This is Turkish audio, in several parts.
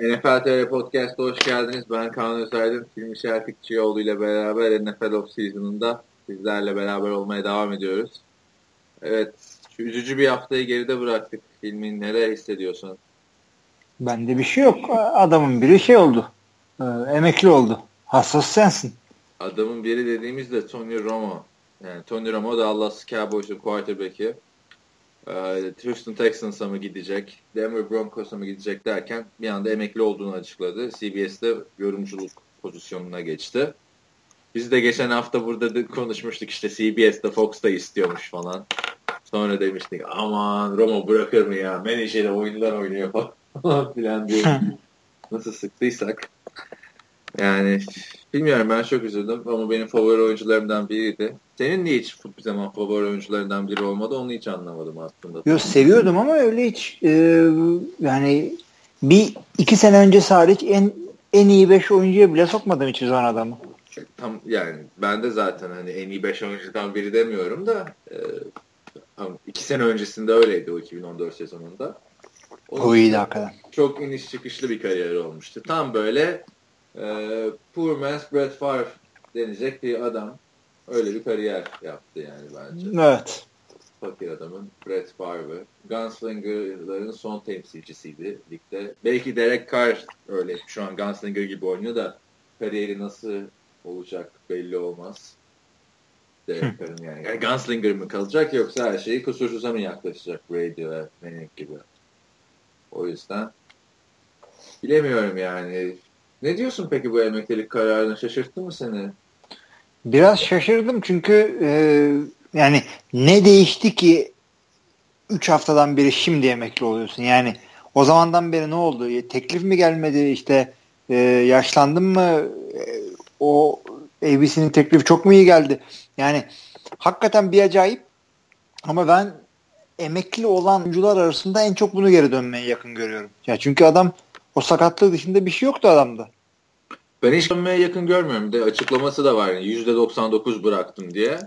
NFL TR Podcast'a hoş geldiniz. Ben Kaan Özaydın. Filmi Şerfikçioğlu ile beraber NFL Off Season'ında sizlerle beraber olmaya devam ediyoruz. Evet, şu üzücü bir haftayı geride bıraktık. Filmin neler hissediyorsun? Bende bir şey yok. Adamın biri şey oldu. E, emekli oldu. Hassas sensin. Adamın biri dediğimiz de Tony Romo. Yani Tony Romo da Dallas Cowboys'un quarterback'i. Ee, Houston Texans'a mı gidecek, Denver Broncos'a mı gidecek derken bir anda emekli olduğunu açıkladı. CBS'te yorumculuk pozisyonuna geçti. Biz de geçen hafta burada da konuşmuştuk işte CBS'de Fox da istiyormuş falan. Sonra demiştik aman Romo bırakır mı ya menajeri oyunlar oynuyor falan filan diye nasıl sıktıysak. Yani bilmiyorum ben çok üzüldüm ama benim favori oyuncularımdan biriydi. Senin niye hiç bir zaman favori oyuncularından biri olmadı onu hiç anlamadım aslında. Yok seviyordum ama öyle hiç e, yani bir iki sene önce hariç en en iyi beş oyuncuya bile sokmadım hiç zaman adamı. Tam yani ben de zaten hani en iyi beş oyuncudan biri demiyorum da e, iki sene öncesinde öyleydi o 2014 sezonunda. O, o iyiydi hakikaten. Çok iniş çıkışlı bir kariyer olmuştu. Tam böyle e, poor man's Brett Favre denecek bir adam öyle bir kariyer yaptı yani bence. Evet. Fakir adamın Brett Favre. Gunslinger'ların son temsilcisiydi ligde. Belki Derek Carr öyle şu an Gunslinger gibi oynuyor da kariyeri nasıl olacak belli olmaz. Derek Carr'ın yani. yani. Gunslinger mı kalacak yoksa her şeyi kusursuza mı yaklaşacak Brady ve Manning gibi. O yüzden bilemiyorum yani. Ne diyorsun peki bu emeklilik kararına? Şaşırttı mı seni? Biraz şaşırdım çünkü e, yani ne değişti ki 3 haftadan beri şimdi emekli oluyorsun? Yani o zamandan beri ne oldu? E, teklif mi gelmedi? İşte e, yaşlandın mı? E, o ABC'nin teklifi çok mu iyi geldi? Yani hakikaten bir acayip ama ben emekli olan oyuncular arasında en çok bunu geri dönmeye yakın görüyorum. Ya çünkü adam o sakatlığı dışında bir şey yoktu adamda. Ben hiç dönmeye yakın görmüyorum. De açıklaması da var. Yani %99 bıraktım diye.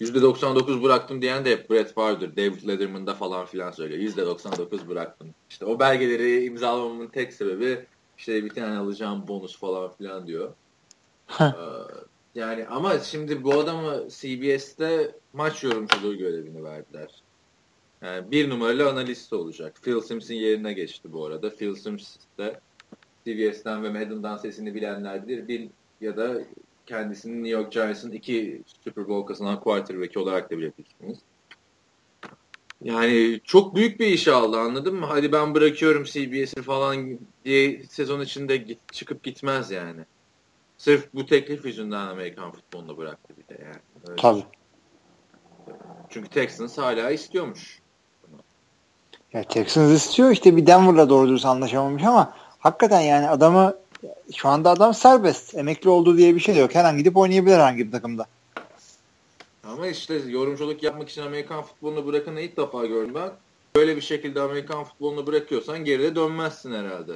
%99 bıraktım diyen de hep Brett Favre'dır. David Letterman'da falan filan söylüyor. %99 bıraktım. İşte o belgeleri imzalamamın tek sebebi işte bir tane alacağım bonus falan filan diyor. ee, yani ama şimdi bu adamı CBS'te maç yorumculuğu görevini verdiler. Yani bir numaralı analist olacak. Phil Sims'in yerine geçti bu arada. Phil Sims de CBS'ten ve Madden'dan sesini bilenler bilir. Bir ya da kendisinin New York Giants'ın iki Super Bowl kazanan quarterback olarak da bilebilirsiniz. Yani çok büyük bir iş aldı anladın mı? Hadi ben bırakıyorum CBS'i falan diye sezon içinde git, çıkıp gitmez yani. Sırf bu teklif yüzünden Amerikan futbolunu bıraktı bir de yani. Öyle. Tabii. Çünkü Texans hala istiyormuş. Ya Texans istiyor işte bir Denver'la doğru dürüst anlaşamamış ama hakikaten yani adamı şu anda adam serbest. Emekli oldu diye bir şey yok. Her an gidip oynayabilir herhangi bir takımda. Ama işte yorumculuk yapmak için Amerikan futbolunu bırakanı ilk defa gördüm ben. Böyle bir şekilde Amerikan futbolunu bırakıyorsan geride dönmezsin herhalde.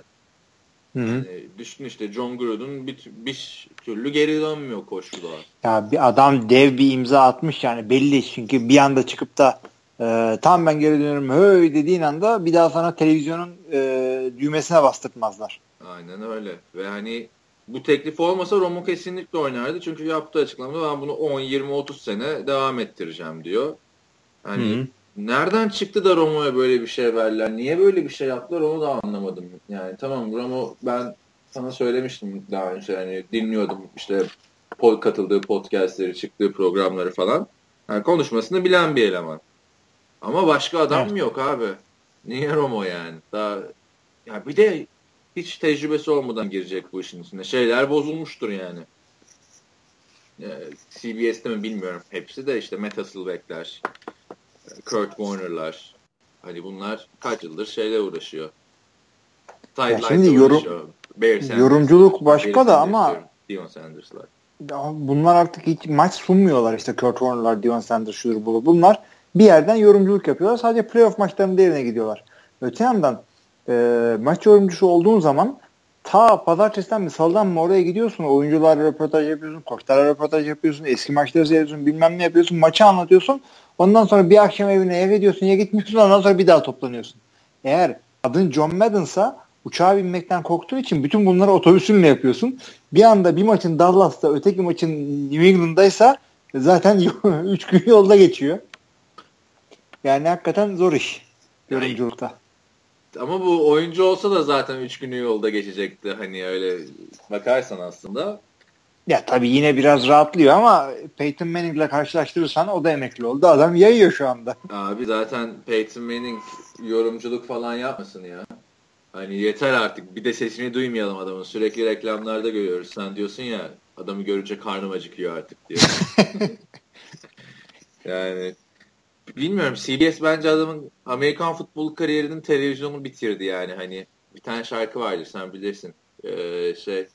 Hı -hı. Yani düşün işte John Gruden bir, bir türlü geri dönmüyor koşular. Ya bir adam dev bir imza atmış yani belli çünkü bir anda çıkıp da e, tam ben geri dönüyorum höy dediğin anda bir daha sana televizyonun e, düğmesine bastırtmazlar. Aynen öyle. Ve hani bu teklif olmasa Romo kesinlikle oynardı. Çünkü yaptığı açıklamada ben bunu 10, 20, 30 sene devam ettireceğim diyor. Hani Hı-hı. nereden çıktı da Romo'ya böyle bir şey verdiler? Niye böyle bir şey yaptılar onu da anlamadım. Yani tamam Romo ben sana söylemiştim daha önce hani dinliyordum işte pod, katıldığı podcastleri, çıktığı programları falan. Yani konuşmasını bilen bir eleman. Ama başka adam evet. mı yok abi? Niye Romo yani? Daha ya bir de hiç tecrübesi olmadan girecek bu işin içine. Şeyler bozulmuştur yani. CBS'te mi bilmiyorum hepsi de işte Meta Silvekler, Kurt Warner'lar. Hani bunlar kaç yıldır şeyle uğraşıyor. Ya şimdi yorum, yorumculuk başka da ama Dion Sanders'lar. Bunlar artık hiç maç sunmuyorlar işte Kurt Warner'lar, Dion Sanders, şudur bu. Bunlar bir yerden yorumculuk yapıyorlar. Sadece playoff maçlarında yerine gidiyorlar. Öte yandan e, maç yorumcusu olduğun zaman ta pazartesiden mi salıdan mı oraya gidiyorsun oyuncularla röportaj yapıyorsun koçlarla röportaj yapıyorsun eski maçları seyrediyorsun bilmem ne yapıyorsun maçı anlatıyorsun ondan sonra bir akşam evine eve gidiyorsun ya gitmiyorsun ondan sonra bir daha toplanıyorsun eğer adın John Madden'sa uçağa binmekten korktuğu için bütün bunları otobüsünle yapıyorsun. Bir anda bir maçın Dallas'ta öteki maçın New England'daysa zaten 3 gün yolda geçiyor. Yani hakikaten zor iş yorumculukta. Ama bu oyuncu olsa da zaten 3 günü yolda geçecekti. Hani öyle bakarsan aslında. Ya tabii yine biraz rahatlıyor ama Peyton Manning'le karşılaştırırsan o da emekli oldu. Adam yayıyor şu anda. Abi zaten Peyton Manning yorumculuk falan yapmasın ya. Hani yeter artık. Bir de sesini duymayalım adamın. Sürekli reklamlarda görüyoruz. Sen diyorsun ya adamı görünce karnım acıkıyor artık diyor. yani bilmiyorum. CBS bence adamın Amerikan futbol kariyerinin televizyonu bitirdi yani. Hani bir tane şarkı vardır sen bilirsin. Ee, şey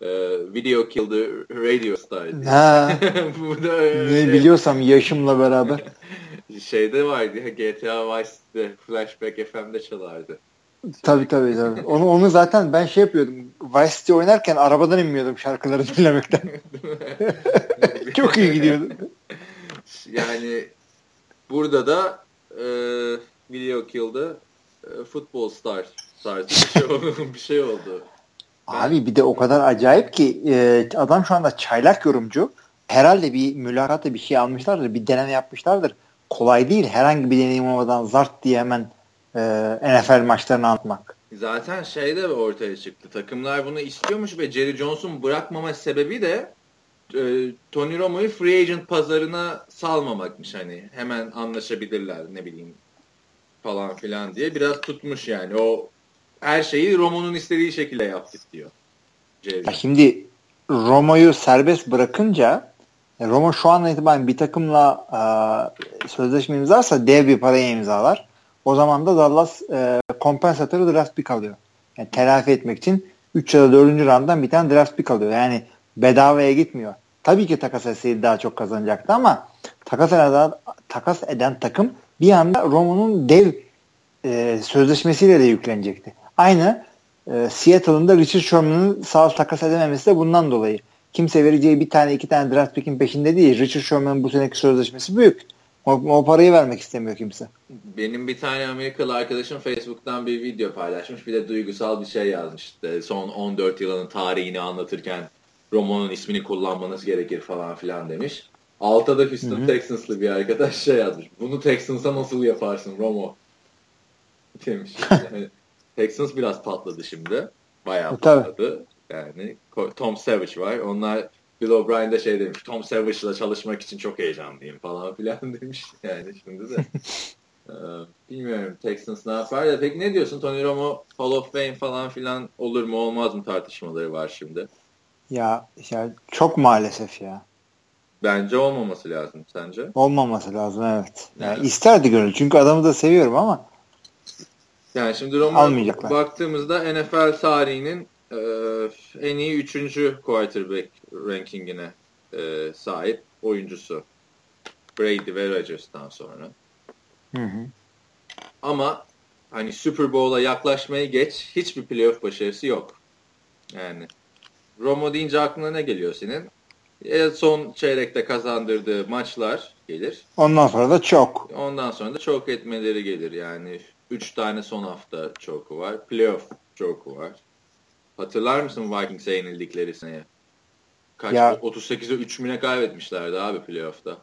e, Video Killed the Radio Star. Ha. Bu da ne biliyorsam yaşımla beraber. Şeyde vardı ya GTA Vice'de Flashback FM'de çalardı. Tabii tabii tabii. Onu, onu zaten ben şey yapıyordum. Vice City oynarken arabadan inmiyordum şarkıları dinlemekten. Çok iyi gidiyordu. Yani burada da e, Video Kill'da e, Football Star tarzı bir şey oldu. bir şey oldu. Abi bir de o kadar acayip ki e, adam şu anda çaylak yorumcu. Herhalde bir mülakatta bir şey almışlardır. Bir deneme yapmışlardır. Kolay değil herhangi bir deneyim olmadan zart diye hemen e, NFL maçlarını anlatmak. Zaten şey de ortaya çıktı. Takımlar bunu istiyormuş ve Jerry Jones'un bırakmama sebebi de e, Tony Romo'yu free agent pazarına salmamakmış hani. Hemen anlaşabilirler ne bileyim falan filan diye. Biraz tutmuş yani. O her şeyi Romo'nun istediği şekilde yaptık diyor. Ya şimdi Romo'yu serbest bırakınca e, Roma şu an itibaren bir takımla e, sözleşme imzarsa dev bir paraya imzalar. O zaman da Dallas e, kompensatörü draft pick alıyor. Yani telafi etmek için 3 ya da 4. rounddan bir tane draft pick alıyor. Yani bedavaya gitmiyor. Tabii ki takas etseydi daha çok kazanacaktı ama takas eden, takas eden takım bir anda Roma'nın dev e, sözleşmesiyle de yüklenecekti. Aynı e, Seattle'ın da Richard Sherman'ın sağ takas edememesi de bundan dolayı. Kimse vereceği bir tane iki tane draft pick'in peşinde değil. Richard Sherman'ın bu seneki sözleşmesi büyük. O, o parayı vermek istemiyor kimse. Benim bir tane Amerikalı arkadaşım Facebook'tan bir video paylaşmış. Bir de duygusal bir şey yazmıştı. Son 14 yılının tarihini anlatırken Romo'nun ismini kullanmanız gerekir falan filan demiş. Altta da Houston Hı-hı. Texans'lı bir arkadaş şey yazmış. Bunu Texans'a nasıl yaparsın Romo? Demiş. Yani Texans biraz patladı şimdi. Bayağı patladı. Yani Tom Savage var. Onlar Bill O'Brien de şey demiş. Tom Savage'la çalışmak için çok heyecanlıyım falan filan demiş. Yani şimdi de. ee, bilmiyorum Texans ne yapar da. Peki ne diyorsun? Tony Romo Hall of Fame falan filan olur mu olmaz mı tartışmaları var şimdi. Ya, ya çok maalesef ya. Bence olmaması lazım sence? Olmaması lazım evet. Yani evet. isterdi gönül çünkü adamı da seviyorum ama yani şimdi Romo'ya baktığımızda NFL tarihinin e, en iyi üçüncü quarterback rankingine e, sahip oyuncusu. Brady ve Rodgers'tan sonra. Hı hı. Ama hani Super Bowl'a yaklaşmayı geç hiçbir playoff başarısı yok. Yani Romo deyince aklına ne geliyor senin? E, son çeyrekte kazandırdığı maçlar gelir. Ondan sonra da çok. Ondan sonra da çok etmeleri gelir. Yani 3 tane son hafta çoku var. Playoff çoku var. Hatırlar mısın Vikings'e yenildikleri seneye? Kaç? Ya, 38'e 3 müne kaybetmişlerdi abi playoff'ta.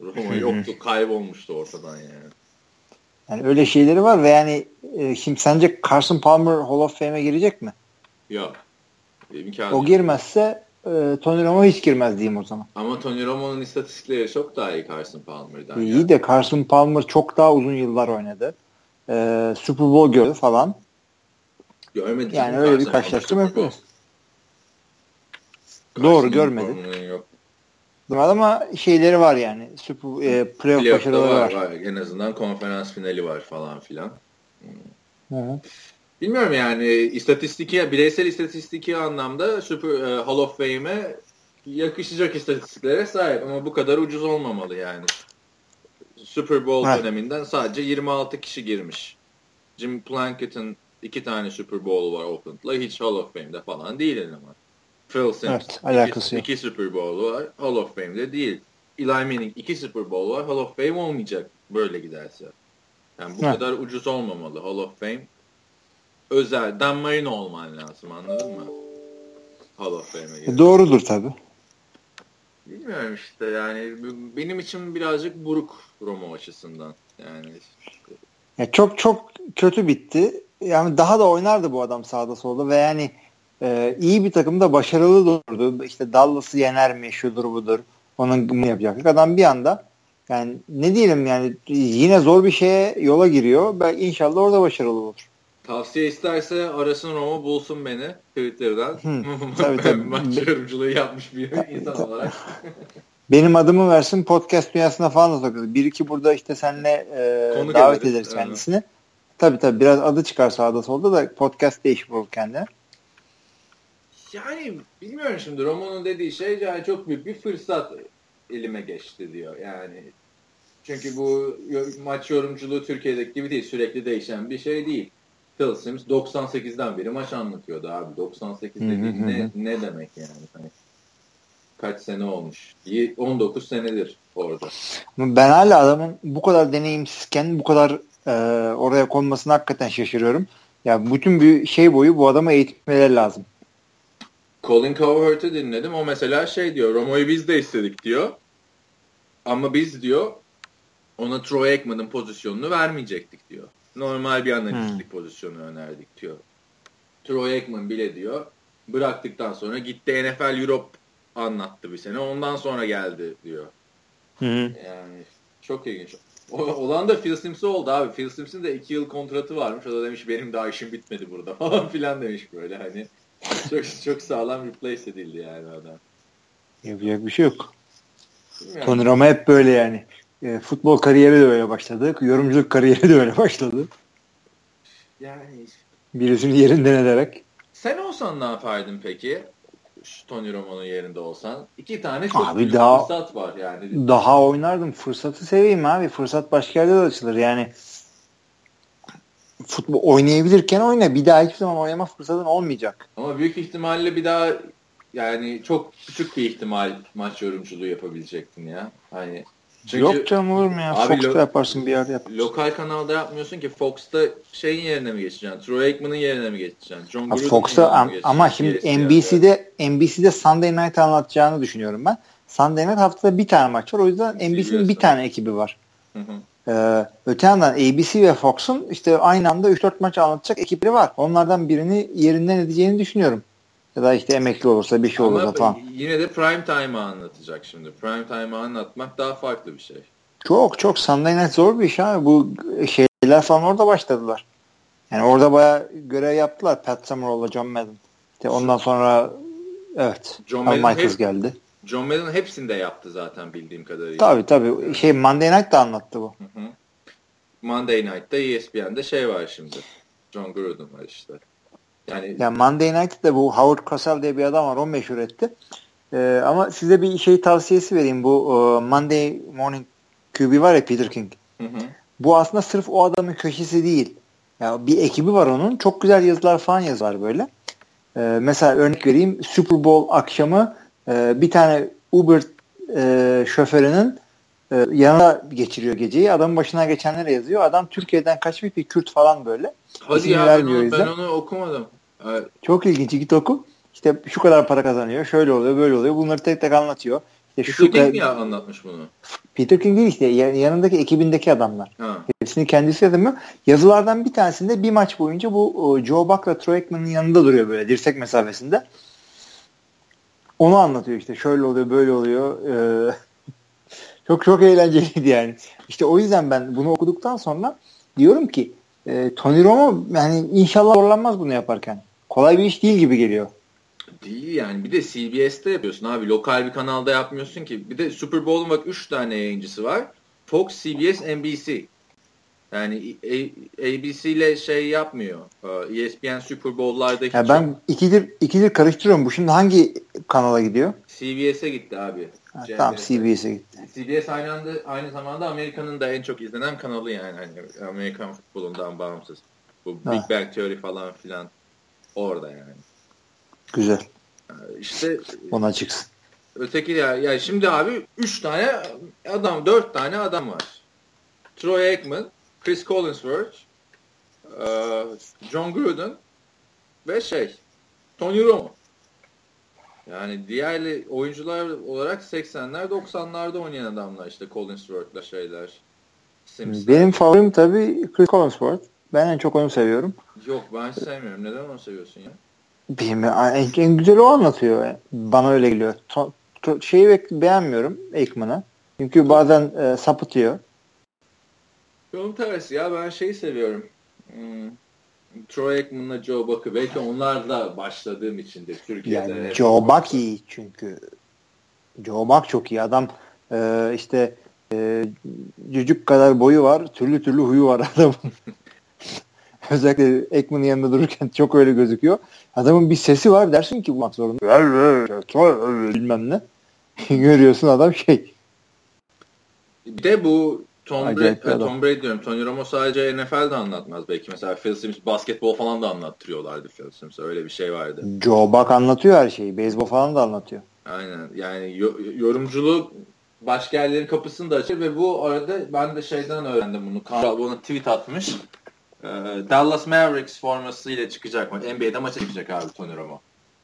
Roma yoktu, kaybolmuştu ortadan yani. Yani öyle şeyleri var ve yani e, şimdi sence Carson Palmer Hall of Fame'e girecek mi? Yok. O girmezse e, Tony Romo hiç girmez diyeyim o zaman. Ama Tony Romo'nun istatistikleri çok daha iyi Carson Palmer'dan. İyi yani. de Carson Palmer çok daha uzun yıllar oynadı. E, Super Bowl gördü falan. Görmedik. Yani öyle bir karşılaştırma yapıyoruz. Doğru görmedi. Ama şeyleri var yani. Super, e, playoff başarıları var, var. var. En azından konferans finali var falan filan. Hmm. Bilmiyorum yani istatistiki, bireysel istatistiki anlamda Super e, Hall of Fame'e yakışacak istatistiklere sahip ama bu kadar ucuz olmamalı yani. Super Bowl ha. döneminden sadece 26 kişi girmiş. Jim Plankett'in iki tane Super Bowl var Oakland'la. Hiç Hall of Fame'de falan değil ama. Phil Simms evet, alakası iki, iki Super Bowl var. Hall of Fame'de değil. Eli Manning iki Super Bowl var. Hall of Fame olmayacak böyle giderse. Yani bu evet. kadar ucuz olmamalı Hall of Fame. Özel. Dan Marino olman lazım anladın mı? Hall of Fame'e girmek. Doğrudur tabi. Bilmiyorum işte yani benim için birazcık buruk Romo açısından. Yani ya çok çok kötü bitti. Yani daha da oynardı bu adam sağda solda ve yani e, iyi bir takımda başarılı durdu. İşte Dallas'ı yener mi şudur budur. Onun bunu yapacaktık. Adam bir anda yani ne diyelim yani yine zor bir şeye yola giriyor. Ben inşallah orada başarılı olur. Tavsiye isterse arasın Roma bulsun beni Twitter'dan. Hı, tabii, tabii. Maç yorumculuğu yapmış bir insan olarak. Benim adımı versin podcast dünyasına falan da sokarız. Bir iki burada işte seninle e, davet ederiz, ederiz kendisini. Evet. Tabii tabii biraz adı çıkar sağda solda da podcast değişik olur kendine. Yani bilmiyorum şimdi Roman'ın dediği şey yani çok büyük bir fırsat elime geçti diyor. Yani çünkü bu maç yorumculuğu Türkiye'deki gibi değil. Sürekli değişen bir şey değil. Phil Sims 98'den beri maç anlatıyordu abi. 98 dediğin ne, ne demek yani? Hani kaç sene olmuş? 19 senedir orada. Ben hala adamın bu kadar deneyimsizken bu kadar e, oraya konmasına hakikaten şaşırıyorum. Ya yani bütün bir şey boyu bu adama eğitmeleri lazım. Colin Cowherd'ı dinledim. O mesela şey diyor. Romo'yu biz de istedik diyor. Ama biz diyor ona Troy Aikman'ın pozisyonunu vermeyecektik diyor. Normal bir analistlik hmm. pozisyonu önerdik diyor. Troy Aikman bile diyor bıraktıktan sonra gitti NFL Europe anlattı bir sene. Ondan sonra geldi diyor. Hı Yani çok ilginç. O, olan da Phil Sims'e oldu abi. Phil Sims'in de iki yıl kontratı varmış. O da demiş benim daha işim bitmedi burada falan filan demiş böyle hani. Çok çok sağlam replace edildi yani adam. Yapacak bir şey yok. Yani. Tony Romo hep böyle yani. E, futbol kariyeri de öyle başladı. Yorumculuk kariyeri de öyle başladı. Yani birisini yerinden ederek. Sen olsan ne yapardın peki? Şu Tony Romo'nun yerinde olsan. İki tane çok abi büyük daha, fırsat var yani. Daha oynardım. Fırsatı seveyim abi. Fırsat başka yerde de açılır. Yani futbol oynayabilirken oyna. Bir daha hiçbir zaman oynama fırsatın olmayacak. Ama büyük ihtimalle bir daha yani çok küçük bir ihtimal maç yorumculuğu yapabilecektin ya. Hani çünkü, Yok canım olur mu ya? Abi, Fox'ta yaparsın bir yerde yaparsın. Lokal kanalda yapmıyorsun ki Fox'ta şeyin yerine mi geçeceksin? Troy Aikman'ın yerine mi geçeceksin? John ha, Fox'ta am, ama şimdi NBC'de NBC'de Sunday Night anlatacağını düşünüyorum ben. Sunday Night haftada bir tane maç var. O yüzden NBC'nin bir tane ekibi var. Hı hı. Ee, öte yandan ABC ve Fox'un işte aynı anda 3-4 maç anlatacak ekipleri var. Onlardan birini yerinden edeceğini düşünüyorum. Ya da işte emekli olursa bir şey olursa falan. Yine de prime time'ı anlatacak şimdi. Prime time'ı anlatmak daha farklı bir şey. Çok çok Sunday Night zor bir iş abi. Bu şeyler falan orada başladılar. Yani orada baya görev yaptılar. Pat Summerall'la John Madden. İşte ondan sonra evet. John Madden Michaels hep, geldi. John Madden hepsini de yaptı zaten bildiğim kadarıyla. Tabii tabii. Şey Monday Night da anlattı bu. Hı hı. Monday Night'ta ESPN'de şey var şimdi. John Gruden var işte. Yani, yani Monday Night'te bu Howard Cosell diye bir adam var. O meşhur etti. Ee, ama size bir şey tavsiyesi vereyim. Bu uh, Monday Morning QB var ya Peter King. Hı hı. Bu aslında sırf o adamın köşesi değil. Ya bir ekibi var onun. Çok güzel yazılar falan yazar böyle. Ee, mesela örnek vereyim. Super Bowl akşamı e, bir tane Uber e, şoförünün e, yanına geçiriyor geceyi. Adamın başına geçenlere yazıyor. Adam Türkiye'den kaçmış bir Kürt falan böyle. Hadi ya ben onu, ben onu okumadım. Evet. Çok ilginç. Git oku. İşte şu kadar para kazanıyor. Şöyle oluyor, böyle oluyor. Bunları tek tek anlatıyor. İşte Peter şu King mi anlatmış bunu? Peter King değil işte. Yanındaki ekibindeki adamlar. Ha. Hepsini kendisi yazmıyor. Yazılardan bir tanesinde bir maç boyunca bu Joe Buck'la Troy Aikman'ın yanında duruyor böyle dirsek mesafesinde. Onu anlatıyor işte. Şöyle oluyor, böyle oluyor. Ee, çok çok eğlenceliydi yani. İşte o yüzden ben bunu okuduktan sonra diyorum ki e, Tony Romo yani inşallah zorlanmaz bunu yaparken. Kolay bir iş değil gibi geliyor. Değil yani. Bir de CBS'te yapıyorsun abi. Lokal bir kanalda yapmıyorsun ki. Bir de Super Bowl'un bak 3 tane yayıncısı var. Fox, CBS, NBC. Yani ABC ile şey yapmıyor. ESPN Super Bowl'larda hiç ya ben ikidir ikidir karıştırıyorum. Bu şimdi hangi kanala gidiyor? CBS'e gitti abi. Ha, tamam CBS'e gitti. CBS aynı anda aynı zamanda Amerika'nın da en çok izlenen kanalı yani hani Amerikan futbolundan bağımsız. Bu ha. Big Bang Theory falan filan orada yani. Güzel. İşte ona çıksın. Öteki ya yani şimdi abi 3 tane adam 4 tane adam var. Troy Aikman, Chris Collinsworth, Ee, John Gruden ve şey Tony Romo. Yani diğer oyuncular olarak 80'ler 90'larda oynayan adamlar işte Collinsworth'la şeyler. Simpson. Benim favorim tabii Chris Collinsworth. Ben en çok onu seviyorum. Yok ben sevmiyorum. Neden onu seviyorsun ya? Benim en, en güzel o anlatıyor. Bana öyle geliyor. To, to, şeyi beğenmiyorum Aikman'ı. Çünkü bazen e, sapıtıyor. Yolun tersi ya ben şeyi seviyorum. Hmm. Troy Aikman'la Joe Buck'ı belki onlarla başladığım içindir Türkiye'de. Yani Joe Buck iyi çünkü. Joe Buck çok iyi. Adam e, işte e, cücük kadar boyu var. Türlü türlü huyu var adamın. Özellikle Ekman'ın yanında dururken çok öyle gözüküyor. Adamın bir sesi var dersin ki bulmak zorunda. Bilmem ne. Görüyorsun adam şey. Bir de bu Tom Brady, Tom Brady diyorum. Tony Romo sadece NFL'de anlatmaz belki. Mesela Phil Sims basketbol falan da anlattırıyorlardı Phil Sims'e. Öyle bir şey vardı. Joe Buck anlatıyor her şeyi. Beyzbol falan da anlatıyor. Aynen. Yani yorumculuk başka yerlerin kapısını da açır ve bu arada ben de şeyden öğrendim bunu. Carl bana tweet atmış. Ee, Dallas Mavericks formasıyla çıkacak mı? NBA'de maça çıkacak abi Tony Romo.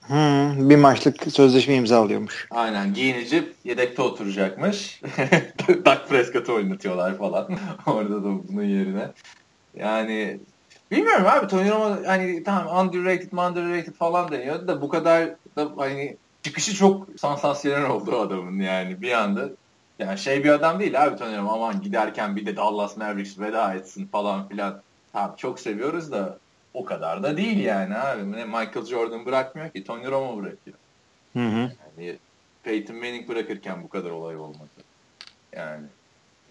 Hmm, bir maçlık sözleşme imzalıyormuş. Aynen giyinecek yedekte oturacakmış. Dak Prescott'u oynatıyorlar falan. Orada da bunun yerine. Yani bilmiyorum abi Tony Romo hani tamam underrated underrated falan deniyor da bu kadar da hani çıkışı çok sansasyonel oldu adamın yani bir anda. Yani şey bir adam değil abi Tony Romo aman giderken bir de Dallas Mavericks veda etsin falan filan. Tamam çok seviyoruz da o kadar da değil yani abi. Michael Jordan bırakmıyor ki Tony Romo bırakıyor. Hı hı. Yani Peyton Manning bırakırken bu kadar olay olmadı. Yani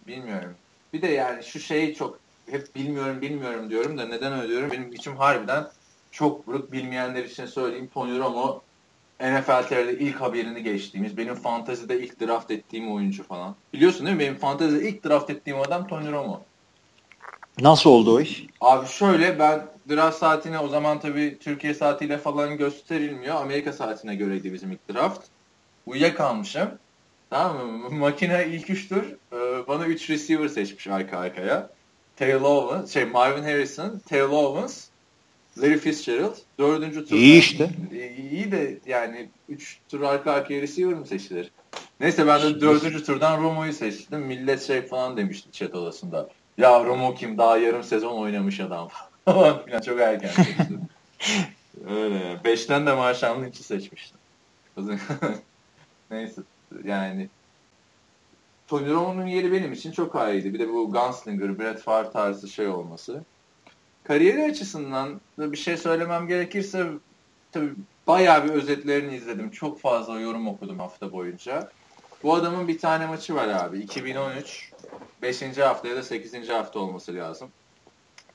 bilmiyorum. Bir de yani şu şeyi çok hep bilmiyorum bilmiyorum diyorum da neden öyle diyorum? Benim içim harbiden çok vurup bilmeyenler için söyleyeyim. Tony Romo NFL TR'de ilk haberini geçtiğimiz, benim fantazide ilk draft ettiğim oyuncu falan. Biliyorsun değil mi? Benim fantazide ilk draft ettiğim adam Tony Romo. Nasıl oldu o iş? Abi şöyle ben draft saatine o zaman tabii Türkiye saatiyle falan gösterilmiyor. Amerika saatine göreydi bizim ilk draft. Uyuyakalmışım. Tamam mı? Makine ilk üç tur e, bana üç receiver seçmiş arka arkaya. Taylor Owens, şey Marvin Harrison, Taylor Owens, Larry Fitzgerald. Dördüncü tur. İyi işte. İyi de yani üç tur arka arkaya receiver mı seçilir? Neyse ben de dördüncü turdan Romo'yu seçtim. Millet şey falan demişti chat odasında. Ya Romo kim daha yarım sezon oynamış adam falan filan çok erken seçtim. Öyle. Beşten de Marshall Lynch'i seçmiştim. Neyse yani Tony Romo'nun yeri benim için çok ayrıydı. Bir de bu Gunslinger, Brett Favre tarzı şey olması. Kariyeri açısından da bir şey söylemem gerekirse tabii bayağı bir özetlerini izledim. Çok fazla yorum okudum hafta boyunca. Bu adamın bir tane maçı var abi. 2013 5. hafta ya da 8. hafta olması lazım.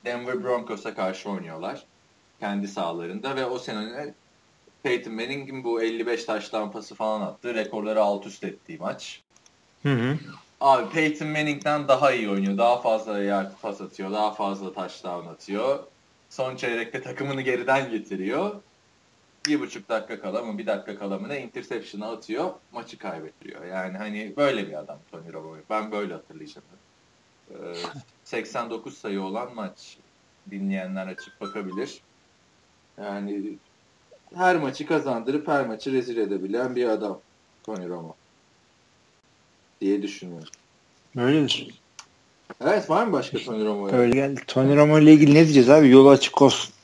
Denver Broncos'a karşı oynuyorlar. Kendi sahalarında ve o sene Peyton Manning'in bu 55 taş pası falan attığı rekorları alt üst ettiği maç. Hı hı. Abi Peyton Manning'den daha iyi oynuyor. Daha fazla yard pas atıyor. Daha fazla touchdown atıyor. Son çeyrekte takımını geriden getiriyor. Bir buçuk dakika kala mı bir dakika kala mı ne interception'ı atıyor. Maçı kaybettiriyor. Yani hani böyle bir adam Tony Romo. Ben böyle hatırlayacağım. Ee, 89 sayı olan maç. Dinleyenler açıp bakabilir. Yani her maçı kazandırıp her maçı rezil edebilen bir adam Tony Romo diye düşünüyorum. Öyledir. Evet var mı başka Tony Romo'ya? Öyle geldi. Tony Romo ile ilgili ne diyeceğiz abi? Yolu açık olsun.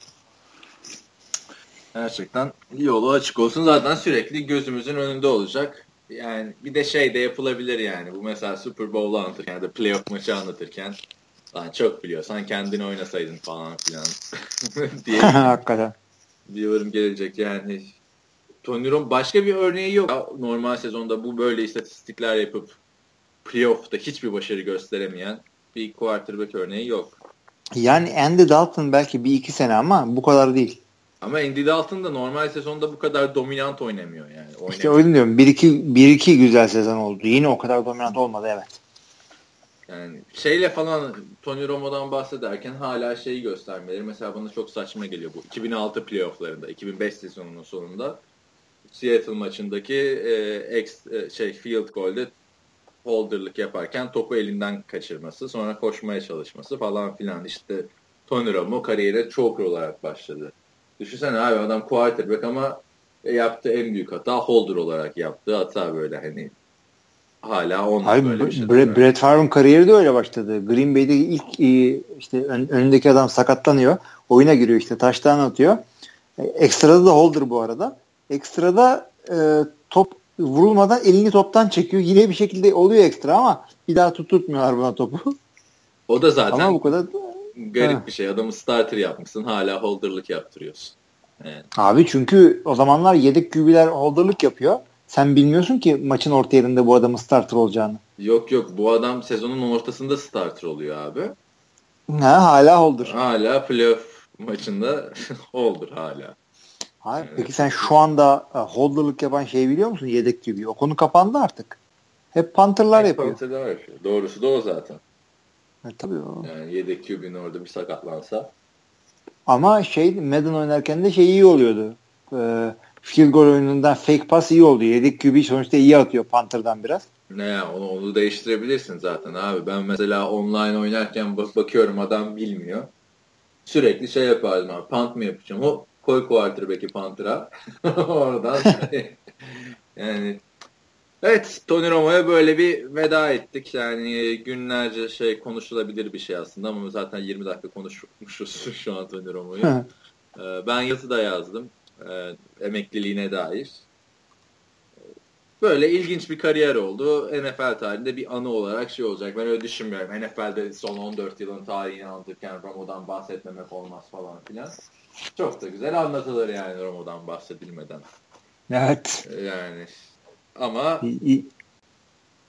Gerçekten yolu açık olsun. Zaten sürekli gözümüzün önünde olacak. Yani bir de şey de yapılabilir yani. Bu mesela Super Bowl'u anlatırken ya da playoff maçı anlatırken Lan çok biliyorsan kendini oynasaydın falan filan diye. Hakikaten. Bir yorum gelecek yani. Tony Romo başka bir örneği yok. Normal sezonda bu böyle istatistikler yapıp playoff'ta hiçbir başarı gösteremeyen bir quarterback örneği yok. Yani Andy Dalton belki bir iki sene ama bu kadar değil. Ama Andy Dalton da normal sezonda bu kadar dominant oynamıyor yani. Oynamıyor. İşte öyle diyorum. Bir iki, bir iki güzel sezon oldu. Yine o kadar dominant olmadı evet. Yani şeyle falan Tony Romo'dan bahsederken hala şeyi göstermeleri mesela bana çok saçma geliyor bu. 2006 playofflarında, 2005 sezonunun sonunda Seattle maçındaki e, ex, e, şey field goal'de holderlık yaparken topu elinden kaçırması, sonra koşmaya çalışması falan filan işte Tony Romo kariyere choker olarak başladı. Düşünsene abi adam quarterback ama yaptığı en büyük hata holder olarak yaptığı hata böyle hani hala on böyle bir şey. Bre- Brett Favre'ın kariyeri de öyle başladı. Green Bay'de ilk e, işte ön, önündeki adam sakatlanıyor. Oyuna giriyor işte taştan atıyor. E, ekstrada da holder bu arada. Ekstrada e, top vurulmadan elini toptan çekiyor. Yine bir şekilde oluyor ekstra ama bir daha tutturtmuyorlar buna topu. O da zaten ama bu kadar garip ha. bir şey. Adamı starter yapmışsın hala holderlık yaptırıyorsun. Evet. Abi çünkü o zamanlar yedek QB'ler holderlık yapıyor. Sen bilmiyorsun ki maçın orta yerinde bu adamın starter olacağını. Yok yok bu adam sezonun ortasında starter oluyor abi. Ha, hala holder. Hala playoff maçında holder hala. Hayır, evet. Peki sen şu anda e, holderlık yapan şeyi biliyor musun? Yedek gibi. O konu kapandı artık. Hep Panther'lar Hep yapıyor. Panther'lar yapıyor. Doğrusu da o zaten. E, tabii o. Yani yedek QB'nin orada bir sakatlansa. Ama şey Madden oynarken de şey iyi oluyordu. Ee, field goal oyunundan fake pass iyi oldu. Yedek QB sonuçta iyi atıyor Panther'dan biraz. Ne onu, onu değiştirebilirsin zaten abi. Ben mesela online oynarken bak bakıyorum adam bilmiyor. Sürekli şey yapardım abi. Punt mı yapacağım? O koy quarterback'i Panther'a. Oradan yani Evet Tony Romo'ya böyle bir veda ettik. Yani günlerce şey konuşulabilir bir şey aslında ama zaten 20 dakika konuşmuşuz şu an Tony Romo'yu. Ee, ben yazı da yazdım. E, emekliliğine dair. Böyle ilginç bir kariyer oldu. NFL tarihinde bir anı olarak şey olacak. Ben öyle düşünmüyorum. NFL'de son 14 yılın tarihini anlatırken Romo'dan bahsetmemek olmaz falan filan. Çok da güzel anlatılır yani Romo'dan bahsedilmeden. Evet. Yani ama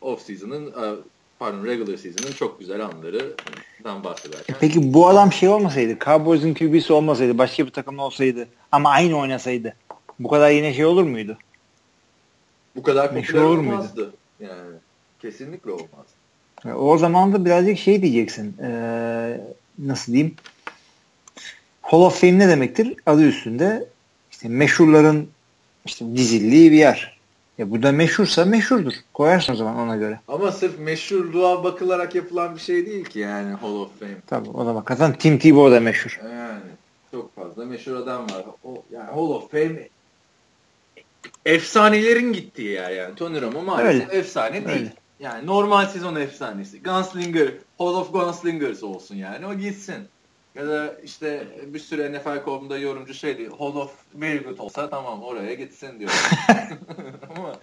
off season'ın e, pardon regular season'ın çok güzel anlarından bahsederken. Peki bu adam şey olmasaydı, Cowboys'un QB'si olmasaydı, başka bir takımda olsaydı ama aynı oynasaydı bu kadar yine şey olur muydu? Bu kadar popüler olur olmazdı. Muydu? Yani kesinlikle olmaz. O zaman da birazcık şey diyeceksin. Ee, nasıl diyeyim? Hall of Fame ne demektir? Adı üstünde işte meşhurların işte dizildiği bir yer. Ya bu da meşhursa meşhurdur. Koyarsın o zaman ona göre. Ama sırf meşhurluğa bakılarak yapılan bir şey değil ki yani Hall of Fame. Tabii o zaman kazan Tim Tebow da meşhur. Yani çok fazla meşhur adam var. O, yani Hall of Fame efsanelerin gittiği yer yani. Tony Romo maalesef Öyle. efsane değil. Öyle. Yani normal sezon efsanesi. Gunslinger, Hall of Gunslingers olsun yani. O gitsin. Ya da işte bir sürü NFL kolunda yorumcu şey diyor. Hall of Very Good olsa tamam oraya gitsin diyor. Ama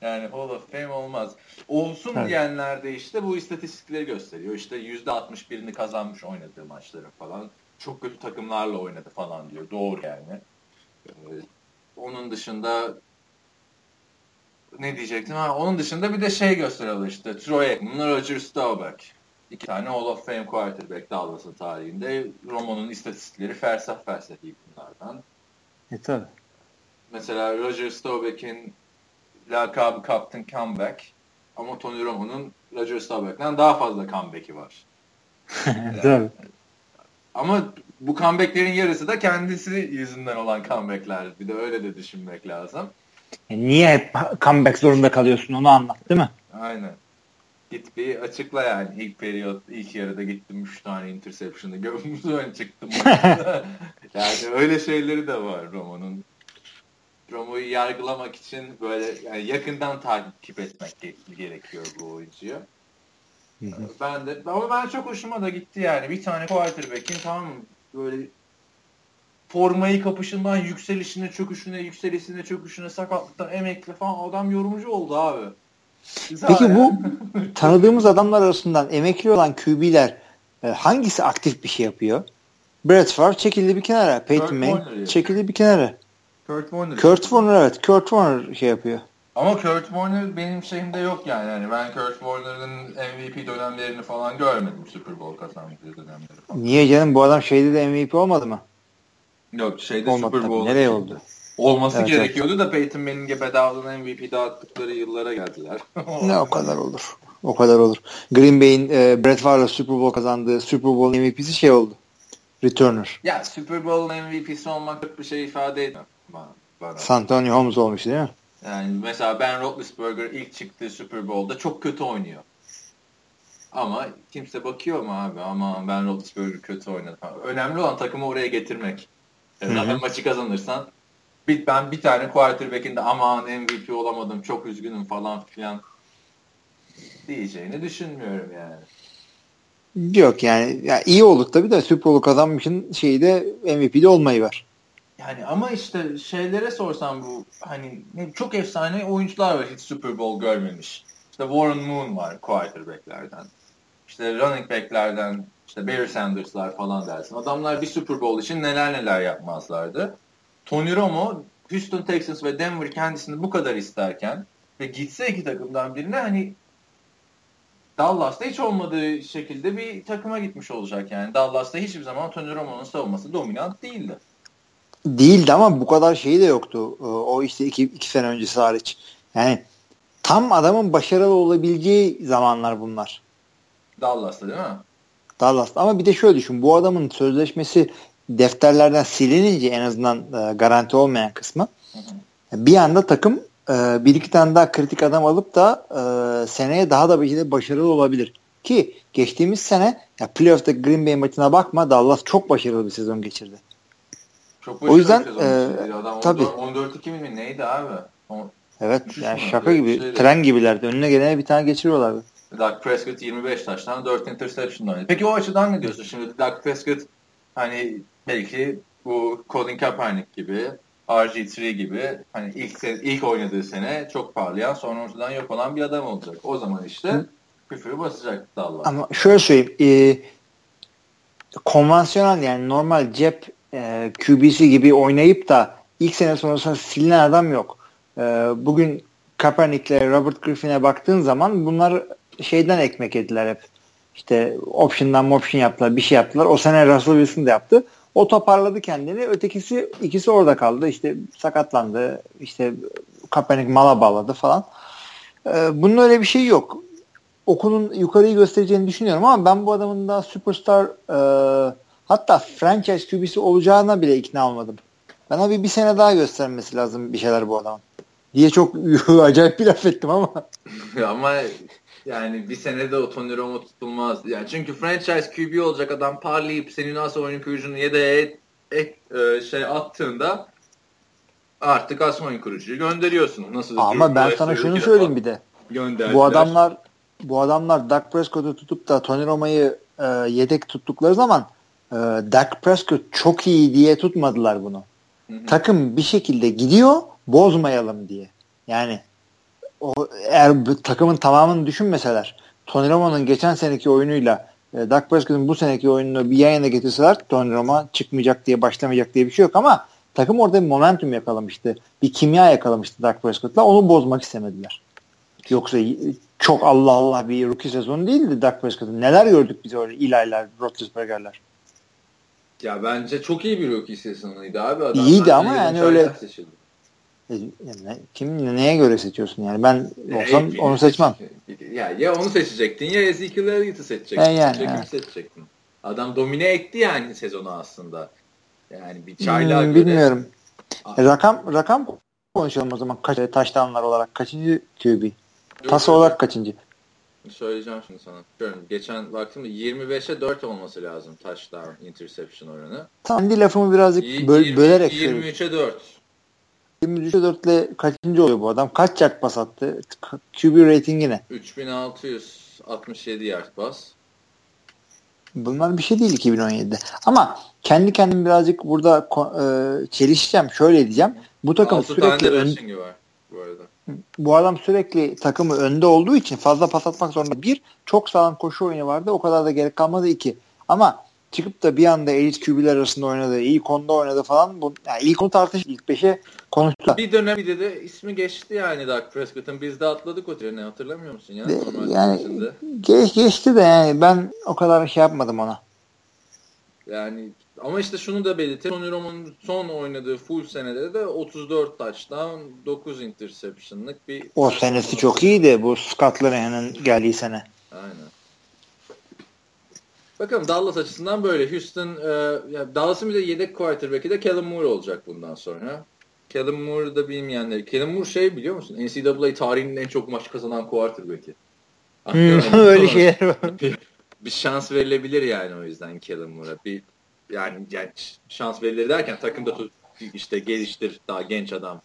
yani Hall of Fame olmaz. Olsun evet. diyenler de işte bu istatistikleri gösteriyor. İşte %61'ini kazanmış oynadığı maçları falan. Çok kötü takımlarla oynadı falan diyor. Doğru yani. Ee, onun dışında ne diyecektim? Ha, onun dışında bir de şey gösteriyorlar işte. Troy Aikman, Roger Staubach. İki tane Hall of Fame quarterback Dallas'ın tarihinde. Romo'nun istatistikleri fersah felsefi bunlardan. E tabi. Mesela Roger Staubach'in lakabı Captain Comeback ama Tony Romo'nun Roger Staubach'ten daha fazla comeback'i var. Tabii. Ama bu comeback'lerin yarısı da kendisi yüzünden olan comeback'ler. Bir de öyle de düşünmek lazım. E niye hep comeback zorunda kalıyorsun onu anlat değil mi? Aynen. Git bir açıkla yani. ilk periyot, ilk yarıda gittim 3 tane interception'ı gömdüm çıktım. yani öyle şeyleri de var Romo'nun. Romo'yu yargılamak için böyle yani yakından takip etmek gerekiyor bu oyuncuyu. Ben de ama ben çok hoşuma da gitti yani. Bir tane quarterback'in tamam? Böyle formayı kapışından yükselişine, çöküşüne, yükselişine, çöküşüne, sakatlıktan emekli falan adam yorumcu oldu abi. Güzel Peki ya. bu tanıdığımız adamlar arasından emekli olan QB'ler e, hangisi aktif bir şey yapıyor? Brett Favre çekildi bir kenara. Peyton Manning çekildi bir kenara. Kurt Warner. Kurt Warner evet. Kurt Warner şey yapıyor. Ama Kurt Warner benim şeyimde yok yani. yani ben Kurt Warner'ın MVP dönemlerini falan görmedim Super Bowl kazandığı dönemleri falan. Niye canım bu adam şeyde de MVP olmadı mı? Yok şeyde Olmadı Super Bowl. Nereye oldu? Olması evet, gerekiyordu evet. da Peyton Manning'e bedavadan MVP dağıttıkları yıllara geldiler. ne o kadar olur. O kadar olur. Green Bay'in e, Brett Favre'la Super Bowl kazandığı Super Bowl MVP'si şey oldu. Returner. Ya Super Bowl MVP'si olmak çok bir şey ifade etmiyor bana. bana. Santonio Holmes olmuş değil mi? Yani mesela Ben Roethlisberger ilk çıktığı Super Bowl'da çok kötü oynuyor. Ama kimse bakıyor mu abi? Ama ben Roethlisberger kötü oynadım. Önemli olan takımı oraya getirmek. Yani zaten maçı kazanırsan bir, ben bir tane quarterback'in de aman MVP olamadım çok üzgünüm falan filan diyeceğini düşünmüyorum yani. Yok yani ya iyi olduk tabii de Super Bowl kazanmışın şeyi de MVP'de olmayı var. Yani ama işte şeylere sorsam bu hani çok efsane oyuncular var hiç Super Bowl görmemiş. İşte Warren Moon var quarterback'lerden. İşte running back'lerden işte Barry Sanders'lar falan dersin. Adamlar bir Super Bowl için neler neler yapmazlardı. Tony Romo Houston Texans ve Denver kendisini bu kadar isterken ve gitse iki takımdan birine hani Dallas'ta hiç olmadığı şekilde bir takıma gitmiş olacak yani. Dallas'ta hiçbir zaman Tony Romo'nun savunması dominant değildi. Değildi ama bu kadar şeyi de yoktu. Ee, o işte iki, iki sene öncesi hariç. Yani tam adamın başarılı olabileceği zamanlar bunlar. Dallas'ta değil mi? Dallas'ta ama bir de şöyle düşün. Bu adamın sözleşmesi defterlerden silinince en azından e, garanti olmayan kısmı hı hı. bir anda takım e, bir iki tane daha kritik adam alıp da e, seneye daha da bir başarılı olabilir. Ki geçtiğimiz sene ya playoff'ta Green Bay maçına bakma Dallas çok başarılı bir sezon geçirdi. Çok o yüzden e, adam tabii. 14-2 mi neydi abi? O, evet yani şaka gibi şeydi. tren gibilerdi. Önüne gelene bir tane geçiriyorlardı. Dak Prescott 25 taştan 4 interception oynadı. Peki o açıdan ne diyorsun? Şimdi Dak Prescott hani belki bu Colin Kaepernick gibi RG3 gibi hani ilk ilk oynadığı sene çok parlayan sonra ortadan yok olan bir adam olacak. O zaman işte Hı. küfürü basacak Dallas. Ama şöyle söyleyeyim. E, konvansiyonel yani normal cep e, QB'si gibi oynayıp da ilk sene sonrasında silinen adam yok. E, bugün Kaepernick'le Robert Griffin'e baktığın zaman bunlar şeyden ekmek yediler hep. İşte option'dan option yaptılar, bir şey yaptılar. O sene Russell Wilson da yaptı. O toparladı kendini. Ötekisi ikisi orada kaldı. İşte sakatlandı. İşte Kaepernick mala bağladı falan. Ee, bunun öyle bir şey yok. Okulun yukarıyı göstereceğini düşünüyorum ama ben bu adamın da superstar e, hatta franchise QB'si olacağına bile ikna olmadım. Bana bir, bir sene daha göstermesi lazım bir şeyler bu adamın. Diye çok acayip bir laf ettim ama. ama yani bir senede o Tony Romo tutulmaz. Yani çünkü franchise QB olacak adam parlayıp senin nasıl oyun kurucunu yedeğe ek, e, şey attığında artık as oyun kurucuyu gönderiyorsun. Nasıl Ama ben sana şunu söyleyeyim bir de. Gönderdiler. Bu adamlar bu adamlar Dak Prescott'u tutup da Tony Romo'yu e, yedek tuttukları zaman e, Dak Prescott çok iyi diye tutmadılar bunu. Hı hı. Takım bir şekilde gidiyor bozmayalım diye. Yani o eğer takımın tamamını düşünmeseler Tony Romo'nun geçen seneki oyunuyla e, Dak Prescott'un bu seneki oyununu bir yayına getirseler Tony Romo çıkmayacak diye başlamayacak diye bir şey yok ama takım orada bir momentum yakalamıştı. Bir kimya yakalamıştı Dak Prescott'la. Onu bozmak istemediler. Yoksa çok Allah Allah bir rookie sezonu değildi Dak Prescott'ın. Neler gördük biz orada İlaylar, Roethlisberger'ler. Ya bence çok iyi bir rookie sezonuydu abi. Adam İyiydi ama yani öyle seçildi. Yani kim neye göre seçiyorsun yani? Ben olsam e, onu seçmem. Ya ya onu seçecektin ya Ezekiel Elliott'ı seçecektin. E yani, yani. seçecektin. Adam domine etti yani sezonu aslında. Yani bir çayla hmm, göre. Bilmiyorum. E, rakam rakam konuşalım o zaman. Kaç taştanlar olarak kaçıncı QB? Pas olarak kaçıncı? Söyleyeceğim şimdi sana. Görün, geçen baktım 25'e 4 olması lazım touchdown interception oranı. Kendi lafımı birazcık böl 20, bölerek 23'e 4. 23'e 4 ile kaçıncı oluyor bu adam? Kaç yard pas attı? QB ratingi ne? 3667 yard pas. Bunlar bir şey değil 2017'de. Ama kendi kendim birazcık burada e, çelişeceğim. Şöyle diyeceğim. Bu takım sürekli ön... var bu arada. Bu adam sürekli takımı önde olduğu için fazla pas atmak zorunda. Bir, çok sağlam koşu oyunu vardı. O kadar da gerek kalmadı. iki. Ama çıkıp da bir anda elit QB'ler arasında oynadı, iyi konuda oynadı falan. Bu, yani ilk konu tartış, ilk beşe konuştular. Bir dönem bir de, de ismi geçti yani Dak Prescott'ın. Biz de atladık o treni hatırlamıyor musun ya? De, yani geç, geçti de yani ben o kadar şey yapmadım ona. Yani ama işte şunu da belirtelim. Tony Romo'nun son oynadığı full senede de 34 touchdown, 9 interception'lık bir... O senesi çok iyiydi. Bu Scott Linehan'ın geldiği sene. Aynen. Bakalım Dallas açısından böyle. Houston, e, Dallas'ın bir de yedek quarterback'i de Kellen Moore olacak bundan sonra. Kellen Moore'u da bilmeyenler. Kellen Moore şey biliyor musun? NCAA tarihinin en çok maç kazanan quarterback'i. Hmm, öyle şeyler var. bir, bir şans verilebilir yani o yüzden Kellen Moore'a. Bir yani, yani şans verilir derken takımda tut, işte geliştir daha genç adam.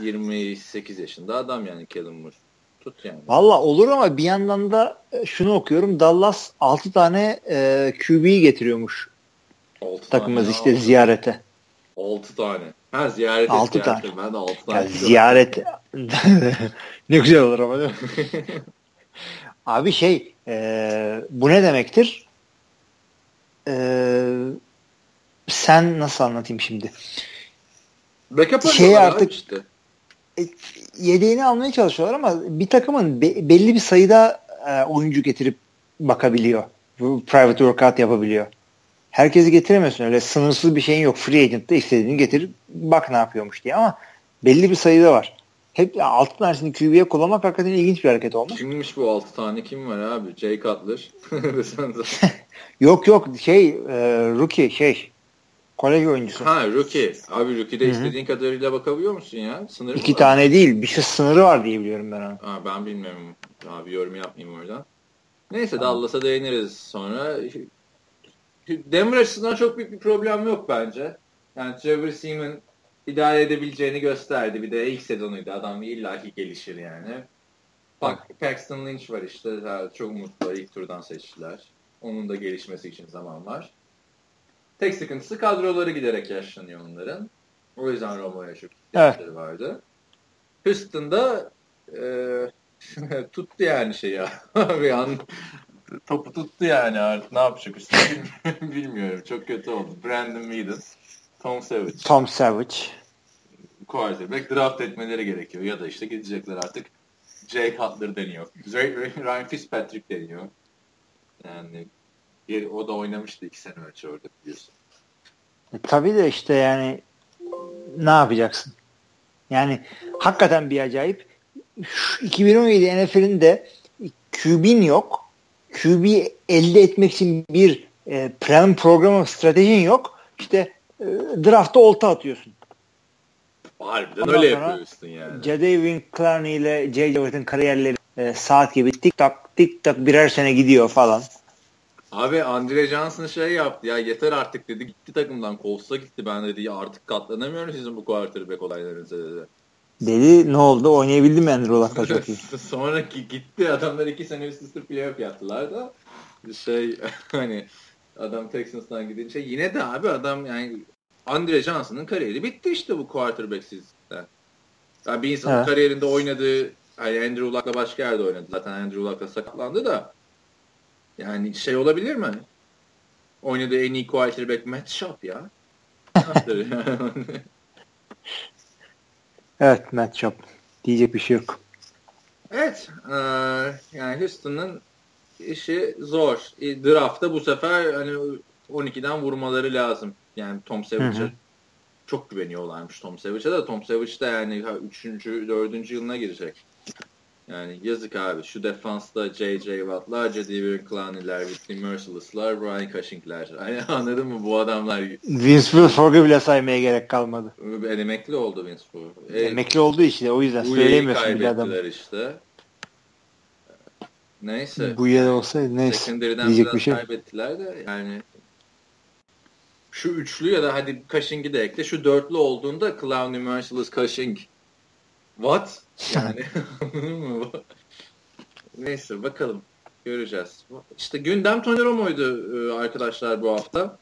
28 yaşında adam yani Kellen Moore. Tut yani. Valla olur ama bir yandan da e, şunu okuyorum. Dallas 6 tane e, QB'yi getiriyormuş. Takımımız işte aldı. ziyarete. 6 tane. Ha ziyaret 6 tane. Ben de 6 tane. Ya, ziyaret ne güzel olur ama değil mi? Abi şey e, bu ne demektir? E, sen nasıl anlatayım şimdi? Backup şey artık işte. E, yedeğini almaya çalışıyorlar ama bir takımın be, belli bir sayıda e, oyuncu getirip bakabiliyor. Private workout yapabiliyor. Herkesi getiremiyorsun öyle sınırsız bir şeyin yok. Free agent'ta istediğini getirip bak ne yapıyormuş diye ama belli bir sayıda var. Hep 6 tanesini QB'ye kullanmak hakikaten ilginç bir hareket olmuş. Kimmiş bu 6 tane? Kim var abi? Jay Cutler. yok yok şey e, rookie şey kolej oyuncusu. Ha rookie. Abi rookie'de Hı-hı. istediğin kadarıyla bakabiliyor musun ya? Sınırı İki tane değil. Bir şey sınırı var diye biliyorum ben onu. Ha, ben bilmiyorum. Abi yorum yapmayayım oradan. Neyse tamam. Dallas'a değiniriz sonra. Denver açısından çok büyük bir problem yok bence. Yani Trevor Seaman idare edebileceğini gösterdi. Bir de ilk sezonuydu. Adam illaki gelişir yani. Bak Paxton Lynch var işte. Çok mutlu. ilk turdan seçtiler. Onun da gelişmesi için zaman var. Tek sıkıntısı kadroları giderek yaşlanıyor onların. O yüzden Romo'ya çok ihtiyaçları evet. vardı. Houston'da e, tuttu yani şey ya. bir an topu tuttu yani artık ne yapacak işte bilmiyorum. Çok kötü oldu. Brandon Whedon, Tom Savage. Tom Savage. Quarterback draft etmeleri gerekiyor. Ya da işte gidecekler artık. Jay Cutler deniyor. Ryan Fitzpatrick deniyor. Yani o da oynamıştı iki sene önce orada biliyorsun. E, tabii de işte yani ne yapacaksın? Yani hakikaten bir acayip. Şu 2017 NFL'in de QB'in yok. QB elde etmek için bir e, plan programı stratejin yok. İşte e, draftta olta atıyorsun. Harbiden Ondan öyle yapıyorsun yani. Jadavion Clowney ile J.J. Watt'ın kariyerleri e, saat gibi tik tak tik tak birer sene gidiyor falan. Abi Andre Johnson şey yaptı ya yeter artık dedi gitti takımdan Colts'a gitti ben dedi ya artık katlanamıyorum sizin bu quarterback olaylarınıza dedi. Dedi ne oldu oynayabildi mi Andrew Luck'la çok iyi. Sonraki gitti adamlar iki sene üst üste playoff yaptılar da şey hani adam Texans'tan gidince yine de abi adam yani Andre Johnson'ın kariyeri bitti işte bu quarterback sizden. Yani bir insanın evet. kariyerinde oynadığı hani Andrew Luck'la başka yerde oynadı. Zaten Andrew Luck'la sakatlandı da yani şey olabilir mi? Oynadığı en iyi quarterback Matt Schaub ya. evet Matt Schaub. Diyecek bir şey yok. Evet. E, yani Houston'ın işi zor. E, draftta bu sefer hani 12'den vurmaları lazım. Yani Tom Savage'a çok güveniyorlarmış Tom Savage'a da Tom Savage de yani 3. 4. yılına girecek. Yani yazık abi. Şu defansta J.J. Watt'lar, Jadavion Clowney'ler, Whitney Merciless'lar, Brian Cushing'ler. Hani anladın mı bu adamlar? Vince Wilfork'u bile saymaya gerek kalmadı. Ben emekli oldu Vince Wilfork. E, emekli oldu işte o yüzden söyleyemiyorsun bile adam. işte. Neyse. Bu yer olsaydı neyse. Diyecek bir şey. kaybettiler de yani şu üçlü ya da hadi Cushing'i de ekle. Şu dörtlü olduğunda Clowney, Merciless, Cushing. What? Yani Neyse bakalım. Göreceğiz. İşte gündem Tony Romo'ydu e, arkadaşlar bu hafta.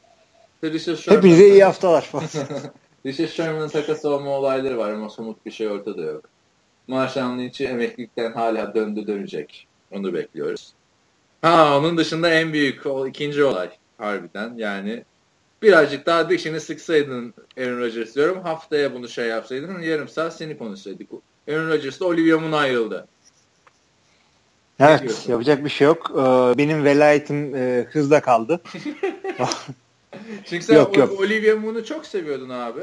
Hepinize iyi haftalar. Richard Sherman'ın takas olma olayları var ama somut bir şey ortada yok. Marshall Lynch'i emeklilikten hala döndü dönecek. Onu bekliyoruz. Ha onun dışında en büyük o ikinci olay harbiden yani birazcık daha dişini sıksaydın Aaron Rodgers diyorum. Haftaya bunu şey yapsaydın yarım saat seni konuşsaydık. Aaron Rodgers da Olivia Moon ayrıldı. Evet yapacak bir şey yok. Ee, benim velayetim e, hızla kaldı. Çünkü sen yok, yok. Olivia Moon'u çok seviyordun abi.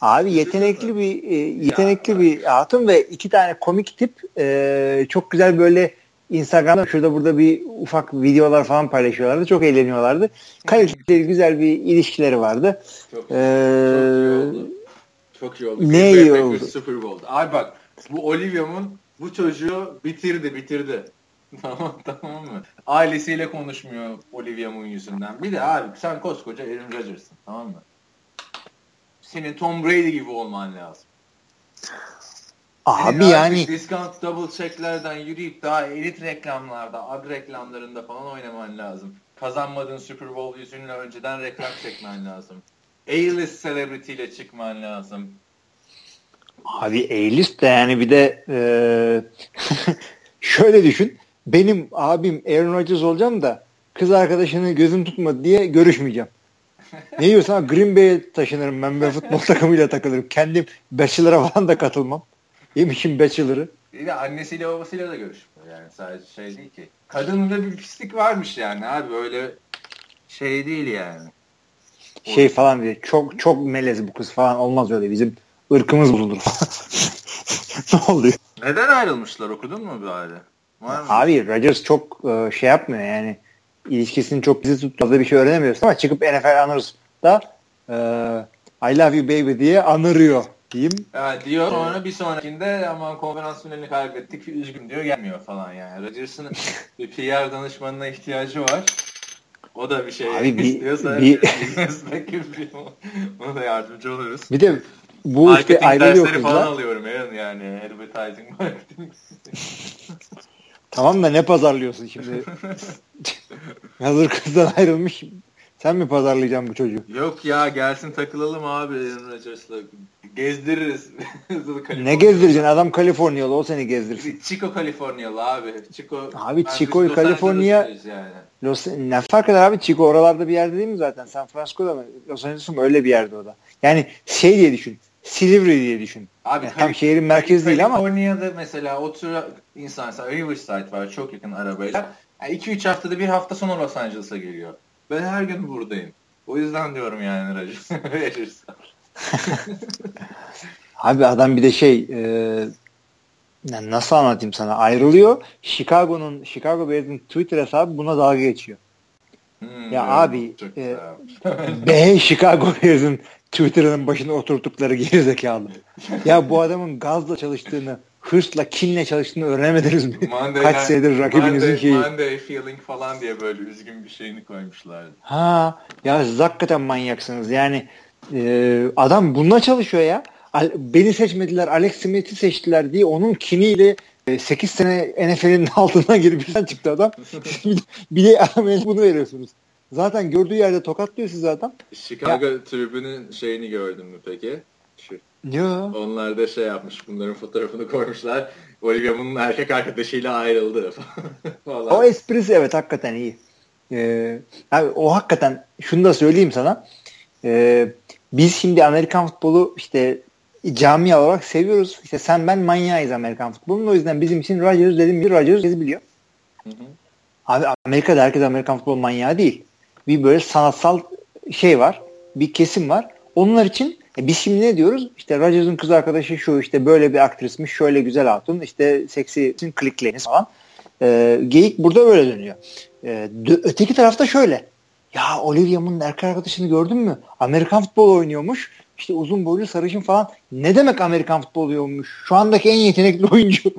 Abi yetenekli bir e, yetenekli ya. bir hatun ve iki tane komik tip e, çok güzel böyle Instagram'da şurada burada bir ufak videolar falan paylaşıyorlardı. Çok eğleniyorlardı. Kaliteli güzel bir ilişkileri vardı. Çok, ee, çok. Çok iyi oldu. Ne iyi oldu. Super Bowl. Ay bak bu Olivia Moon bu çocuğu bitirdi bitirdi. tamam tamam mı? Ailesiyle konuşmuyor Olivia Munn yüzünden. Bir de abi sen koskoca Aaron Rodgers'ın tamam mı? Senin Tom Brady gibi olman lazım. Abi Senin yani discount double checklerden yürüyüp daha elit reklamlarda, ad reklamlarında falan oynaman lazım. Kazanmadığın Super Bowl yüzünle önceden reklam çekmen lazım. A-list celebrity ile çıkman lazım. Abi A-list de yani bir de e, şöyle düşün. Benim abim Aaron Rodgers olacağım da kız arkadaşını gözüm tutmadı diye görüşmeyeceğim. Ne diyorsun Green Bay'e taşınırım ben ve futbol takımıyla takılırım. Kendim Bachelor'a falan da katılmam. Yemişim Bachelor'ı. Bir de annesiyle babasıyla da görüşmüyor yani sadece şey değil ki. Kadında bir pislik varmış yani abi öyle şey değil yani. Şey falan diye çok çok melez bu kız falan olmaz öyle bizim ırkımız bozulur falan. ne oluyor? Neden ayrılmışlar okudun mu bir aile? Var mı? Abi Rodgers çok e, şey yapmıyor yani ilişkisini çok bizi tut fazla bir şey öğrenemiyorsun ama çıkıp NFL anırız da e, I love you baby diye anırıyor diyeyim. Evet diyor sonra bir sonrakinde aman konferans finalini kaybettik üzgün diyor gelmiyor falan yani. Rodgers'ın bir PR danışmanına ihtiyacı var. O da bir şey Abi bir- istiyorsa bir- ona da yardımcı oluruz. Bir de bu Marketing işte ayrılıyor dersleri falan alıyorum Aaron yani advertising marketing. Tamam da ne pazarlıyorsun şimdi? Hazır kızdan ayrılmış. Sen mi pazarlayacaksın bu çocuğu? Yok ya gelsin takılalım abi Aaron Rodgers'la. Gezdiririz. Ne gezdireceksin? Adam Kaliforniyalı o seni gezdirsin. Chico Kaliforniyalı abi. Chico, Abi Chico'yu Kaliforniya- yani. Los, ne fark eder abi? Chico oralarda bir yerde değil mi zaten? San Francisco'da mı? Los Angeles mı? Öyle bir yerde o da. Yani şey diye düşün. Silivri diye düşün. Abi Yani tam şehrin merkezi değil ama Kaliforniya'da mesela otur insan mesela Riverside var çok yakın arabayla. 2-3 haftada bir hafta sonu Los Angeles'a geliyor. Ben her gün buradayım. O yüzden diyorum yani Rodgers. Rodgers'a. abi adam bir de şey e, yani nasıl anlatayım sana? Ayrılıyor. Chicago'nun Chicago Bears'ın Twitter hesabı buna dalga geçiyor. Hmm, Ya abi, e. Be Chicago Bears'ın Twitter'ın başına oturttukları gerizekalı. ya bu adamın gazla çalıştığını, hırsla, kinle çalıştığını öğrenemediniz mi? Monday Kaç senedir rakibinizin Monday, şeyi. Monday feeling falan diye böyle üzgün bir şeyini koymuşlardı. Ha ya siz hakikaten manyaksınız. Yani e, adam bununla çalışıyor ya. Beni seçmediler, Alex Smith'i seçtiler diye onun kiniyle e, 8 sene NFL'in altından girip birden çıktı adam. bir, de bunu veriyorsunuz. Zaten gördüğü yerde tokatlıyor sizi adam. Chicago tribünün şeyini gördün mü peki? Şu Yo. Onlar da şey yapmış, bunların fotoğrafını koymuşlar. Olivia Munn'un erkek arkadaşıyla ayrıldı falan. O esprisi evet hakikaten iyi. Ee, abi, o hakikaten şunu da söyleyeyim sana. Ee, biz şimdi Amerikan futbolu işte cami olarak seviyoruz. İşte sen ben manyağıyız Amerikan futbolunun. O yüzden bizim için Rodgers dedim mi Rodgers biliyor. Hı hı. Abi Amerika'da herkes Amerikan futbol manyağı değil. Bir böyle sanatsal şey var. Bir kesim var. Onlar için e biz şimdi ne diyoruz? İşte Rodgers'ın kız arkadaşı şu işte böyle bir aktrismiş, şöyle güzel hatun, işte seksi klikleriniz falan. E, geyik burada böyle dönüyor. E, öteki tarafta şöyle. Ya Olivia Munn'un erkek arkadaşını gördün mü? Amerikan futbolu oynuyormuş. İşte uzun boylu sarışın falan. Ne demek Amerikan futbolu oynuyormuş? Şu andaki en yetenekli oyuncu.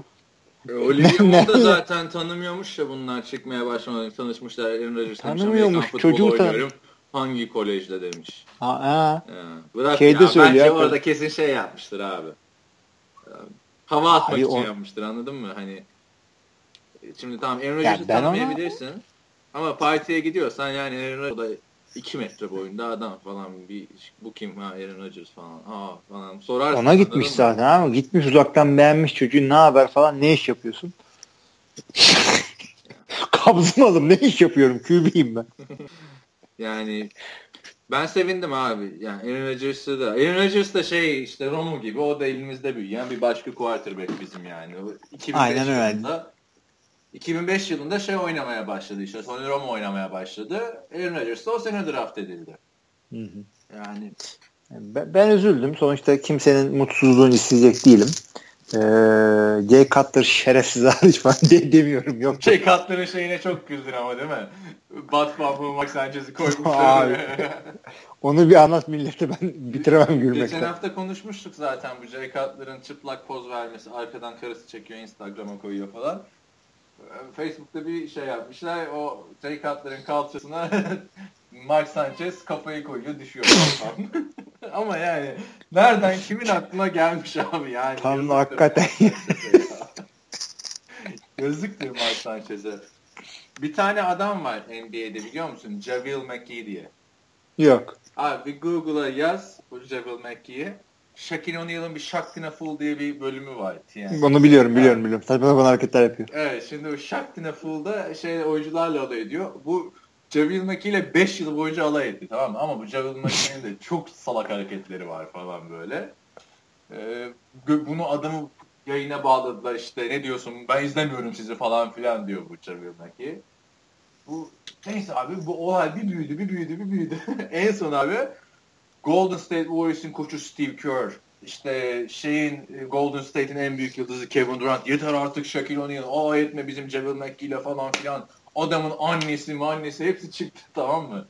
E, Olivia da zaten tanımıyormuş ya bunlar çıkmaya başlamadan tanışmışlar. Aaron Rodgers Tanımıyormuş, çocuğu tan- oynuyorum. Hangi kolejde demiş. Ha, ha. Bırak Şeyde ya. söylüyor Bence orada kesin şey yapmıştır abi. Hava atmak Abi için o- yapmıştır anladın mı? Hani şimdi tamam Aaron Rodgers'ı ben ona- tanımayabilirsin. Ama partiye gidiyorsan yani Aaron Rodgers o da 2 metre boyunda adam falan bir bu kim ha Aaron Rodgers falan aa falan sorarsın. Ona gitmiş zaten ama gitmiş uzaktan beğenmiş çocuğu ne haber falan ne iş yapıyorsun? Kabzımalım ne iş yapıyorum QB'yim ben. Yani ben sevindim abi. Yani Aaron Rodgers'ı da. Aaron Rodgers da şey işte Romo gibi o da elimizde büyüyen bir başka quarterback bizim yani. O 2005 Aynen öyle. Yılında, 2005 yılında şey oynamaya başladı işte. Tony Romo oynamaya başladı. Aaron Rodgers da o sene draft edildi. Yani Ben, ben üzüldüm. Sonuçta kimsenin mutsuzluğunu isteyecek değilim. Ee, Jay Cutler şerefsiz hariç falan de, demiyorum. Yok. şey Cutler'ın şeyine çok güldün ama değil mi? Batman bu Max Sanchez'i koymuşlar. Onu bir anlat millete ben bitiremem Geçen gülmekten. hafta konuşmuştuk zaten bu Jay Cutler'ın çıplak poz vermesi, arkadan karısı çekiyor Instagram'a koyuyor falan. Facebook'ta bir şey yapmışlar. O tarikatların kalçasına Mark Sanchez kafayı koyuyor düşüyor. Ama yani nereden kimin aklına gelmiş abi yani. Tam hakikaten. Yazıktır Mark Sanchez'e. Bir tane adam var NBA'de biliyor musun? Javale McGee diye. Yok. Abi bir Google'a yaz bu Javale McGee'yi. Shaquille O'Neal'ın bir Shaq Fool diye bir bölümü var. Yani. Onu biliyorum biliyorum biliyorum. Saçma sapan hareketler yapıyor. Evet şimdi o Shaq Fool'da şey oyuncularla alay ediyor. Bu Javale McGee ile 5 yıl boyunca alay etti tamam mı? Ama bu Javale McGee'nin de çok salak hareketleri var falan böyle. Ee, bunu adamı yayına bağladılar işte ne diyorsun ben izlemiyorum sizi falan filan diyor bu Javale McGee. Bu neyse abi bu olay bir büyüdü bir büyüdü bir büyüdü. en son abi Golden State Warriors'ın koçu Steve Kerr işte şeyin Golden State'in en büyük yıldızı Kevin Durant yeter artık Shaquille O'Neal aa etme bizim Javale McGee ile falan filan adamın annesi annesi hepsi çıktı tamam mı?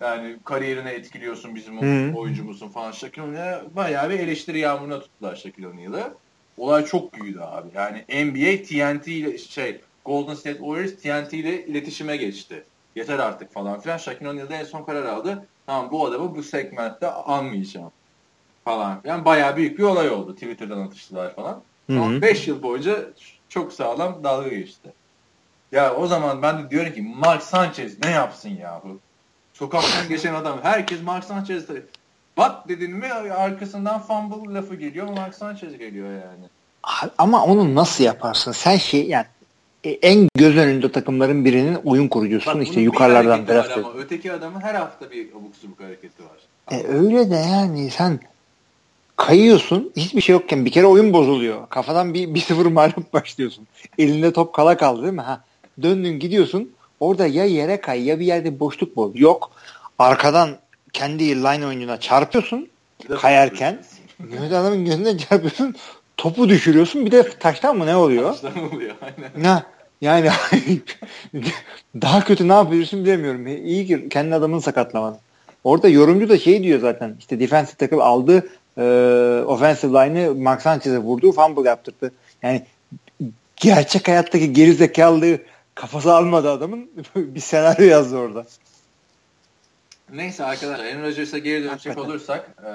Yani kariyerine etkiliyorsun bizim hmm. oyuncumuzun falan. Shaquille O'Neal'e bayağı bir eleştiri yağmuruna tuttular Shaquille O'Neal'ı. Olay çok büyüdü abi. Yani NBA TNT ile şey Golden State Warriors TNT ile iletişime geçti. Yeter artık falan filan. Shaquille O'Neal en son karar aldı. Tamam bu adamı bu segmentte almayacağım falan. Yani bayağı büyük bir olay oldu. Twitter'dan atıştılar falan. Hı-hı. Ama 5 yıl boyunca çok sağlam dalga geçti. Ya o zaman ben de diyorum ki Mark Sanchez ne yapsın ya bu? Sokaktan geçen adam. Herkes Mark Sanchez'de. Bak dedin mi arkasından fumble lafı geliyor. Mark Sanchez geliyor yani. Ama onu nasıl yaparsın? Sen şey yani en göz önünde takımların birinin oyun kurucusun Bak, işte yukarılardan draft ama öteki adamın her hafta bir abuk subuk hareketi var. E, öyle de yani sen kayıyorsun hiçbir şey yokken bir kere oyun bozuluyor. Kafadan bir, bir sıfır mağlup başlıyorsun. Elinde top kala kaldı değil mi? Ha, döndün gidiyorsun orada ya yere kay ya bir yerde boşluk bul. Yok arkadan kendi line oyuncuna çarpıyorsun kayarken. Mehmet adamın gözüne çarpıyorsun topu düşürüyorsun bir de taştan mı ne oluyor? Taştan oluyor aynen. Ne? Yani daha kötü ne yapıyorsun bilemiyorum. İyi ki kendi adamını sakatlamadın. Orada yorumcu da şey diyor zaten işte defensive tackle aldı e, offensive line'ı Mark Sanchez'e vurdu fumble yaptırdı. Yani gerçek hayattaki geri zekalı kafası almadı adamın bir senaryo yazdı orada. Neyse arkadaşlar Aaron Rodgers'a geri dönecek olursak e,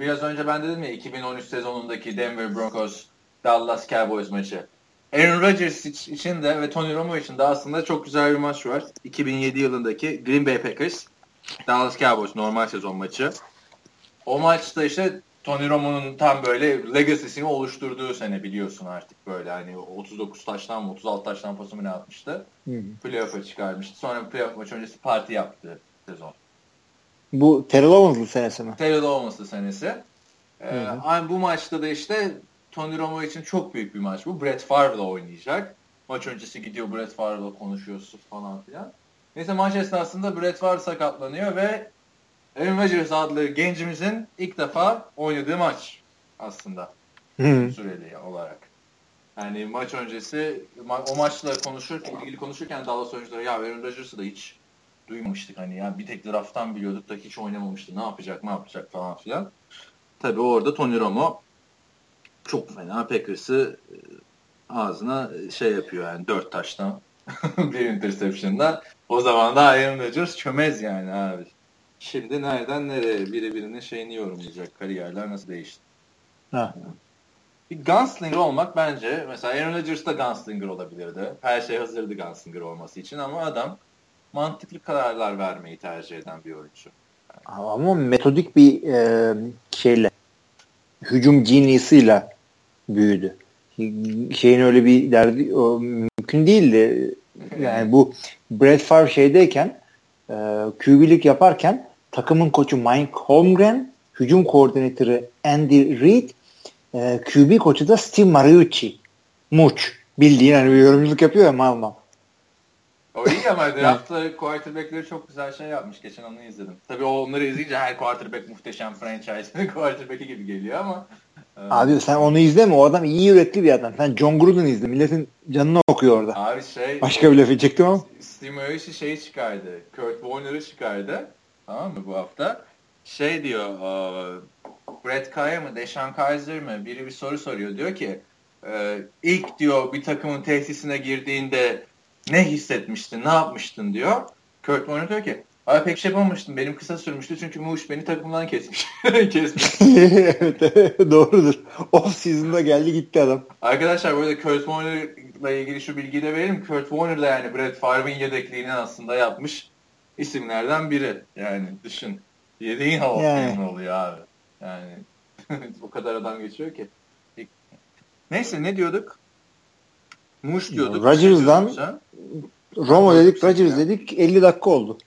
biraz önce ben dedim ya 2013 sezonundaki Denver Broncos Dallas Cowboys maçı. Aaron Rodgers için de ve Tony Romo için de aslında çok güzel bir maç var. 2007 yılındaki Green Bay Packers Dallas Cowboys normal sezon maçı. O maçta işte Tony Romo'nun tam böyle legacy'sini oluşturduğu sene biliyorsun artık böyle hani 39 taştan mı 36 taştan pası mı ne atmıştı. Playoff'a çıkarmıştı. Sonra playoff maç öncesi parti yaptı sezon. Bu Terrell Owens'lı senesi mi? Terrell Owens'lı senesi. Ee, aynı bu maçta da işte Tony Romo için çok büyük bir maç bu. Brett Favre'la oynayacak. Maç öncesi gidiyor Brett Favre'la konuşuyorsun falan filan. Neyse maç esnasında Brett Favre sakatlanıyor ve Aaron Rodgers adlı gencimizin ilk defa oynadığı maç aslında. Hı. Süreli olarak. Yani maç öncesi o maçla konuşur, ilgili konuşurken Dallas oyuncuları ya Aaron Rodgers'ı da hiç duymamıştık hani ya bir tek drafttan biliyorduk da hiç oynamamıştı. Ne yapacak, ne yapacak falan filan. Tabii orada Tony Romo çok fena Packers'ı e, ağzına şey yapıyor yani dört taştan bir interception'da. O zaman da Aaron Rodgers çömez yani abi. Şimdi nereden nereye biri birinin şeyini yorumlayacak. Kariyerler nasıl değişti. Ha. Bir gunslinger olmak bence mesela Aaron Rodgers da gunslinger olabilirdi. Her şey hazırdı gunslinger olması için ama adam mantıklı kararlar vermeyi tercih eden bir oyuncu. Ama metodik bir e, şeyle hücum genius'ıyla büyüdü. Şeyin öyle bir derdi o, mümkün değildi. Yani bu Brett Favre şeydeyken e, QB'lik yaparken takımın koçu Mike Holmgren, hücum koordinatörü Andy Reid, e, QB koçu da Steve Mariucci. Muç. Bildiğin hani bir yorumculuk yapıyor ya mal mal. O iyi ama draftta quarterback'leri çok güzel şey yapmış. Geçen onu izledim. Tabii onları izleyince her quarterback muhteşem franchise quarterback'i gibi geliyor ama Abi sen onu izleme. O adam iyi yürekli bir adam. Sen John Gruden izle. Milletin canını okuyor orada. Abi şey... Başka bir laf edecektim ama. Steve Mariucci şeyi çıkardı. Kurt Warner'ı çıkardı. Tamam mı bu hafta? Şey diyor Brett Kaya mı Deshaun Kaiser mı biri bir soru soruyor. Diyor ki e, ilk diyor bir takımın tesisine girdiğinde ne hissetmiştin, ne yapmıştın diyor. Kurt Warner diyor ki Abi pek şey yapamamıştım. Benim kısa sürmüştü çünkü Muş beni takımdan kesmiş. kesmiş. evet, doğrudur. Off season'da geldi gitti adam. Arkadaşlar burada Kurt Warner'la ilgili şu bilgiyi de verelim. Kurt Warner da yani Brett Favre'in yedekliğini aslında yapmış isimlerden biri. Yani düşün. Yedeğin hava yani. oluyor abi. Yani o kadar adam geçiyor ki. Neyse ne diyorduk? Muş diyorduk. Rodgers'dan Romo dedik, Rodgers dedik 50 dakika oldu.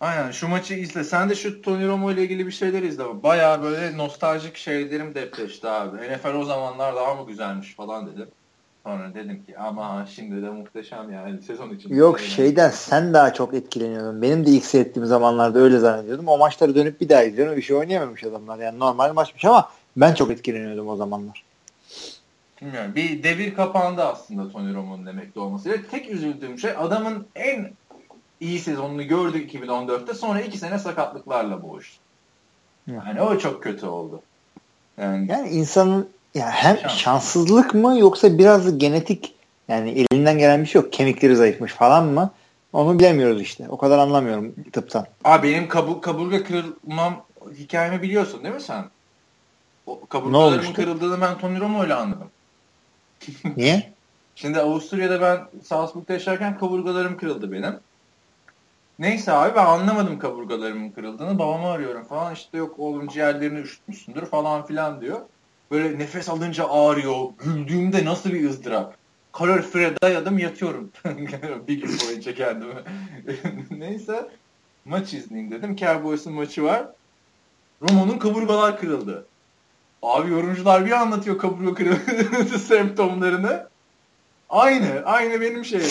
Aynen şu maçı izle. Sen de şu Tony Romo ile ilgili bir şeyler izle. Baya böyle nostaljik şeylerim depreşti abi. NFL o zamanlar daha mı güzelmiş falan dedim. Sonra dedim ki ama şimdi de muhteşem yani sezon için. Yok şeyden sen daha çok etkileniyordun. Benim de ilk seyrettiğim zamanlarda öyle zannediyordum. O maçları dönüp bir daha izliyorum. Bir şey oynayamamış adamlar. Yani normal maçmış ama ben çok etkileniyordum o zamanlar. Bilmiyorum. Bir devir kapandı aslında Tony Romo'nun emekli olması. Tek üzüldüğüm şey adamın en iyi sezonunu gördük 2014'te. Sonra iki sene sakatlıklarla boğuştu. Yani o çok kötü oldu. Yani, yani insanın ya hem Şans. şanssızlık mı yoksa biraz genetik yani elinden gelen bir şey yok. Kemikleri zayıfmış falan mı? Onu bilemiyoruz işte. O kadar anlamıyorum tıptan. Abi benim kabur, kaburga kırılmam hikayemi biliyorsun değil mi sen? O, kaburgalarımın kırıldığını ben Tony Romo ile anladım. Niye? Şimdi Avusturya'da ben Salzburg'da yaşarken kaburgalarım kırıldı benim. Neyse abi ben anlamadım kaburgalarımın kırıldığını. Babamı arıyorum falan işte yok oğlum ciğerlerini üşütmüşsündür falan filan diyor. Böyle nefes alınca ağrıyor. Güldüğümde nasıl bir ızdırap. Kalorifere dayadım yatıyorum. bir gün boyunca kendimi. Neyse maç izleyeyim dedim. Cowboys'un maçı var. Romo'nun kaburgalar kırıldı. Abi yorumcular bir anlatıyor kaburga kırıldı semptomlarını. Aynı. Aynı benim şeyim.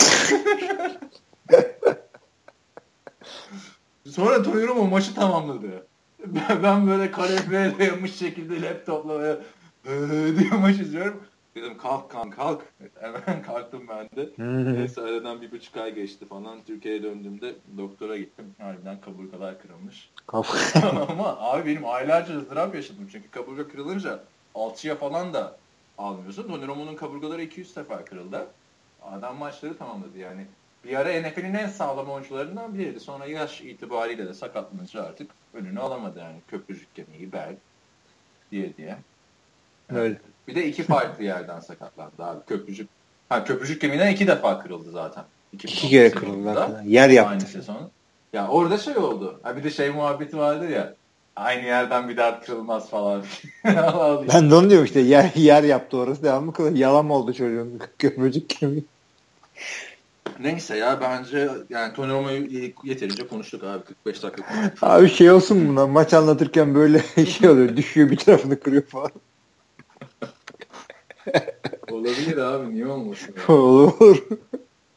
Sonra Tony Romo maçı tamamladı. Ben, ben böyle kalorifer'e dayanmış şekilde laptopla böyle diye maç izliyorum. Dedim kalk kan kalk. Hemen kalktım ben de. Neyse aradan bir buçuk ay geçti falan. Türkiye'ye döndüğümde doktora gittim. Harbiden kaburgalar kırılmış. Ama abi benim aylarca ızdırap yaşadım. Çünkü kaburga kırılınca alçıya falan da almıyorsun. Tony Romo'nun kaburgaları 200 sefer kırıldı. Adam maçları tamamladı yani. Bir ara NFL'in en sağlam oyuncularından biriydi. Sonra yaş itibariyle de sakatlanınca artık önünü alamadı yani. Köprücük kemiği, bel diye diye. Öyle. Bir de iki farklı yerden sakatlandı abi. Köprücük ha köprücük kemiğinden iki defa kırıldı zaten. İki, iki kere kırıldı zaten. Yer yaptı. Aynı sezon. Ya orada şey oldu. Ha bir de şey muhabbeti vardı ya. Aynı yerden bir daha kırılmaz falan. ben de onu diyorum işte yer, yer yaptı orası. Devamlı kadar yalan mı oldu çocuğun köprücük kemiği? Neyse ya bence yani Tony Romo'yu yeterince konuştuk abi 45 dakika. Abi şey olsun buna maç anlatırken böyle şey oluyor düşüyor bir tarafını kırıyor falan. Olabilir abi niye olmasın? Olur.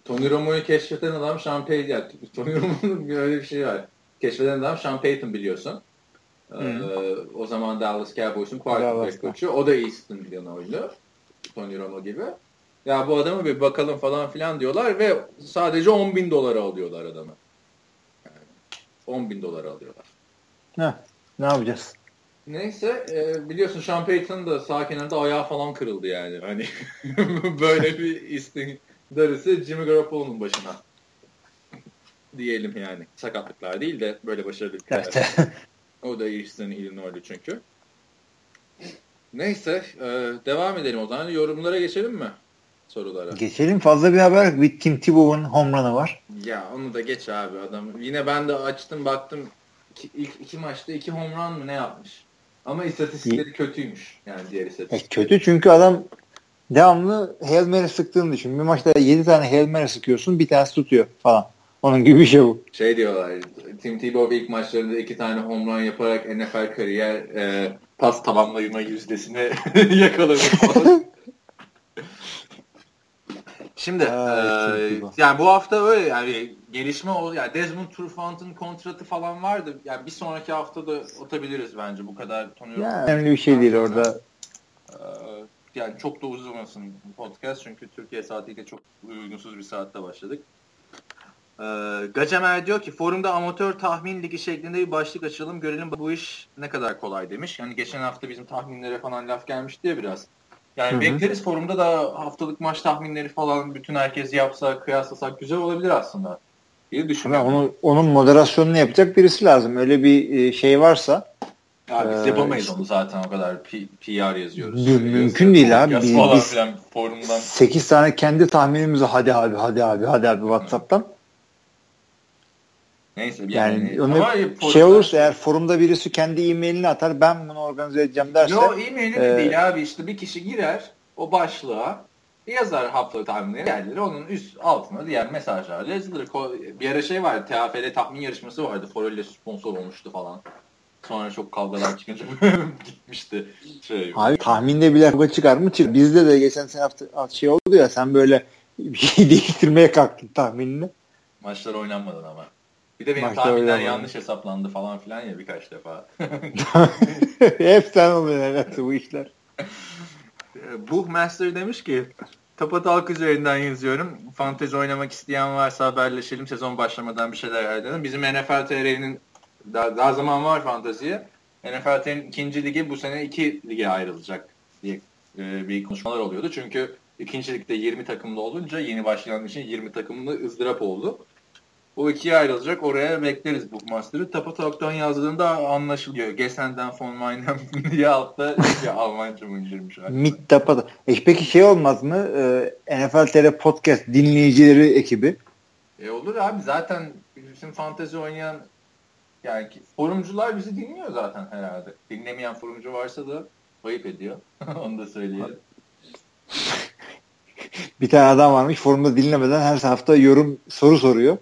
Tony Romo'yu keşfeden adam Sean Payton. Yani, Tony Romo'nun öyle bir şey var. Keşfeden adam Sean Payton biliyorsun. Ee, o zaman Dallas Cowboys'un quarterback koçu. O da Easton oynuyor. Tony Romo gibi. Ya bu adamı bir bakalım falan filan diyorlar ve sadece 10 bin dolara alıyorlar adamı. Yani 10 bin dolara alıyorlar. Ne? Ne yapacağız? Neyse e, biliyorsun Sean Payton da sağ kenarda ayağı falan kırıldı yani. Hani böyle bir istin darısı Jimmy Garoppolo'nun başına. Diyelim yani. Sakatlıklar değil de böyle başarılı bir evet. O da Eastern Illinois'lu çünkü. Neyse e, devam edelim o zaman. Yorumlara geçelim mi? sorulara. Geçelim fazla bir haber. Bir Tim Tebow'un home run'ı var. Ya onu da geç abi adam. Yine ben de açtım baktım iki, ilk iki maçta iki home run mı ne yapmış? Ama istatistikleri kötüymüş. Yani diğer istatistikleri. E, kötü çünkü adam devamlı Hail Mary sıktığını düşün. Bir maçta 7 tane Hail Mary sıkıyorsun bir tanesi tutuyor falan. Onun gibi bir şey bu. Şey diyorlar Tim Tebow ilk maçlarında iki tane home run yaparak NFL kariyer e, pas tamamlayma yüzdesini yakaladı falan. Şimdi ha, e, yani bu hafta öyle yani gelişme o yani Desmond Trufant'ın kontratı falan vardı. Yani bir sonraki hafta da atabiliriz bence bu kadar tanıyorum. Yani önemli bir şey değil orada. E, yani çok da uzamasın podcast çünkü Türkiye saatiyle çok uygunsuz bir saatte başladık. E, Gacemer diyor ki forumda amatör tahmin ligi şeklinde bir başlık açalım görelim bu iş ne kadar kolay demiş. Yani geçen hafta bizim tahminlere falan laf gelmişti ya biraz. Yani Hı-hı. bekleriz forumda da haftalık maç tahminleri falan bütün herkes yapsa kıyaslasak güzel olabilir aslında diye düşünüyorum. Onu, onun moderasyonunu yapacak birisi lazım. Öyle bir e, şey varsa. Ya biz ee, yapamayız onu zaten o kadar P- PR yazıyoruz. Mü- mümkün değil abi. Biz, biz forumdan. 8 tane kendi tahminimizi hadi abi hadi abi hadi abi WhatsApp'tan. Neyse yani, yani onu şey olursa eğer forumda birisi kendi e-mailini atar ben bunu organize edeceğim derse. Yo e-mailini e, değil abi işte bir kişi girer o başlığa yazar haftalık tahminleri yerleri onun üst altına diğer mesajlarla yazılır. Bir ara şey vardı TFL tahmin yarışması vardı. Forelle sponsor olmuştu falan. Sonra çok kavgalar çıkınca gitmişti. Şey, Abi tahminde bile kavga çıkar mı çıkar. Bizde de geçen sene hafta şey oldu ya sen böyle bir şey değiştirmeye kalktın tahminini. Maçlar oynanmadan ama. Bir de benim Maçta tahminler yanlış hesaplandı falan filan ya birkaç defa. Hep sen oluyor herhalde bu işler. Buchmaster demiş ki Tapatalk üzerinden yazıyorum. Fantezi oynamak isteyen varsa haberleşelim. Sezon başlamadan bir şeyler ayarlayalım. Bizim NFL TR'nin daha, daha zaman var fanteziye. NFL TR'nin ikinci ligi bu sene iki lige ayrılacak diye e, bir konuşmalar oluyordu. Çünkü ikinci ligde 20 takımlı olunca yeni başlayan için 20 takımlı ızdırap oldu. O ikiye ayrılacak. Oraya bekleriz bu Bookmaster'ı. Tapatalk'tan yazdığında anlaşılıyor. Gesenden von Meinem diye altta ya Almanca mı indirmiş? Mit Tapata. E peki şey olmaz mı? Ee, NFL TR Podcast dinleyicileri ekibi. E olur abi. Zaten bizim fantezi oynayan yani forumcular bizi dinliyor zaten herhalde. Dinlemeyen forumcu varsa da ayıp ediyor. Onu da söyleyelim. bir tane adam varmış forumda dinlemeden her hafta yorum soru soruyor.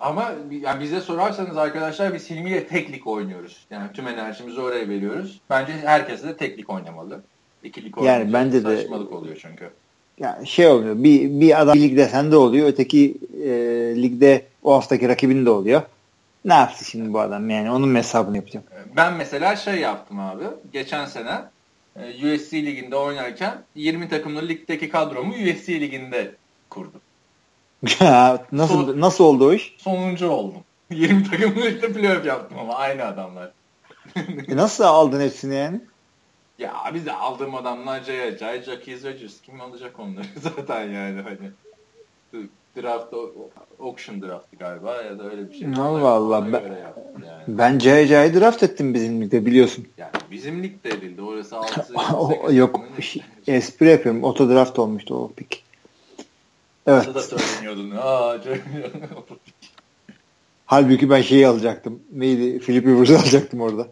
Ama yani bize sorarsanız arkadaşlar biz Hilmi ile teklik oynuyoruz. Yani tüm enerjimizi oraya veriyoruz. Bence herkes de teklik oynamalı. İkilik yani bence de saçmalık oluyor çünkü. Yani şey oluyor. Bir, bir adam bir ligde sende oluyor. Öteki e, ligde o haftaki rakibinde oluyor. Ne yaptı şimdi bu adam? Yani onun hesabını yapacağım. Ben mesela şey yaptım abi. Geçen sene e, USC liginde oynarken 20 takımlı ligdeki kadromu USC liginde kurdum. Nasıl Son, nasıl oldu o iş? Sonuncu oldum. 20 takımlı ligde playoff yaptım ama aynı adamlar. e nasıl aldın hepsini yani? Ya biz de aldığım adamlar Jay Jay, Jackie Rodgers. Kim alacak onları zaten yani hani. Draft, auction draftı galiba ya da öyle bir şey. Allah Allah. Ben, yani. ben Jay draft ettim bizim ligde biliyorsun. Yani bizim ligde edildi. Orası 6 Yok. Espri yapıyorum. Oto draft olmuştu o pick. Evet. da söyleniyordun. Aa, Halbuki ben şeyi alacaktım. Neydi? Philip Rivers'ı alacaktım orada.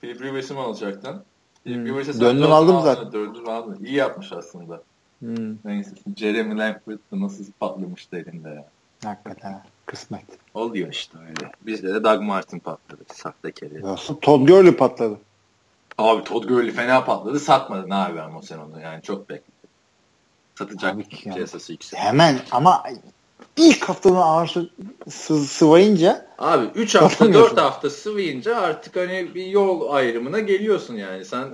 Philip Rivers'ı mı alacaktın? Hmm. Döndüm aldım zaten. Döndüm aldım. İyi yapmış aslında. Hmm. Neyse. Jeremy da nasıl patlamıştı elinde ya. Hakikaten. Kısmet. Oluyor işte öyle. Bizde de Doug Martin patladı. Sahtekeri. Nasıl? Todd Gurley patladı. Abi Todd Gurley fena patladı. Satmadın abi ama sen onu. Yani çok bekle satacak ki piyasası yüksek. Hemen ama ilk haftanın ağır sı sıvayınca abi 3 hafta 4 hafta sıvayınca artık hani bir yol ayrımına geliyorsun yani sen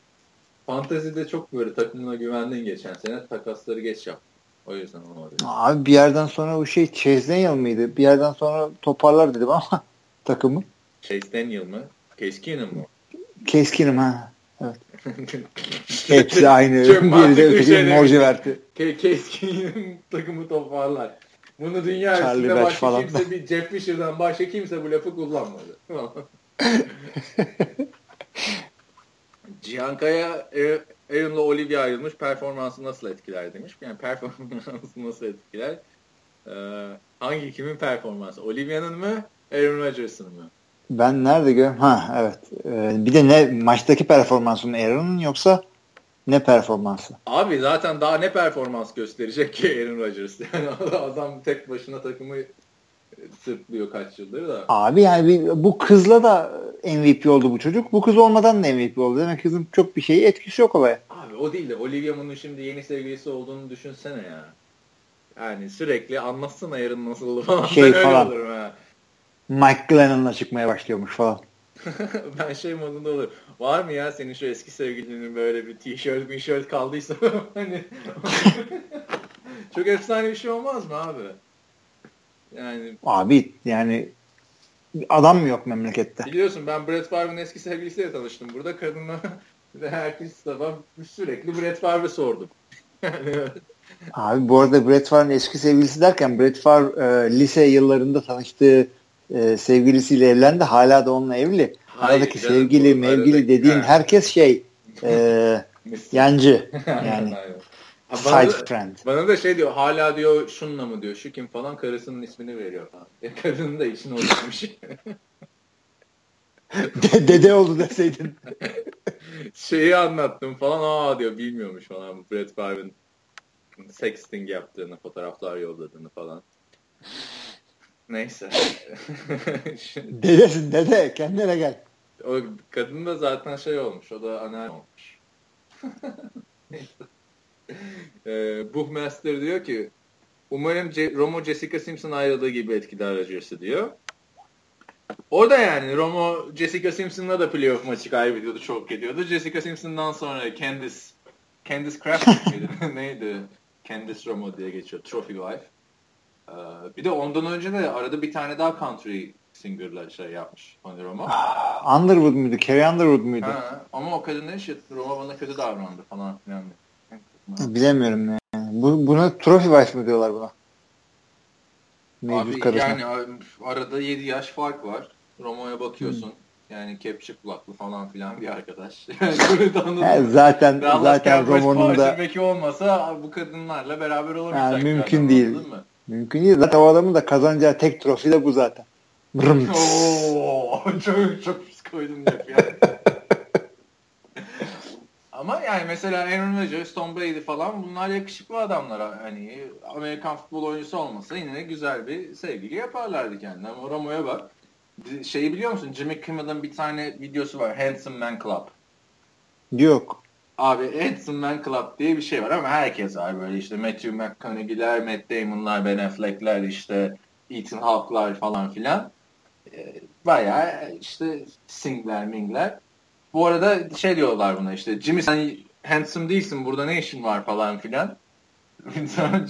fantezide çok böyle takımına güvendin geçen sene takasları geç yap. O yüzden olmadı. Abi bir yerden sonra o şey Chase Daniel mıydı? Bir yerden sonra toparlar dedim ama takımı. Chase Daniel mı? Case Keenum mu? Case Keenum ha. Evet. Hepsi aynı. Biri de öteki Morcivert'i. Keskin'in takımı toparlar. Bunu dünya üstünde başka falan. kimse bir Jeff Fisher'dan başka kimse bu lafı kullanmadı. Cihankaya Aaron'la Olivia ayrılmış. Performansı nasıl etkiler demiş. Yani performansı nasıl etkiler? Ee, hangi kimin performansı? Olivia'nın mı? Aaron Rodgers'ın mı? Ben nerede görüyorum? Ha evet. Ee, bir de ne maçtaki performansı mı Aaron'ın yoksa ne performansı? Abi zaten daha ne performans gösterecek ki Aaron Rodgers? Yani adam tek başına takımı sırtlıyor kaç yıldır da. Abi yani bu kızla da MVP oldu bu çocuk. Bu kız olmadan da MVP oldu. Demek kızın çok bir şeyi etkisi yok olaya. Abi o değil de Olivia Munn'un şimdi yeni sevgilisi olduğunu düşünsene ya. Yani sürekli anlatsana Aaron nasıl falan. Şey falan. Olurum ha. Mike Glennon'la çıkmaya başlıyormuş falan. ben şey modunda olur. Var mı ya senin şu eski sevgilinin böyle bir tişört bir shirt kaldıysa hani çok efsane bir şey olmaz mı abi? Yani Abi yani adam mı yok memlekette? Biliyorsun ben Brett Favre'ın eski sevgilisiyle tanıştım. Burada kadınla Ve herkes sabah sürekli Brett Favre sordum. Abi bu arada Brett Favre'ın eski sevgilisi derken Brett Favre e, lise yıllarında tanıştığı e, sevgilisiyle evlendi. Hala da onunla evli. Hayır, Aradaki canım, sevgili mevgili dediğin Ha. herkes şey e, yancı yani Bana side da, friend. bana da şey diyor hala diyor şunla mı diyor şu kim falan karısının ismini veriyor falan. E, kadının da işine oturmuş. De- Dede oldu deseydin. Şeyi anlattım falan aa diyor bilmiyormuş falan bu Brett Favre'ın sexting yaptığını fotoğraflar yolladığını falan. Neyse. Dedesin dede kendine gel. o kadın da zaten şey olmuş. O da anneanne olmuş. Neyse. Ee, Buchmaster diyor ki umarım Ce- Romo Jessica Simpson ayrıldığı gibi etkiler Rodgers'ı diyor. O da yani Romo Jessica Simpson'la da playoff maçı kaybediyordu, çok ediyordu. Jessica Simpson'dan sonra Candice Candice Craft neydi? Candice Romo diye geçiyor. Trophy Wife. Ee, bir de ondan önce de arada bir tane daha country singer'la şey yapmış Tony Romo. Underwood muydu? Carrie Underwood muydu? Ha, ama o kadın ne şey, Roma bana kötü davrandı falan filan. Bilemiyorum yani. Bu, buna trophy wife mi diyorlar buna? Mevcut Abi karısına. yani arada 7 yaş fark var. Roma'ya bakıyorsun. Yani kepçe kulaklı falan filan bir arkadaş. Yani zaten zaten Romo'nun da olmasa bu kadınlarla beraber olamayacak. Bir mümkün değil. anladın mı? Mümkün değil. Zaten o adamın da kazanacağı tek trofi de bu zaten. Oo, çok çok pis koydun hep ya. Ama yani mesela Aaron Rodgers, Tom Brady falan bunlar yakışıklı adamlar. Hani Amerikan futbol oyuncusu olmasa yine güzel bir sevgili yaparlardı kendine. Ama Romo'ya bak. Şeyi biliyor musun? Jimmy Kimmel'ın bir tane videosu var. Handsome Man Club. Yok. Abi Handsome Man Club diye bir şey var ama herkes var böyle işte Matthew McConaughey'ler, Matt Damon'lar, Ben Affleck'ler işte Ethan Hawke'lar falan filan. Ee, bayağı işte singler mingler. Bu arada şey diyorlar buna işte Jimmy sen handsome değilsin burada ne işin var falan filan.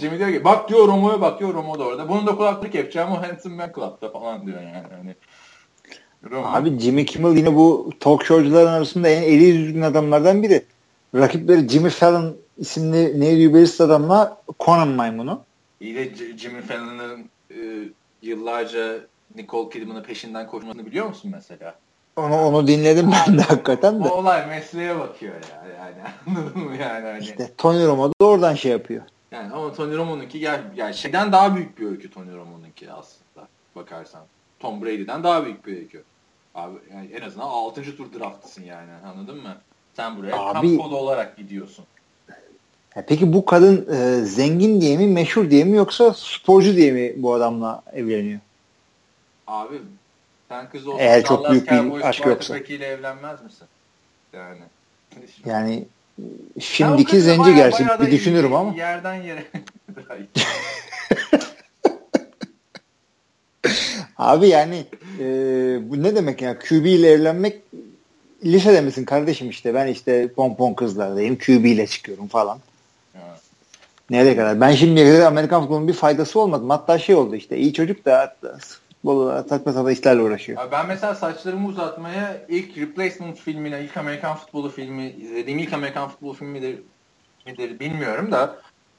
Jimmy diyor ki bak diyor Romo'ya bak diyor Romo da orada. Bunun da kulaklık yapacağım o Handsome Man Club'da falan diyor yani. Hani, Romo. Abi Jimmy Kimmel yine bu talk showcuların arasında en eli düzgün adamlardan biri. Rakipleri Jimmy Fallon isimli belirsiz adamla Conan maymunu. İyi de Jimmy Fallon'ın e, yıllarca Nicole Kidman'ın peşinden koşmasını biliyor musun mesela? Onu onu dinledim ben de hakikaten de. olay mesleğe bakıyor ya yani anladın mı yani hani. İşte Tony Romo da oradan şey yapıyor. Yani ama Tony Romo'nunki gel yani şeyden daha büyük bir öykü Tony Romo'nunki aslında bakarsan. Tom Brady'den daha büyük bir öykü. Abi yani en azından 6. tur draftlısın yani anladın mı? Sen buraya Abi- kamp kodu olarak gidiyorsun. Ya peki bu kadın e, zengin diye mi, meşhur diye mi yoksa sporcu diye mi bu adamla evleniyor? Abi sen kız olsan Eğer çok büyük bir aşk yoksa. quarterbackiyle evlenmez misin? Yani. Yani Ya şimdiki kadın zenci gerçi bir düşünürüm ama. Yerden yere. Abi yani e, bu ne demek ya? QB ile evlenmek lisede misin kardeşim işte ben işte pompon kızlardayım QB ile çıkıyorum falan. Ha. Nereye kadar? Ben şimdiye kadar Amerikan futbolunun bir faydası olmadı. Hatta şey oldu işte iyi çocuk da hatta futbolu saçma sapan işlerle uğraşıyor. Ya ben mesela saçlarımı uzatmaya ilk Replacement filmine, ilk Amerikan futbolu filmi, izlediğim ilk Amerikan futbolu filmidir, midir bilmiyorum da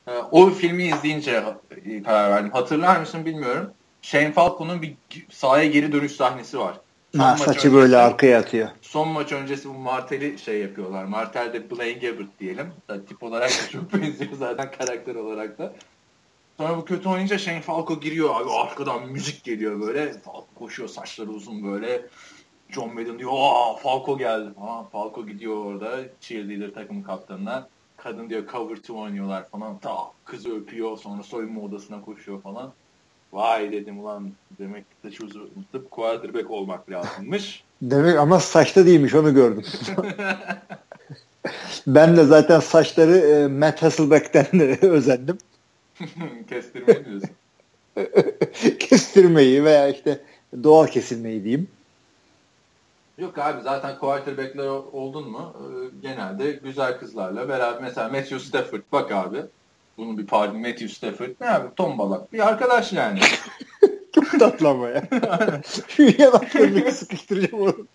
e, o filmi izleyince karar verdim. Hatırlar mısın bilmiyorum. Shane Falco'nun bir sahaya geri dönüş sahnesi var. Ha, saçı öncesi- böyle arkaya atıyor. Son maç öncesi bu Martel'i şey yapıyorlar. Martel de Blaine Gabbert diyelim. Zaten tip olarak da çok benziyor zaten karakter olarak da. Sonra bu kötü oynayınca Shane Falco giriyor abi arkadan müzik geliyor böyle. Falco koşuyor saçları uzun böyle. John Madden diyor aa Falco geldi. Aa, Falco gidiyor orada cheerleader takımı kaptanına. Kadın diyor cover two oynuyorlar falan. Ta kızı öpüyor sonra soyunma odasına koşuyor falan. Vay dedim ulan demek saçı uzatıp quarterback olmak lazımmış. Demek ama saçta değilmiş onu gördüm. ben de zaten saçları e, Matt Hasselbeck'ten özendim. Kestirme diyorsun. Kestirmeyi veya işte doğal kesilmeyi diyeyim. Yok abi zaten quarterback'ler oldun mu e, genelde güzel kızlarla beraber mesela Matthew Stafford bak abi bunun bir pardon Matthew Stafford ne abi tombalak bir arkadaş yani. Çok tatlı ama ya. Yanaklarını sıkıştıracağım onu.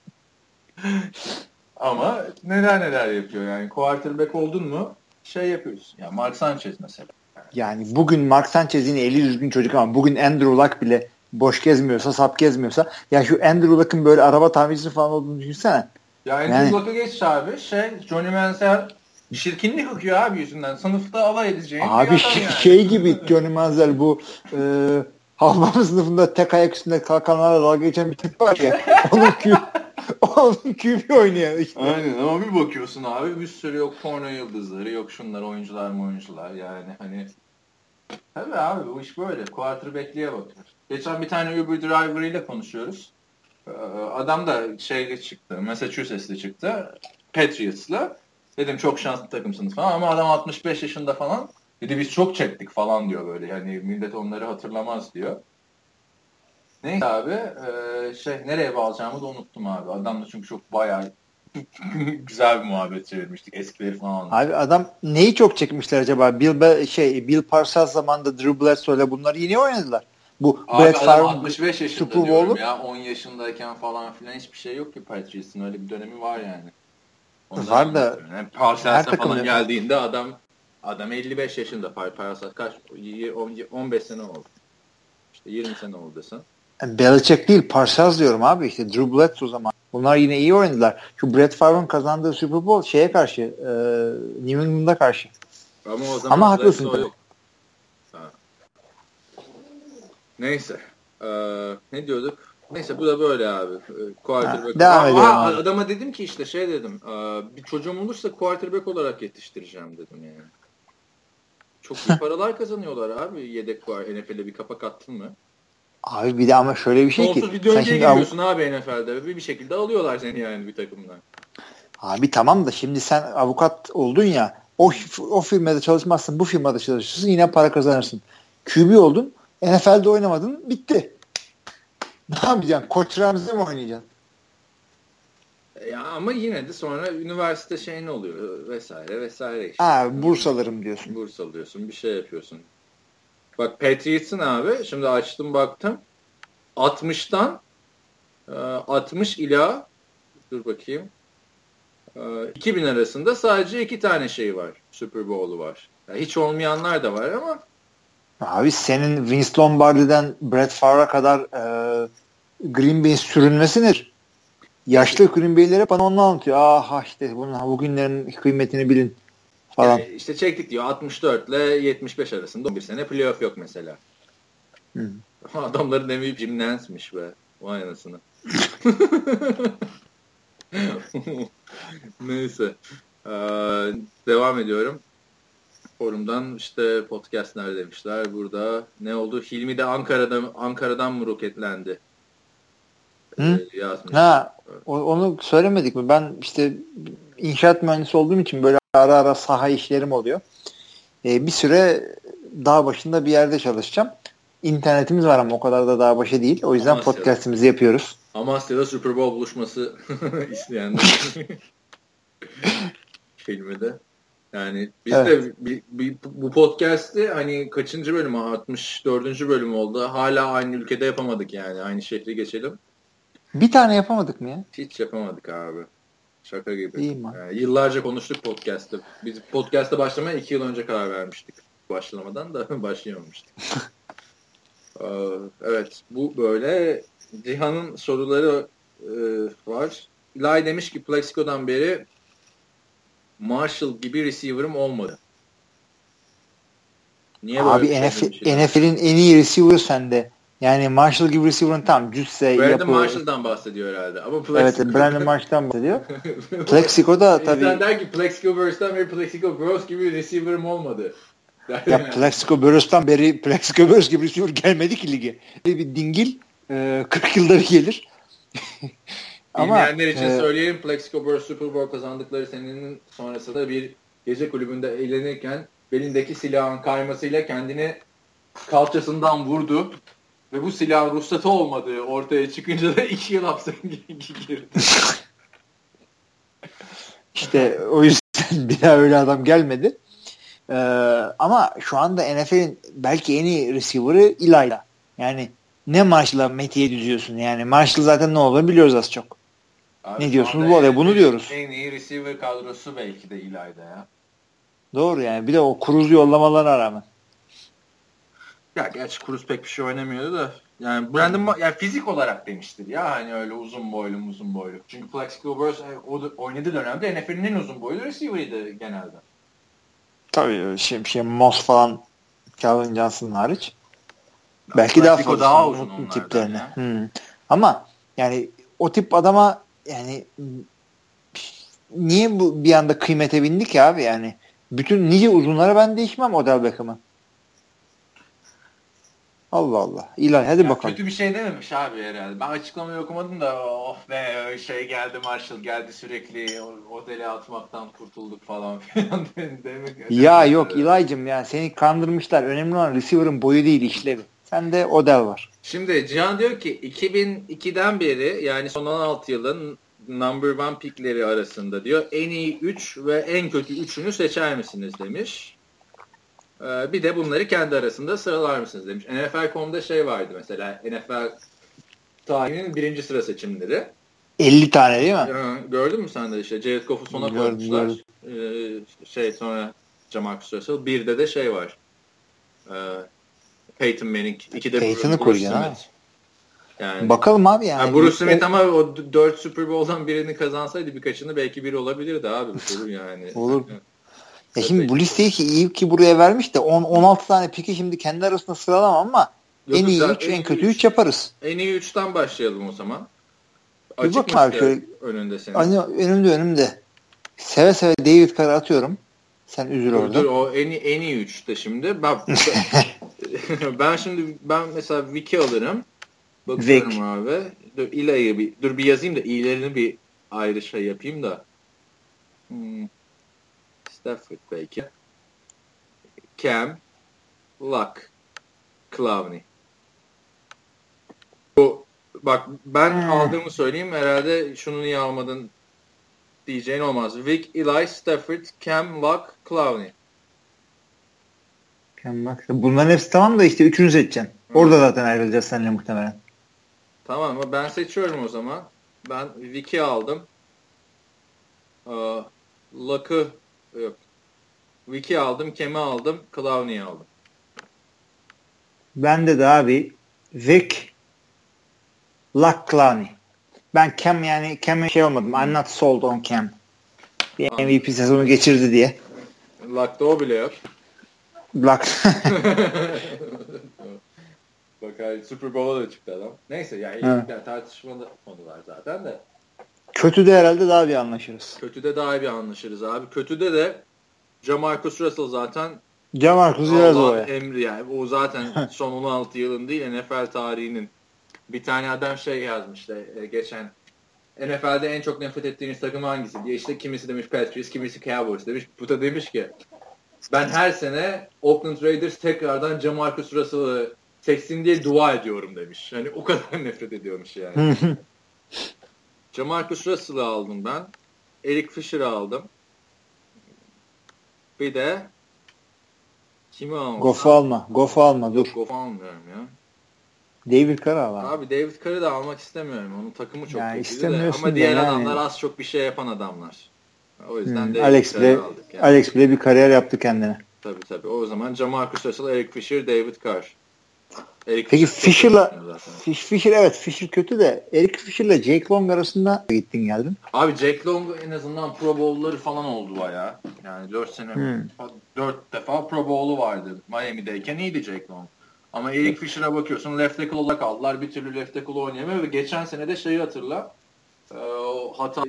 Ama neler neler yapıyor yani. Quarterback oldun mu şey yapıyorsun. Ya Mark Sanchez mesela. Yani bugün Mark Sanchez yine eli düzgün çocuk ama bugün Andrew Luck bile boş gezmiyorsa, sap gezmiyorsa ya şu Andrew Luck'ın böyle araba tamircisi falan olduğunu düşünsene. Ya Andrew yani, Luck'a geç abi. Şey Johnny Manziel şirkinlik okuyor abi yüzünden. Sınıfta alay edeceğin Abi şey, yani. şey gibi Johnny Manziel bu e, Havvam sınıfında tek ayak üstünde kalkanlarla dalga geçen bir tip var ya. onun küp, onun küpü oynuyor işte. Aynen ama bir bakıyorsun abi bir sürü yok porno yıldızları yok şunlar oyuncular mı oyuncular yani hani Tabii abi bu iş böyle. Quarterback'liğe bakıyor. Geçen bir tane Uber driver ile konuşuyoruz. Ee, adam da şeyle çıktı. Massachusetts'li çıktı. Patriots'la. Dedim çok şanslı takımsınız falan ama adam 65 yaşında falan. Dedi biz çok çektik falan diyor böyle. Yani millet onları hatırlamaz diyor. Neyse abi e, şey nereye bağlayacağımı da unuttum abi. Adamla çünkü çok bayağı güzel bir muhabbet çevirmiştik eskileri falan. Abi adam neyi çok çekmişler acaba? Bill şey Bill Parcells zamanında Drew Bledsoe'yle bunları yine oynadılar. Bu Abi Brett Favre 65 yaşında Super diyorum ya 10 yaşındayken falan filan hiçbir şey yok ki Patriots'ın öyle bir dönemi var yani. Ondan var da yani Parcells'e falan geldiğinde adam adam 55 yaşında Parcells kaç 15 sene oldu. İşte 20 sene oldu desen. Belichick değil Parcells diyorum abi işte Drew Bledsoe zaman. Bunlar yine iyi oynadılar. Şu Brett Favre'ın kazandığı Super Bowl şeye karşı e, New England'a karşı. Ama o zaman Ama haklısın tabii. Neyse. Ee, ne diyorduk? Neyse bu da böyle abi. Quarterback. Ha, devam edelim abi. Adama dedim ki işte şey dedim. Bir çocuğum olursa quarterback olarak yetiştireceğim dedim yani. Çok iyi paralar kazanıyorlar abi yedek var. NFL'e bir kapak attın mı? Abi bir de ama şöyle bir şey Sonsuz ki. bir döngüye giriyorsun abi NFL'de. Bir, bir şekilde alıyorlar seni yani bir takımdan. Abi tamam da şimdi sen avukat oldun ya o, o firmada çalışmazsın bu firmada çalışırsın yine para kazanırsın. QB oldun NFL'de oynamadın bitti. Ne yapacaksın? Koç Ramsey mi oynayacaksın? Ya ama yine de sonra üniversite şey ne oluyor vesaire vesaire işte. Ha, burs alırım diyorsun. Burs alıyorsun bir şey yapıyorsun. Bak Patriots'ın abi şimdi açtım baktım 60'tan 60 e, ila dur bakayım 2000 e, arasında sadece iki tane şey var. Super Bowl'u var. Yani hiç olmayanlar da var ama Abi senin Vince Lombardi'den Brett Favre'a kadar e, Green Bay sürünmesi nedir? Yaşlı Green Bay'lere bana onu anlatıyor. Aha işte bunun bugünlerin kıymetini bilin falan. Yani işte çektik diyor 64 ile 75 arasında bir sene playoff yok mesela. Hı. Adamların büyük Jim Nance'miş be. Vay anasını. Neyse. Ee, devam ediyorum. Forumdan işte podcastler demişler. Burada ne oldu? Hilmi de Ankara'da Ankara'dan mı roketlendi? Hı? Yazmış. Ha, onu söylemedik mi? Ben işte inşaat mühendisi olduğum için böyle ara ara saha işlerim oluyor. Ee, bir süre dağ başında bir yerde çalışacağım. İnternetimiz var ama o kadar da dağ başı değil. O yüzden Amasya'da. podcastimizi yapıyoruz. Amasya'da Super Bowl buluşması isteyenler filmde. Yani biz evet. de bir, bir, bu podcast'i hani kaçıncı bölüm 64. bölüm oldu. Hala aynı ülkede yapamadık yani. Aynı şehri geçelim. Bir tane yapamadık mı ya? Hiç yapamadık abi. Şaka gibi. İyi yani yıllarca konuştuk podcast'te. Biz podcast'te başlamaya iki yıl önce karar vermiştik. Başlamadan da başlayamamıştık. evet bu böyle. Cihan'ın soruları e, var. İlay demiş ki Plexico'dan beri Marshall gibi receiver'ım olmadı. Niye Abi NFL'in en iyi receiver sende. Yani Marshall gibi receiver'ın tam cüsse Brandon yapı. Marshall'dan bahsediyor herhalde. Ama Plexico. Evet Brandon Marshall'dan bahsediyor. Plexico da tabii. İnsan der ki Plexico Burst'tan beri Plexico Gross gibi receiver'ım olmadı. ya yani. Plexico Burst'tan beri Plexico Burst gibi receiver gelmedi ki lige. Bir dingil 40 e, yılda bir gelir. Ama Bilmeyenler için e, söyleyeyim Plexico Burst Super Bowl kazandıkları senenin sonrasında bir gece kulübünde eğlenirken belindeki silahın kaymasıyla kendini kalçasından vurdu. Ve bu silahın ruhsatı olmadığı ortaya çıkınca da iki yıl hapse girdi. İşte o yüzden bir daha öyle adam gelmedi. Ee, ama şu anda NFL'in belki en iyi receiver'ı Eli'la. Yani ne Marshall'a Metiye düzüyorsun yani. Marshall zaten ne olduğunu biliyoruz az çok. Abi ne diyorsunuz bu olaya? Bunu diyoruz. En iyi receiver kadrosu belki de İlay'da ya. Doğru yani. Bir de o Cruz yollamalarına rağmen. Ya gerçi Cruz pek bir şey oynamıyordu da. Yani Brandon yani fizik olarak demiştir ya hani öyle uzun boylu uzun boylu. Çünkü Plaxico Burress e, o oynadığı dönemde NFL'in en uzun boylu receiver'ıydı genelde. Tabii şey, şey Moss falan Calvin Johnson hariç. Belki daha fazla daha uzun tiplerine. Hmm. Ama yani o tip adama yani niye bu bir anda kıymete bindi ki abi yani? Bütün nice uzunlara ben değişmem Odell Beckham'ı. Allah Allah. İlahi hadi ya bakalım. Kötü bir şey dememiş abi herhalde. Ben açıklamayı okumadım da oh be şey geldi Marshall geldi sürekli Odell'e atmaktan kurtulduk falan filan demek. Ya yok İlaycım ya seni kandırmışlar. Önemli olan receiver'ın boyu değil işlevi. Sen de Odell var. Şimdi Cihan diyor ki 2002'den beri yani son 16 yılın number one pickleri arasında diyor en iyi 3 ve en kötü 3'ünü seçer misiniz demiş. Ee, bir de bunları kendi arasında sıralar mısınız demiş. NFL.com'da şey vardı mesela NFL tarihinin birinci sıra seçimleri. 50 tane değil mi? Ee, gördün mü sen de işte Jared Goff'u sona koymuşlar. Ee, şey sonra Jamarcus Russell. Bir de de şey var. Ee, Peyton Manning. İki de Peyton'ı koyacaksın ha. Yani, Bakalım abi yani. yani Bruce Smith ama o 4 Super Bowl'dan birini kazansaydı birkaçını belki biri olabilirdi abi soru yani. Olur. Ya şimdi bu listeyi ki iyi ki buraya vermiş de 10 16 tane piki şimdi kendi arasında sıralamam ama Yok, en iyi 3 en, en kötü 3 yaparız. En iyi 3'ten başlayalım o zaman. Bir Açık bakma abi şöyle. Önünde senin. Hani önümde önümde. Seve seve David Carr'ı atıyorum. Sen üzül dur, orada. Dur o en, en iyi 3'te şimdi. Ben, ben şimdi ben mesela Vicky alırım. Bakıyorum Vic. abi. Dur İla'yı bir dur bir yazayım da iyilerini bir ayrı şey yapayım da. Hmm. Stafford belki. Cam, Luck, Clowney. Bu bak ben hmm. aldığımı söyleyeyim herhalde şunu niye almadın diyeceğin olmaz. Vic, Eli, Stafford, Cam, Luck, Clowney. Cam, Luck. Bunların hepsi tamam da işte üçünü seçeceksin. Orada zaten ayrılacağız seninle muhtemelen. Tamam ama ben seçiyorum o zaman. Ben Vic'i aldım. Ee, Luck'ı Yok. Wiki aldım, Kem'i aldım, Clowney'i aldım. Ben de de abi Vic Luck Clowney. Ben Cam yani Cam'e şey olmadım. I'm not sold on Cam. Bir MVP sezonu geçirdi diye. Luck'ta o bile yok. Luck. Bak abi Super Bowl'a da çıktı adam. Neyse yani, yani tartışmalı konular zaten de. Kötüde herhalde daha bir anlaşırız. Kötüde daha bir anlaşırız abi. Kötüde de Jamarcus Russell zaten Jamarcus ya. Emri yani. O zaten son 16 yılın değil NFL tarihinin. Bir tane adam şey yazmıştı e, geçen NFL'de en çok nefret ettiğiniz takım hangisi diye işte kimisi demiş Patriots, kimisi Cowboys demiş. Bu da demiş ki ben her sene Oakland Raiders tekrardan Jamarcus Russell'ı seçsin diye dua ediyorum demiş. Hani o kadar nefret ediyormuş yani. Jamarcus Russell'ı aldım ben. Eric Fisher'ı aldım. Bir de kimi aldım? Goff'u alma. Goff'u alma dur. Goff'u almıyorum ya. David Carr'ı al abi. David Carr'ı da almak istemiyorum. Onun takımı çok yani kötüydü de. Ama diğer yani. adamlar az çok bir şey yapan adamlar. O yüzden hmm. David Alex bile, aldık. Yani. Alex bile bir kariyer yaptı kendine. Tabii tabii. O zaman Jamarcus Russell, Eric Fisher, David Carr. Eric Peki Fisher'la Fisher evet Fisher kötü de Eric Fisher'la Jake Long arasında gittin geldin. Abi Jake Long en azından Pro Bowl'ları falan oldu bayağı. Yani 4 sene hmm. 4 defa Pro Bowl'u vardı. Miami'deyken iyiydi Jake Long. Ama Eric Fisher'a bakıyorsun left tackle olarak aldılar. Bir türlü left tackle oynayamıyor ve geçen sene de şeyi hatırla. E, hata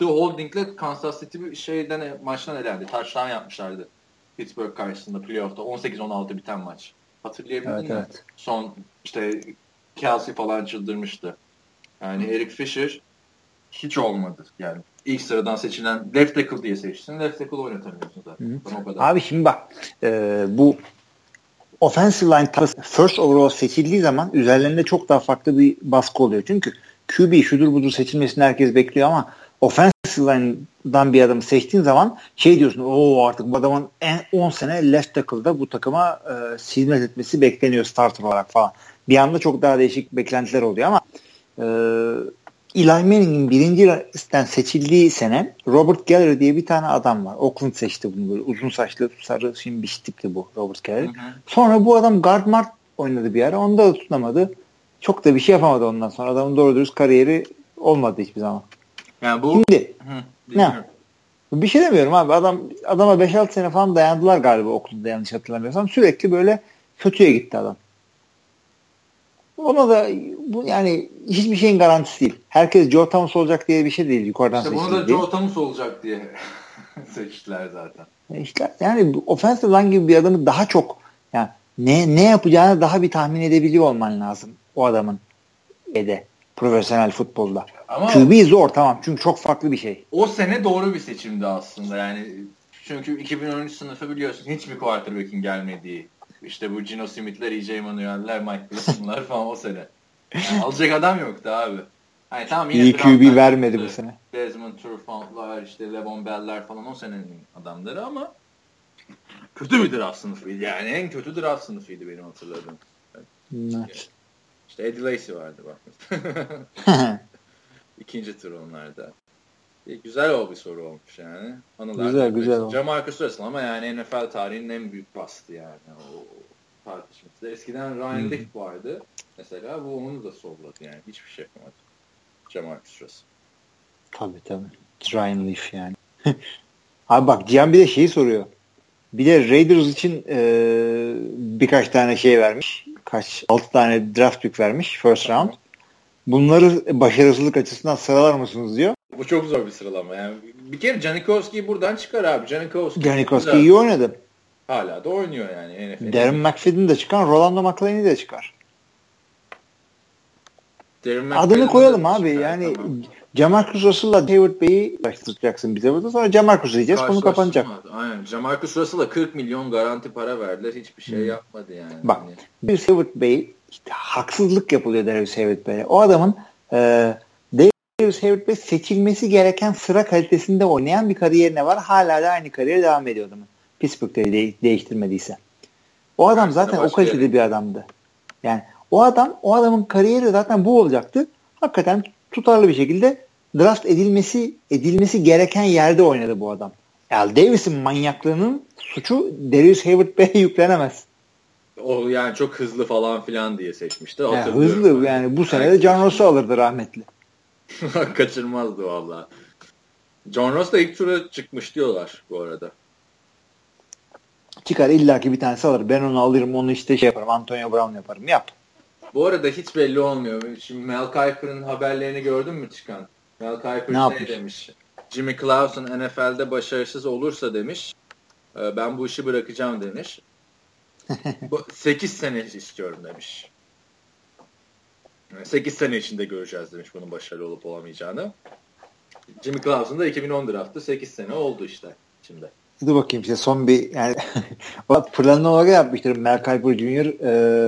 e, Holding'le Kansas City bir şeyden maçtan elendi. Touchdown yapmışlardı. Pittsburgh karşısında playoff'ta 18-16 biten maç. Hatırlayabildin evet, mi? Evet. Son işte Kelsey falan çıldırmıştı. Yani Eric Fisher hiç olmadı yani. İlk sıradan seçilen left tackle diye seçtin. Left tackle oynatamıyorsun zaten. O kadar. Abi şimdi bak e, bu offensive line first overall seçildiği zaman üzerlerinde çok daha farklı bir baskı oluyor. Çünkü QB şudur budur seçilmesini herkes bekliyor ama offensive line'dan bir adam seçtiğin zaman şey diyorsun o artık bu adamın en 10 sene left tackle'da bu takıma e, hizmet etmesi bekleniyor starter olarak falan. Bir anda çok daha değişik beklentiler oluyor ama e, Eli Manning'in birinci listen seçildiği sene Robert Gallery diye bir tane adam var. Oakland seçti bunu böyle uzun saçlı sarı şimdi bir tipti bu Robert. Hı hı. Sonra bu adam guard mart oynadı bir ara. Onda da tutunamadı. Çok da bir şey yapamadı ondan sonra. Adamın doğru dürüst kariyeri olmadı hiçbir zaman. Yani bu Şimdi hı, ne? Bir şey demiyorum abi. Adam adama 5-6 sene falan dayandılar galiba Oakland'da yanlış hatırlamıyorsam. Sürekli böyle kötüye gitti adam. Ona da bu yani hiçbir şeyin garantisi değil. Herkes Joe Thomas olacak diye bir şey değil yukarıdan işte bunu da Joe Thomas olacak diye seçtiler zaten. E işte yani offensive line gibi bir adamı daha çok yani ne ne yapacağını daha bir tahmin edebiliyor olman lazım o adamın ede profesyonel futbolda. Ama QB zor tamam çünkü çok farklı bir şey. O sene doğru bir seçimdi aslında yani çünkü 2013 sınıfı biliyorsun hiçbir quarterback'in gelmediği işte bu Gino Smith'ler, E.J. Manuel'ler, Mike Wilson'lar falan o sene. Yani alacak adam yoktu abi. Hani tamam yine İyi QB vermedi bu sene. Desmond Turfant'lar, işte Levon Bell'ler falan o senenin adamları ama kötü bir draft sınıfıydı. Yani en kötü draft sınıfıydı benim hatırladığım. Evet. İşte Eddie Lacy vardı bak. İkinci tur onlarda. E, güzel o bir soru olmuş yani. Anılar güzel güzel. Olmuş. Jamarcus Russell ama yani NFL tarihinin en büyük bastı yani o tartışması. Eskiden Ryan Leaf vardı. Mesela bu onu da solladı yani. Hiçbir şey yapamadı. Jamarcus Russell. Tabii tabii. Ryan Leaf yani. Abi bak Cihan bir de şeyi soruyor. Bir de Raiders için e, birkaç tane şey vermiş. Kaç? 6 tane draft pick vermiş. First round. Bunları başarısızlık açısından sıralar mısınız diyor. Bu çok zor bir sıralama. Yani bir kere Janikowski'yi buradan çıkar abi. Janikowski, Janikowski iyi oynadı. Hala da oynuyor yani. NFL'de. Darren McFadden de çıkar. Rolando McClain'i de çıkar. Adını koyalım abi. Çıkar, yani tamam. Jamarcus Russell'la David Bey'i başlayacaksın bize burada. Sonra Jamarcus diyeceğiz. Konu kapanacak. Aynen. Jamarcus Russell'a 40 milyon garanti para verdiler. Hiçbir şey hmm. yapmadı yani. Bak. Yani. Bir David Bey işte haksızlık yapılıyor Darius David Bey'e. O adamın e, Darius Hayward Bey seçilmesi gereken sıra kalitesinde oynayan bir kariyerine var. Hala da aynı kariyer devam ediyor adamın. Pittsburgh'te de- değiştirmediyse. O adam zaten o kalitede bir adamdı. Yani o adam o adamın kariyeri zaten bu olacaktı. Hakikaten tutarlı bir şekilde draft edilmesi edilmesi gereken yerde oynadı bu adam. Al Davis'in manyaklığının suçu Darius Hayward Bey'e yüklenemez. O yani çok hızlı falan filan diye seçmişti. Yani hızlı yani bu sene de John Ross'u alırdı rahmetli. Kaçırmazdı valla. John Ross da ilk tura çıkmış diyorlar bu arada. Çıkar illaki bir tanesi alır. Ben onu alırım onu işte şey yaparım. Antonio Brown yaparım. Yap. Bu arada hiç belli olmuyor. Şimdi Mel Kiper'ın haberlerini gördün mü çıkan? Mel Kiper ne şey yapmış? demiş. Jimmy Clausen NFL'de başarısız olursa demiş. E, ben bu işi bırakacağım demiş. 8 sene istiyorum demiş. 8 sene içinde göreceğiz demiş bunun başarılı olup olamayacağını. Jimmy Clausen da 2010 draftı 8 sene oldu işte şimdi. Dur bakayım işte son bir yani planını olarak yapmıştır. Mel Kiper Jr.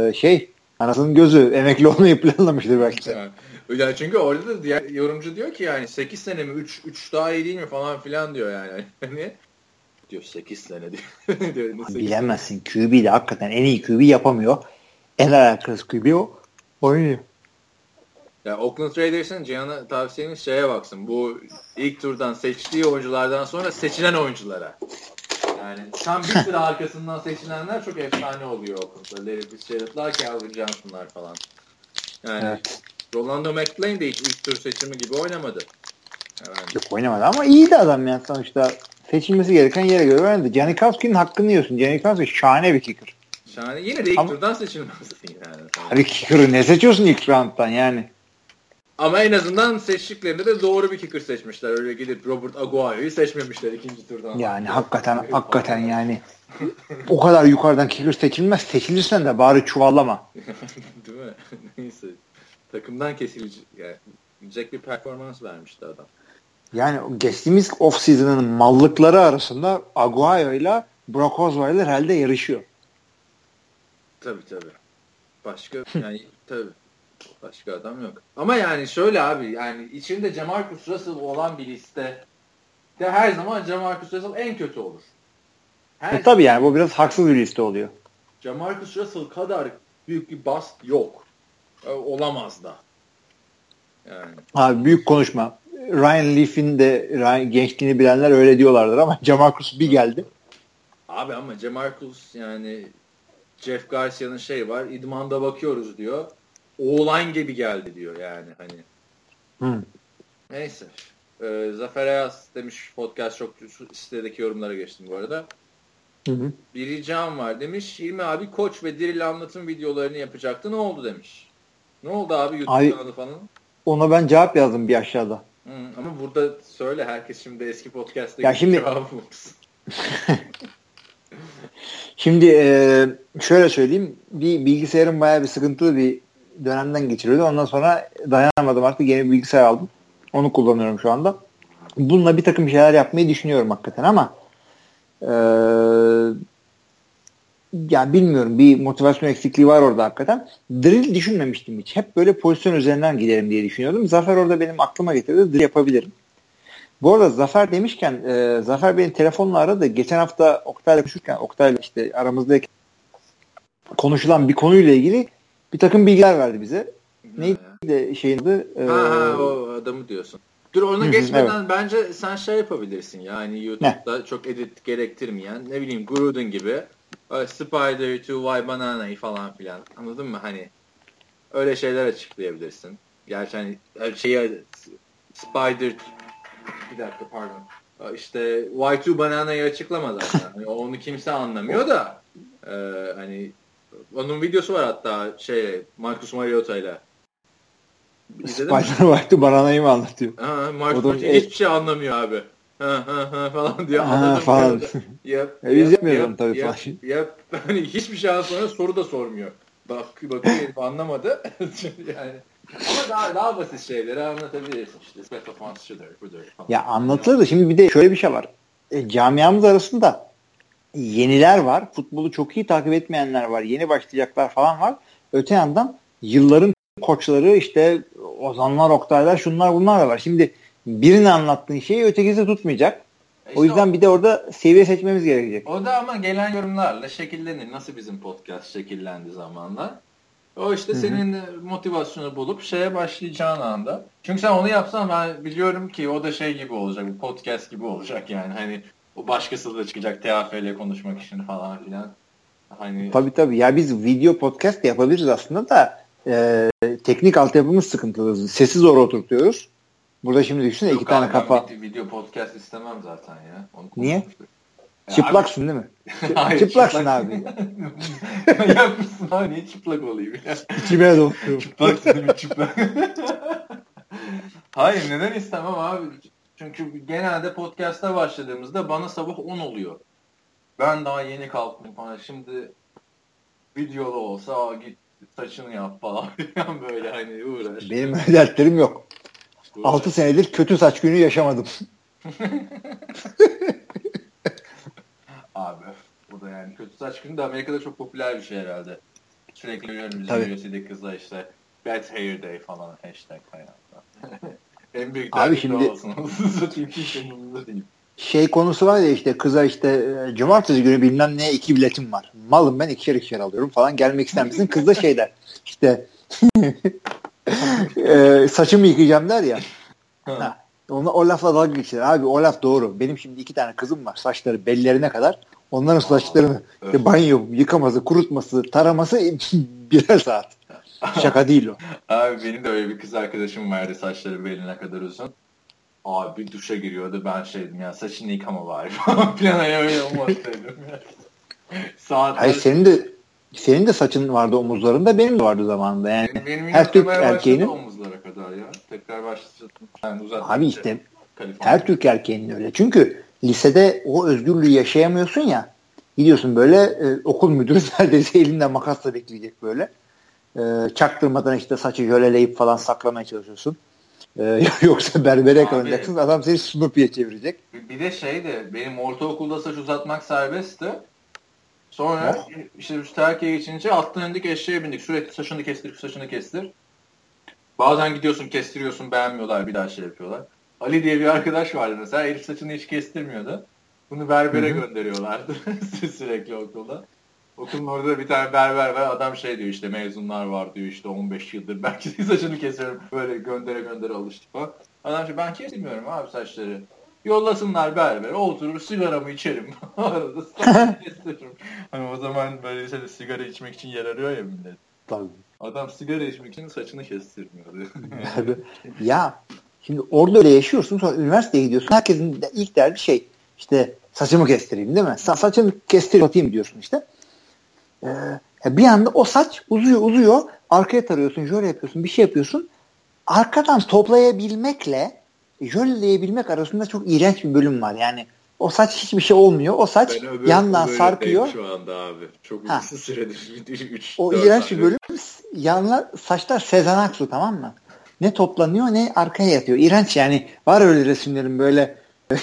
E, şey anasının gözü emekli olmayı planlamıştır belki. Yani, yani çünkü orada da diğer yorumcu diyor ki yani 8 sene mi 3 3 daha iyi değil mi falan filan diyor yani. Hani diyor 8 sene diyor. diyor Bilemezsin. QB de hakikaten en iyi QB yapamıyor. En alakası QB o. Oynuyor. Ya Oakland Raiders'ın Cihan'a tavsiyemiz şeye baksın. Bu ilk turdan seçtiği oyunculardan sonra seçilen oyunculara. Yani tam bir sıra arkasından seçilenler çok efsane oluyor Oakland'da. Larry Fitzgerald'lar, Calvin Johnson'lar falan. Yani evet. Rolando McClain de hiç ilk tur seçimi gibi oynamadı. Evet. Yok oynamadı ama iyiydi adam yani sonuçta seçilmesi gereken yere göre oynadı. Janikowski'nin hakkını yiyorsun. Janikowski şahane bir kicker. Şahane. Yine de ilk ama, turdan seçilmezsin yani. Abi kicker'ı ne seçiyorsun ilk round'dan yani? Ama en azından seçtiklerinde de doğru bir kicker seçmişler. Öyle gidip Robert Aguayo'yu seçmemişler ikinci turdan. Yani hakikaten hakikaten yani o kadar yukarıdan kicker seçilmez. Seçilirsen de bari çuvallama. Değil mi? Neyse. Takımdan kesilecek yani, bir performans vermişti adam. Yani geçtiğimiz off season'ın mallıkları arasında Aguayo ile Brock Osweiler herhalde yarışıyor. Tabii tabii. Başka yani tabii. Başka adam yok. Ama yani şöyle abi yani içinde Jamarcus Russell olan bir liste de her zaman Jamarcus Russell en kötü olur. Her e tabii yani bu biraz haksız bir liste oluyor. Jamarcus Russell kadar büyük bir bast yok. E, olamaz da. Yani. Abi büyük konuşma. Ryan Leaf'in de Ryan, gençliğini bilenler öyle diyorlardır ama Jamarcus bir geldi. Abi ama Jamarcus yani Jeff Garcia'nın şey var idmanda bakıyoruz diyor. Oğlan gibi geldi diyor yani hani. Hı. Neyse. Ee, Zafer Ayaz demiş podcast çok sitedeki yorumlara geçtim bu arada. Hı hı. Bir ricam var demiş. İlmi abi koç ve diril anlatım videolarını yapacaktı. Ne oldu demiş. Ne oldu abi YouTube Abi- kanalı falan? Ona ben cevap yazdım bir aşağıda. Hı, ama burada söyle herkes şimdi eski podcast'ta Ya şimdi- cevabı. Şimdi e, şöyle söyleyeyim. Bir bilgisayarım bayağı bir sıkıntılı bir dönemden geçiriyordu. Ondan sonra dayanamadım artık yeni bir bilgisayar aldım. Onu kullanıyorum şu anda. Bununla bir takım şeyler yapmayı düşünüyorum hakikaten ama e, ya bilmiyorum bir motivasyon eksikliği var orada hakikaten. Drill düşünmemiştim hiç. Hep böyle pozisyon üzerinden giderim diye düşünüyordum. Zafer orada benim aklıma getirdi. Drill yapabilirim. Bu arada Zafer demişken e, Zafer beni telefonla aradı. Geçen hafta Oktay'la konuşurken Oktay'la işte aramızdaki konuşulan bir konuyla ilgili bir takım bilgiler verdi bize. Neydi de şeyin adı? E, Ha, ha o adamı diyorsun. Dur ona geçmeden bence sen şey yapabilirsin yani YouTube'da çok edit gerektirmeyen ne bileyim Gruden gibi öyle Spider to Why Banana'yı falan filan anladın mı hani öyle şeyler açıklayabilirsin. Gerçi hani her şeyi Spider bir dakika pardon işte Y2 Banana'yı açıklama zaten. Hani onu kimse anlamıyor da e, hani onun videosu var hatta şey Marcus Mariota ile. Spider vardı bananayı mı anlatıyor? Ha, O da- Martin hiçbir şey anlamıyor abi. Ha ha ha falan diyor. Ha, falan. Yap, E, biz yapmıyoruz tabii yap, falan. Yap, hani hiçbir şeyden sonra soru da sormuyor. Bak bakıyor herif anlamadı. yani ama daha daha basit şeyleri anlatabilirsin işte. Şudur budur falan. Ya anlatılır da şimdi bir de şöyle bir şey var. E, camiamız arasında yeniler var. Futbolu çok iyi takip etmeyenler var. Yeni başlayacaklar falan var. Öte yandan yılların koçları işte Ozanlar, Oktaylar şunlar bunlar da var. Şimdi birini anlattığın şeyi ötekisi tutmayacak. İşte O yüzden bir de orada seviye seçmemiz gerekecek. O da ama gelen yorumlarla şekillenir. Nasıl bizim podcast şekillendi zamanla. O işte Hı hı. senin motivasyonu bulup şeye başlayacağın anda. Çünkü sen onu yapsan ben biliyorum ki o da şey gibi olacak. Podcast gibi olacak yani. Hani o başkası da çıkacak TAF ile konuşmak için falan filan. Hani Tabii tabii. Ya biz video podcast yapabiliriz aslında da e, teknik altyapımız sıkıntılı. Sesi zor oturtuyoruz. Burada şimdi düşünsene Yok iki tane abi, kafa. Video, video podcast istemem zaten ya. Onu Niye? Ya Çıplaksın değil mi? abi- Hayır, Çıplaksın çıplak- abi. Yapmışsın abi niye çıplak olayım ya? İçime dolduruyorum. Çıplak dedim çıplak. Hayır neden istemem abi? Çünkü genelde podcast'a başladığımızda bana sabah 10 oluyor. Ben daha yeni kalktım falan. Şimdi videolu olsa "Aa, git saçını yap falan böyle hani uğraş. Benim öyle dertlerim yok. uğraş. 6 senedir kötü saç günü yaşamadım. Abi bu da yani kötü saç günü de Amerika'da çok popüler bir şey herhalde. Sürekli görüyorum bizim. UFC'deki kızlar işte Bad Hair Day falan hashtag falan. en büyük Abi şimdi-. Şey konusu var ya işte kıza işte e, cumartesi günü bilmem ne iki biletim var. Malım ben ikişer ikişer alıyorum falan gelmek ister misin? Kız da şey der işte e, saçımı yıkayacağım der ya. Ha, Ona, o lafla dalga geçer. Abi o laf doğru. Benim şimdi iki tane kızım var. Saçları bellerine kadar. Onların saçlarını evet. işte banyo yıkaması, kurutması, taraması birer saat. Şaka değil o. Abi benim de öyle bir kız arkadaşım vardı saçları beline kadar uzun. Abi duşa giriyordu ben şeydim ya saçını yıkama bari falan filan hani öyle olmaz dedim. Saatler. Hayır senin de senin de saçın vardı omuzlarında benim de vardı zamanında yani. benim, benim her Türk erkeğinin- omuzlara kadar ya. Tekrar başladım. Yani Abi işte Kaliforniya. her Türk erkeğinin öyle. Çünkü lisede o özgürlüğü yaşayamıyorsun ya. Gidiyorsun böyle e, okul müdürü neredeyse elinde makasla bekleyecek böyle. E, çaktırmadan işte saçı jöleleyip falan saklamaya çalışıyorsun. E, yoksa berbere yakalayacaksın. Adam seni Snoopy'ye çevirecek. Bir- de şey de benim ortaokulda saç uzatmak serbestti. Sonra işte biz terkiye geçince attan indik eşeğe bindik. Sürekli saçını kestir, saçını kestir. Bazen gidiyorsun kestiriyorsun beğenmiyorlar bir daha şey yapıyorlar. Ali diye bir arkadaş vardı mesela herif saçını hiç kestirmiyordu. Bunu berbere Hı hı. gönderiyorlardı sürekli okulda. Okulun orada bir tane berber var. Adam şey diyor işte mezunlar var diyor işte 15 yıldır belki de saçını kesiyorum. Böyle göndere göndere alıştı falan. Adam şey ben kesmiyorum abi saçları. Yollasınlar berbere oturur sigaramı içerim. Arada saçını kestiririm. Hani o zaman böyle işte sigara içmek için yer arıyor ya millet. Tabii. Adam sigara içmek için saçını kestirmiyor. ya şimdi orada öyle yaşıyorsun sonra üniversiteye gidiyorsun. Herkesin ilk derdi şey işte saçımı kestireyim değil mi? Sa saçımı kestireyim diyorsun işte. Ee, bir anda o saç uzuyor uzuyor. Arkaya tarıyorsun, şöyle yapıyorsun, bir şey yapıyorsun. Arkadan toplayabilmekle jölleyebilmek arasında çok iğrenç bir bölüm var. Yani o saç hiçbir şey olmuyor. O saç öbür, yandan sarkıyor. Şu anda abi. Çok uzun süredir. 3, o iğrenç bir bölüm. Yanlar saçlar Sezen Aksu tamam mı? Ne toplanıyor ne arkaya yatıyor. İğrenç yani. Var öyle resimlerin böyle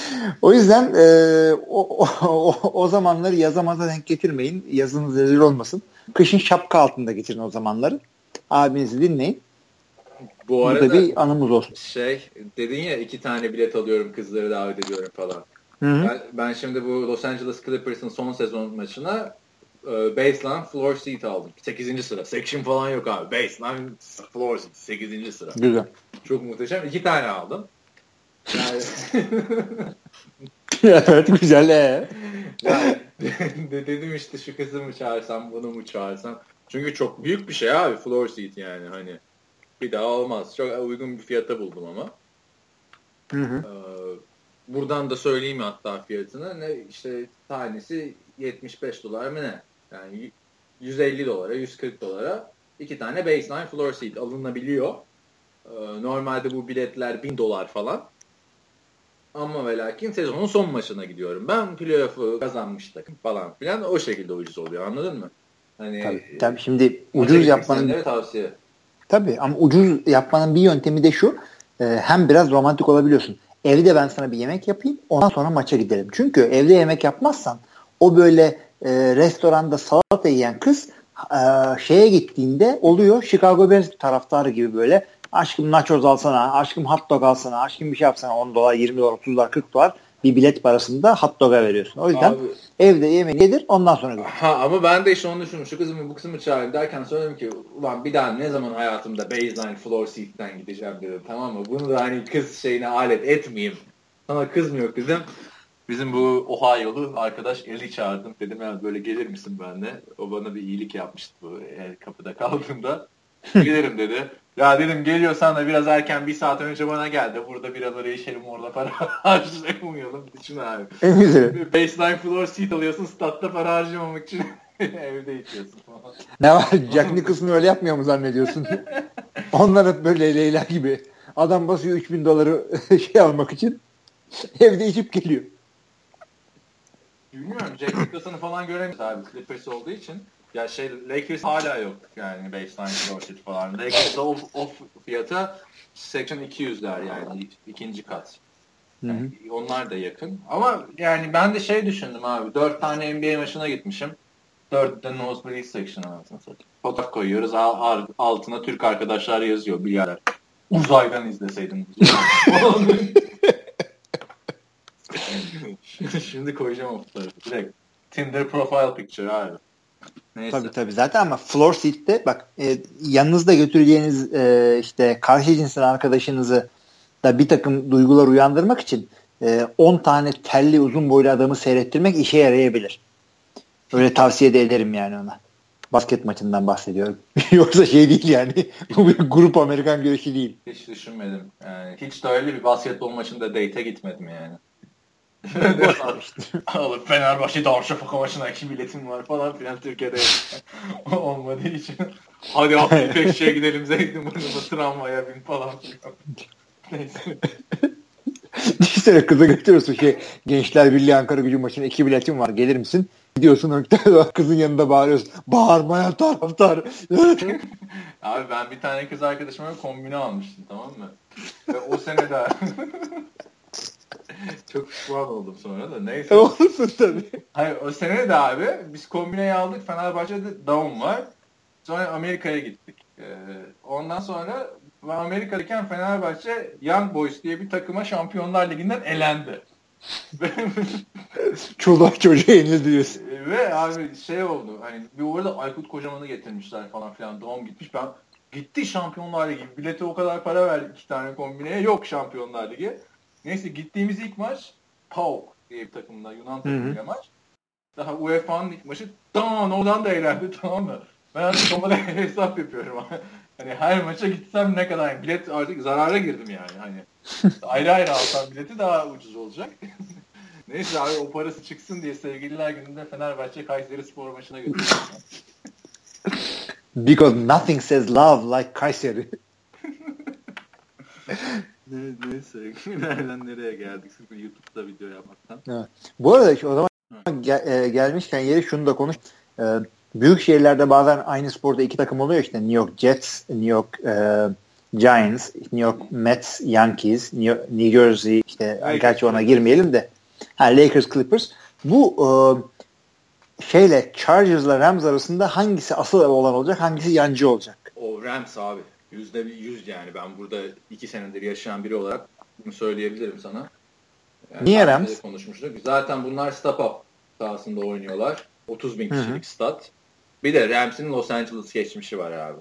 o yüzden e, o, o, o zamanları yazamaza denk getirmeyin. Yazınız rezil olmasın. Kışın şapka altında geçirin o zamanları. Abinizi dinleyin. Bu arada Burada bir anımız olsun. Şey dedin ya iki tane bilet alıyorum kızları davet ediyorum falan. Hı-hı. Ben, ben şimdi bu Los Angeles Clippers'ın son sezon maçına e, baseline floor seat aldım. 8. sıra. Section falan yok abi. Baseline floor seat 8. sıra. Güzel. Çok muhteşem. İki tane aldım. Evet güzel. Ee. Yani, dedim işte şu kızı mı çağırsam bunu mu çağırsam. Çünkü çok büyük bir şey abi floor seat yani hani. Bir daha olmaz. Çok uygun bir fiyata buldum ama. Hı hı. Ee, buradan da söyleyeyim hatta fiyatını. Ne işte tanesi 75 dolar mı ne? Yani 150 dolara, 140 dolara iki tane baseline floor seat alınabiliyor. Ee, normalde bu biletler 1000 dolar falan. Ama ve lakin sezonun son maçına gidiyorum. Ben playoff'u kazanmış takım falan filan o şekilde ucuz oluyor anladın mı? Hani, tabii, tabii şimdi ucuz yapmanın tavsiye. Tabii ama ucuz yapmanın bir yöntemi de şu. E, hem biraz romantik olabiliyorsun. Evde ben sana bir yemek yapayım ondan sonra maça gidelim. Çünkü evde yemek yapmazsan o böyle e, restoranda salata yiyen kız e, şeye gittiğinde oluyor Chicago Bears taraftarı gibi böyle aşkım nachos alsana, aşkım hot dog alsana, aşkım bir şey yapsana 10 dolar, 20 dolar, 30 dolar, 40 dolar bir bilet parasında hot dog'a veriyorsun. O yüzden Abi, evde yemek yedir ondan sonra gör. Ha ama ben de işte onu düşündüm. Şu kızımı bu kızımı çağırayım derken söyledim ki ulan bir daha ne zaman hayatımda baseline floor seat'ten gideceğim dedim. Tamam mı? Bunu da hani kız şeyine alet etmeyeyim. Sana kız mı yok dedim. Bizim bu Ohio'lu arkadaş Eli çağırdım. Dedim ya böyle gelir misin benimle? O bana bir iyilik yapmıştı bu kapıda kaldığında. Gelirim dedi. Ya dedim geliyorsan da biraz erken bir saat önce bana gel de burada biraları içelim orada para harcamayalım. Düşün abi. En güzeli. Baseline floor seat alıyorsun statta para harcamamak için evde içiyorsun falan. Ne var Jack Nicholson öyle yapmıyor mu zannediyorsun? Onlar hep böyle Leyla gibi. Adam basıyor 3000 doları şey almak için evde içip geliyor. Bilmiyorum Jack Nicholson'ı falan göremiyoruz abi Clippers olduğu için. Ya şey Lakers hala yok yani baseline Dorsey falan. Lakers'da off, off fiyata Section 200'ler yani ikinci kat. Yani hı hı. onlar da yakın. Ama yani ben de şey düşündüm abi. Dört tane NBA maçına gitmişim. Dörtte Nosebleed Section anasını satayım. Fotoğraf koyuyoruz. Altına Türk arkadaşlar yazıyor bir yerler. Uzaydan izleseydin. Şimdi koyacağım o fotoğrafı. Direkt. Tinder profile picture abi. Neyse. Tabii tabii zaten ama floor seat'te bak e, yanınızda götüreceğiniz e, işte karşı cinsin arkadaşınızı da bir takım duygular uyandırmak için 10 e, tane telli uzun boylu adamı seyrettirmek işe yarayabilir. Öyle tavsiye de ederim yani ona. Basket maçından bahsediyorum. Yoksa şey değil yani. Bu bir grup Amerikan güreşi değil. Hiç düşünmedim. Yani hiç de öyle bir basketbol maçında date'e gitmedim yani. Alıp Fenerbahçe Darüşşafaka maçına iki biletim var falan filan Türkiye'de olmadığı için. Hadi abi İpekçi'ye gidelim Zeytin burnunda tramvaya bin falan filan. Neyse. Düşünsene kıza götürüyorsun şey Gençler Birliği Ankara gücü maçına iki biletim var gelir misin? Gidiyorsun kızın yanında bağırıyorsun. Bağırmaya taraftar. Abi ben bir tane kız arkadaşıma kombine almıştım tamam mı? Ve o sene daha Çok pişman oldum sonra da neyse. Olursun tabii. Hayır o sene de abi biz kombineyi aldık Fenerbahçe'de down var. Sonra Amerika'ya gittik. Ee, ondan sonra Amerika'dayken Fenerbahçe Young Boys diye bir takıma Şampiyonlar Ligi'nden elendi. Çoluk çocuğa yenildi diyorsun. Ve abi şey oldu hani bir orada Aykut Kocaman'ı getirmişler falan filan doğum gitmiş. Ben gitti Şampiyonlar Ligi. Bilete o kadar para verdik iki tane kombineye. Yok Şampiyonlar Ligi. Neyse gittiğimiz ilk maç PAOK diye bir takımla Yunan takımıyla maç. Daha UEFA'nın ilk maçı tamam oradan da eğlendi tamam mı? Ben artık onlara hesap yapıyorum. hani her maça gitsem ne kadar bilet artık zarara girdim yani. Hani ayrı ayrı alsam bileti daha ucuz olacak. Neyse abi o parası çıksın diye sevgililer gününde Fenerbahçe Kayseri spor maçına götürdüm. Because nothing says love like Kayseri. Ne, neyse nereden nereye geldik sırf YouTube'da video yapmaktan. Evet. Bu arada o zaman gel, e, gelmişken yeri şunu da konuş. E, büyük şehirlerde bazen aynı sporda iki takım oluyor işte New York Jets, New York e, Giants, New York Mets, Yankees, New, New Jersey işte Lakers. gerçi ona girmeyelim de ha, Lakers, Clippers. Bu e, şeyle Chargers'la Rams arasında hangisi asıl olan olacak, hangisi yancı olacak? O Rams abi. Yüzde yüz yani. Ben burada iki senedir yaşayan biri olarak bunu söyleyebilirim sana. Yani Niye Rams? Konuşmuştuk. Zaten bunlar stop up sahasında oynuyorlar. 30 bin kişilik stat. Bir de Rams'in Los Angeles geçmişi var abi.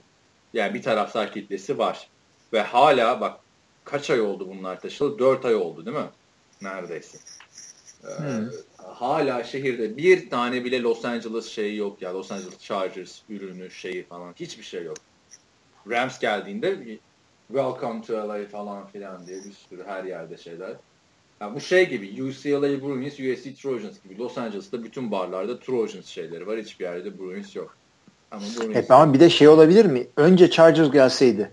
Yani bir taraftar kitlesi var. Ve hala bak kaç ay oldu bunlar taşılı? 4 ay oldu değil mi? Neredeyse. Ee, hala şehirde bir tane bile Los Angeles şeyi yok ya. Los Angeles Chargers ürünü şeyi falan. Hiçbir şey yok. Rams geldiğinde Welcome to LA falan filan diye bir sürü her yerde şeyler. Yani bu şey gibi UCLA Bruins, USC Trojans gibi Los Angeles'ta bütün barlarda Trojans şeyleri var. Hiçbir yerde Bruins yok. Ama, Bruins Hep ama bir de şey olabilir mi? Önce Chargers gelseydi.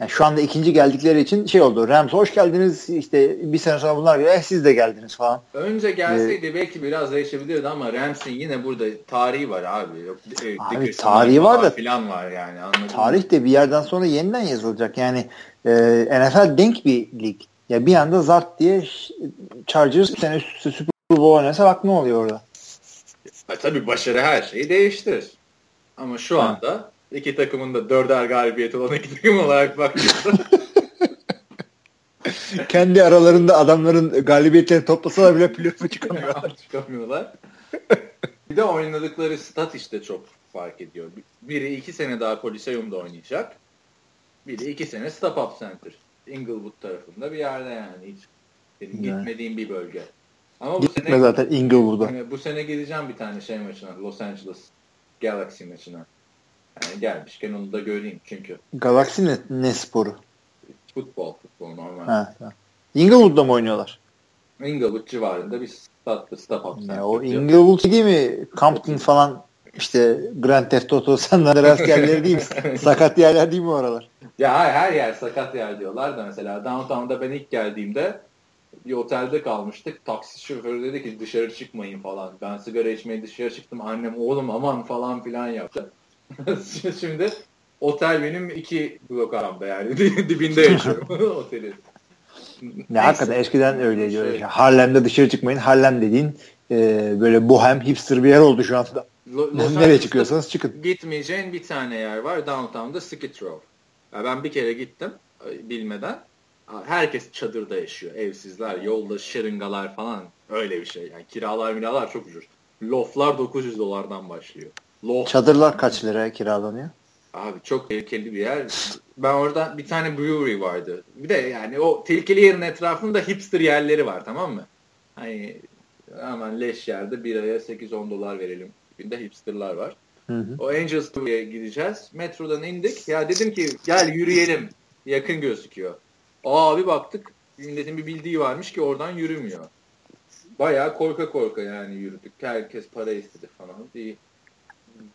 Yani şu anda ikinci geldikleri için şey oldu. Rams hoş geldiniz. İşte bir sene sonra bunlar eh siz de geldiniz falan. Önce gelseydi ee, belki biraz değişebilirdi ama Rams'in yine burada tarihi var abi. Yok, e, abi tarihi var da plan var yani. Tarih de bir yerden sonra yeniden yazılacak. Yani e, NFL denk bir lig. Ya bir anda zart diye Chargers bir sene üst üste Super Bowl oynasa bak ne oluyor orada. E, tabii başarı her şeyi değiştirir. Ama şu ha. anda iki takımın da dörder galibiyet olan iki takım olarak baktığımızda kendi aralarında adamların galibiyetlerini toplasalar bile playoff'a çıkamıyorlar. çıkamıyorlar. bir de oynadıkları stat işte çok fark ediyor. Biri iki sene daha Coliseum'da oynayacak. Biri iki sene Stop Up Center. Inglewood tarafında bir yerde yani. Hiç benim yani. gitmediğim bir bölge. Ama bu Gitme sene zaten Inglewood'a. Hani bu sene gideceğim bir tane şey maçına. Los Angeles Galaxy maçına. Yani gelmişken onu da göreyim çünkü. Galaxy ne, ne sporu? Futbol, futbol normal. Ha, ha. Inglewood'da mı oynuyorlar? Inglewood civarında bir statta stop up. Ya, o Inglewood değil mi? Compton falan işte Grand Theft Auto San Andreas yerleri değil mi? sakat yerler değil mi oralar? Ya her yer sakat yer diyorlar da mesela Downtown'da ben ilk geldiğimde bir otelde kalmıştık. Taksi şoförü dedi ki dışarı çıkmayın falan. Ben sigara içmeye dışarı çıktım. Annem oğlum aman falan filan yaptı. Şimdi otel benim iki blok aramda yani. Dibinde yaşıyorum otelin. Ne hakikaten eskiden öyleydi. Şey. Harlem'de dışarı çıkmayın. Harlem dediğin e, böyle bohem hipster bir yer oldu şu anda. Los Nereye çıkıyorsanız çıkın. Gitmeyeceğin bir tane yer var. Downtown'da Skid Row. Yani ben bir kere gittim bilmeden. Herkes çadırda yaşıyor. Evsizler, yolda şırıngalar falan. Öyle bir şey. Yani kiralar miralar çok ucuz. Loflar 900 dolardan başlıyor. Loft. Çadırlar kaç liraya kiralanıyor? Abi çok tehlikeli bir yer. Ben orada bir tane brewery vardı. Bir de yani o tehlikeli yerin etrafında hipster yerleri var tamam mı? Hani hemen leş yerde bir aya 8-10 dolar verelim. Bir hipsterlar var. Hı hı. O Angels Tour'ya gideceğiz. Metrodan indik. Ya dedim ki gel yürüyelim. Yakın gözüküyor. Aa bir baktık. Milletin bir bildiği varmış ki oradan yürümüyor. Bayağı korka korka yani yürüdük. Herkes para istedi falan. Bir,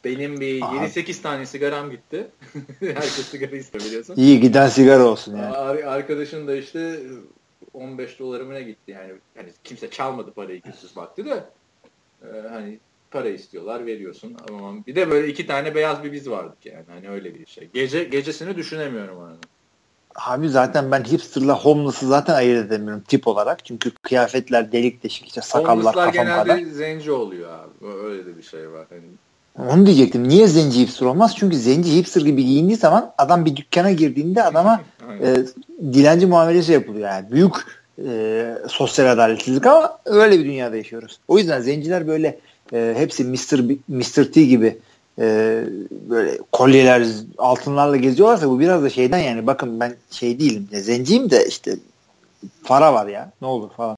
benim bir 7-8 tane sigaram gitti. Herkes sigara istiyor biliyorsun. İyi giden sigara olsun yani. Ar- arkadaşın da işte 15 dolarımına gitti yani. Hani kimse çalmadı parayı kimsiz baktı da. Ee, hani para istiyorlar veriyorsun. Ama bir de böyle iki tane beyaz bir biz vardık yani. Hani öyle bir şey. Gece gecesini düşünemiyorum arada. Abi zaten ben hipsterla homeless'ı zaten ayırt edemiyorum tip olarak. Çünkü kıyafetler delik deşik işte sakallar kafam kadar. genelde zenci oluyor abi. Öyle de bir şey var. Hani onu diyecektim. Niye zenci hipster olmaz? Çünkü zenci hipster gibi giyindiği zaman adam bir dükkana girdiğinde adama e, dilenci muamelesi yapılıyor yani. Büyük e, sosyal adaletsizlik ama öyle bir dünyada yaşıyoruz. O yüzden zenciler böyle e, hepsi Mr. B, Mr. T gibi e, böyle kolyeler altınlarla geziyorlarsa bu biraz da şeyden yani bakın ben şey değilim ya, zenciyim de işte para var ya ne olur falan.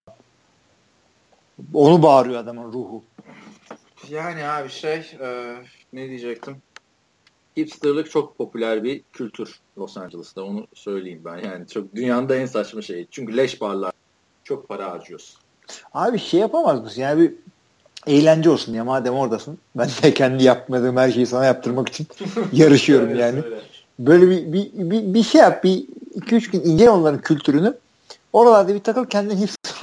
Onu bağırıyor adamın ruhu. Yani abi şey e, ne diyecektim? Hipsterlık çok popüler bir kültür Los Angeles'ta onu söyleyeyim ben. Yani çok dünyanın da en saçma şeyi. Çünkü leş barlar çok para harcıyorsun. Abi şey yapamaz mısın? Yani bir eğlence olsun ya madem oradasın. Ben de kendi yapmadığım her şeyi sana yaptırmak için yarışıyorum Evet, yani. öyle. Böyle bir, bir, bir, bir şey yap. Bir 2-3 gün incele onların kültürünü. Oralarda bir takıl kendini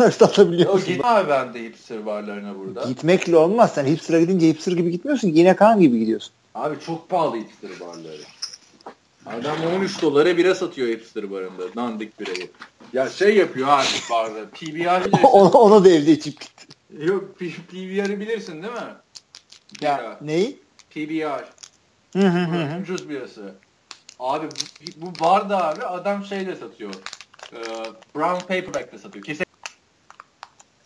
hipster'a atabiliyor O musun? git abi ben de hipster barlarına burada. Gitmekle olmaz. Sen hipster'a gidince hipster gibi gitmiyorsun. Yine kan gibi gidiyorsun. Abi çok pahalı hipster barları. Adam 13 dolara bira satıyor hipster barında. Dandik birayı. Ya şey yapıyor abi barda. PBR bilirsin. ona, ona da evde içip gitti. Yok PBR'ı bilirsin değil mi? Ya, Bira. neyi? PBR. Hı hı hı. Ucuz birası. Abi bu, bu barda abi adam şeyle satıyor. Ee, brown paperback'le satıyor. Kesin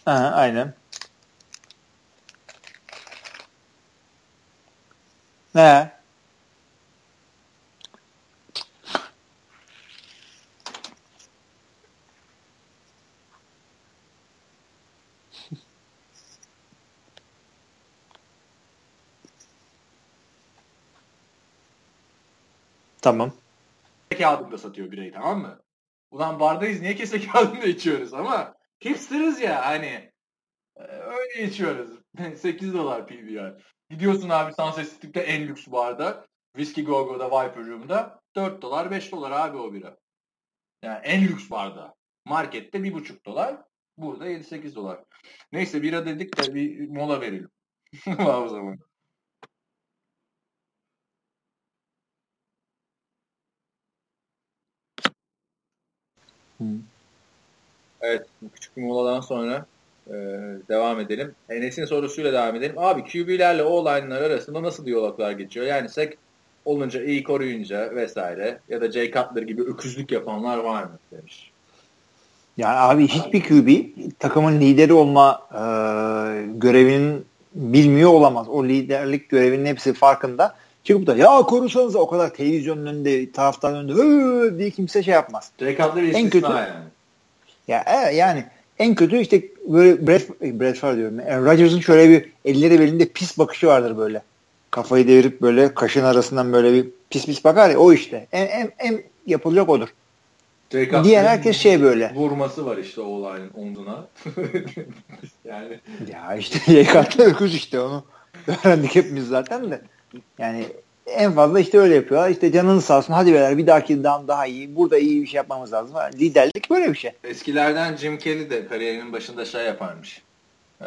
Aha, aynen. Ne? Tamam. kağıdında satıyor birayı tamam mı? Ulan bardayız niye kese kağıdında içiyoruz ama hipsterız ya hani e, öyle içiyoruz. 8 dolar PBR. Gidiyorsun abi Sunset Strip'te en lüks barda. Whiskey Go Go'da Viper Room'da 4 dolar 5 dolar abi o bira. Yani en lüks barda. Markette 1,5 dolar. Burada 7-8 dolar. Neyse bira dedik de bir mola verelim. o zaman. Hı. Evet, küçük bir moladan sonra e, devam edelim. Enes'in sorusuyla devam edelim. Abi QB'lerle O-line'lar arasında nasıl diyaloglar geçiyor? Yani sek olunca, iyi koruyunca vesaire ya da Jay Cutler gibi öküzlük yapanlar var mı demiş. Yani abi hiçbir QB takımın lideri olma e, görevinin bilmiyor olamaz. O liderlik görevinin hepsi farkında. Çıkıp da ya korusanız o kadar televizyonun önünde, taraftarın önünde diye kimse şey yapmaz. Jay Cutler En kötü- yani. Ya evet, yani en kötü işte böyle Brad, Brad Favre diyorum. Yani Rodgers'ın şöyle bir elleri belinde pis bakışı vardır böyle. Kafayı devirip böyle kaşın arasından böyle bir pis pis bakar ya o işte. En, en, en yapılacak odur. Cutler'ın Diğer herkes şey böyle. Vurması var işte O-line'ın omzuna. yani Ya işte YK'da öküz işte onu öğrendik hepimiz zaten de. Yani en fazla işte öyle yapıyorlar. İşte canınız sağ olsun hadi beyler bir dahaki daha, iyi. Burada iyi bir şey yapmamız lazım. Liderlik böyle bir şey. Eskilerden Jim Kelly de kariyerinin başında şey yaparmış. Ee,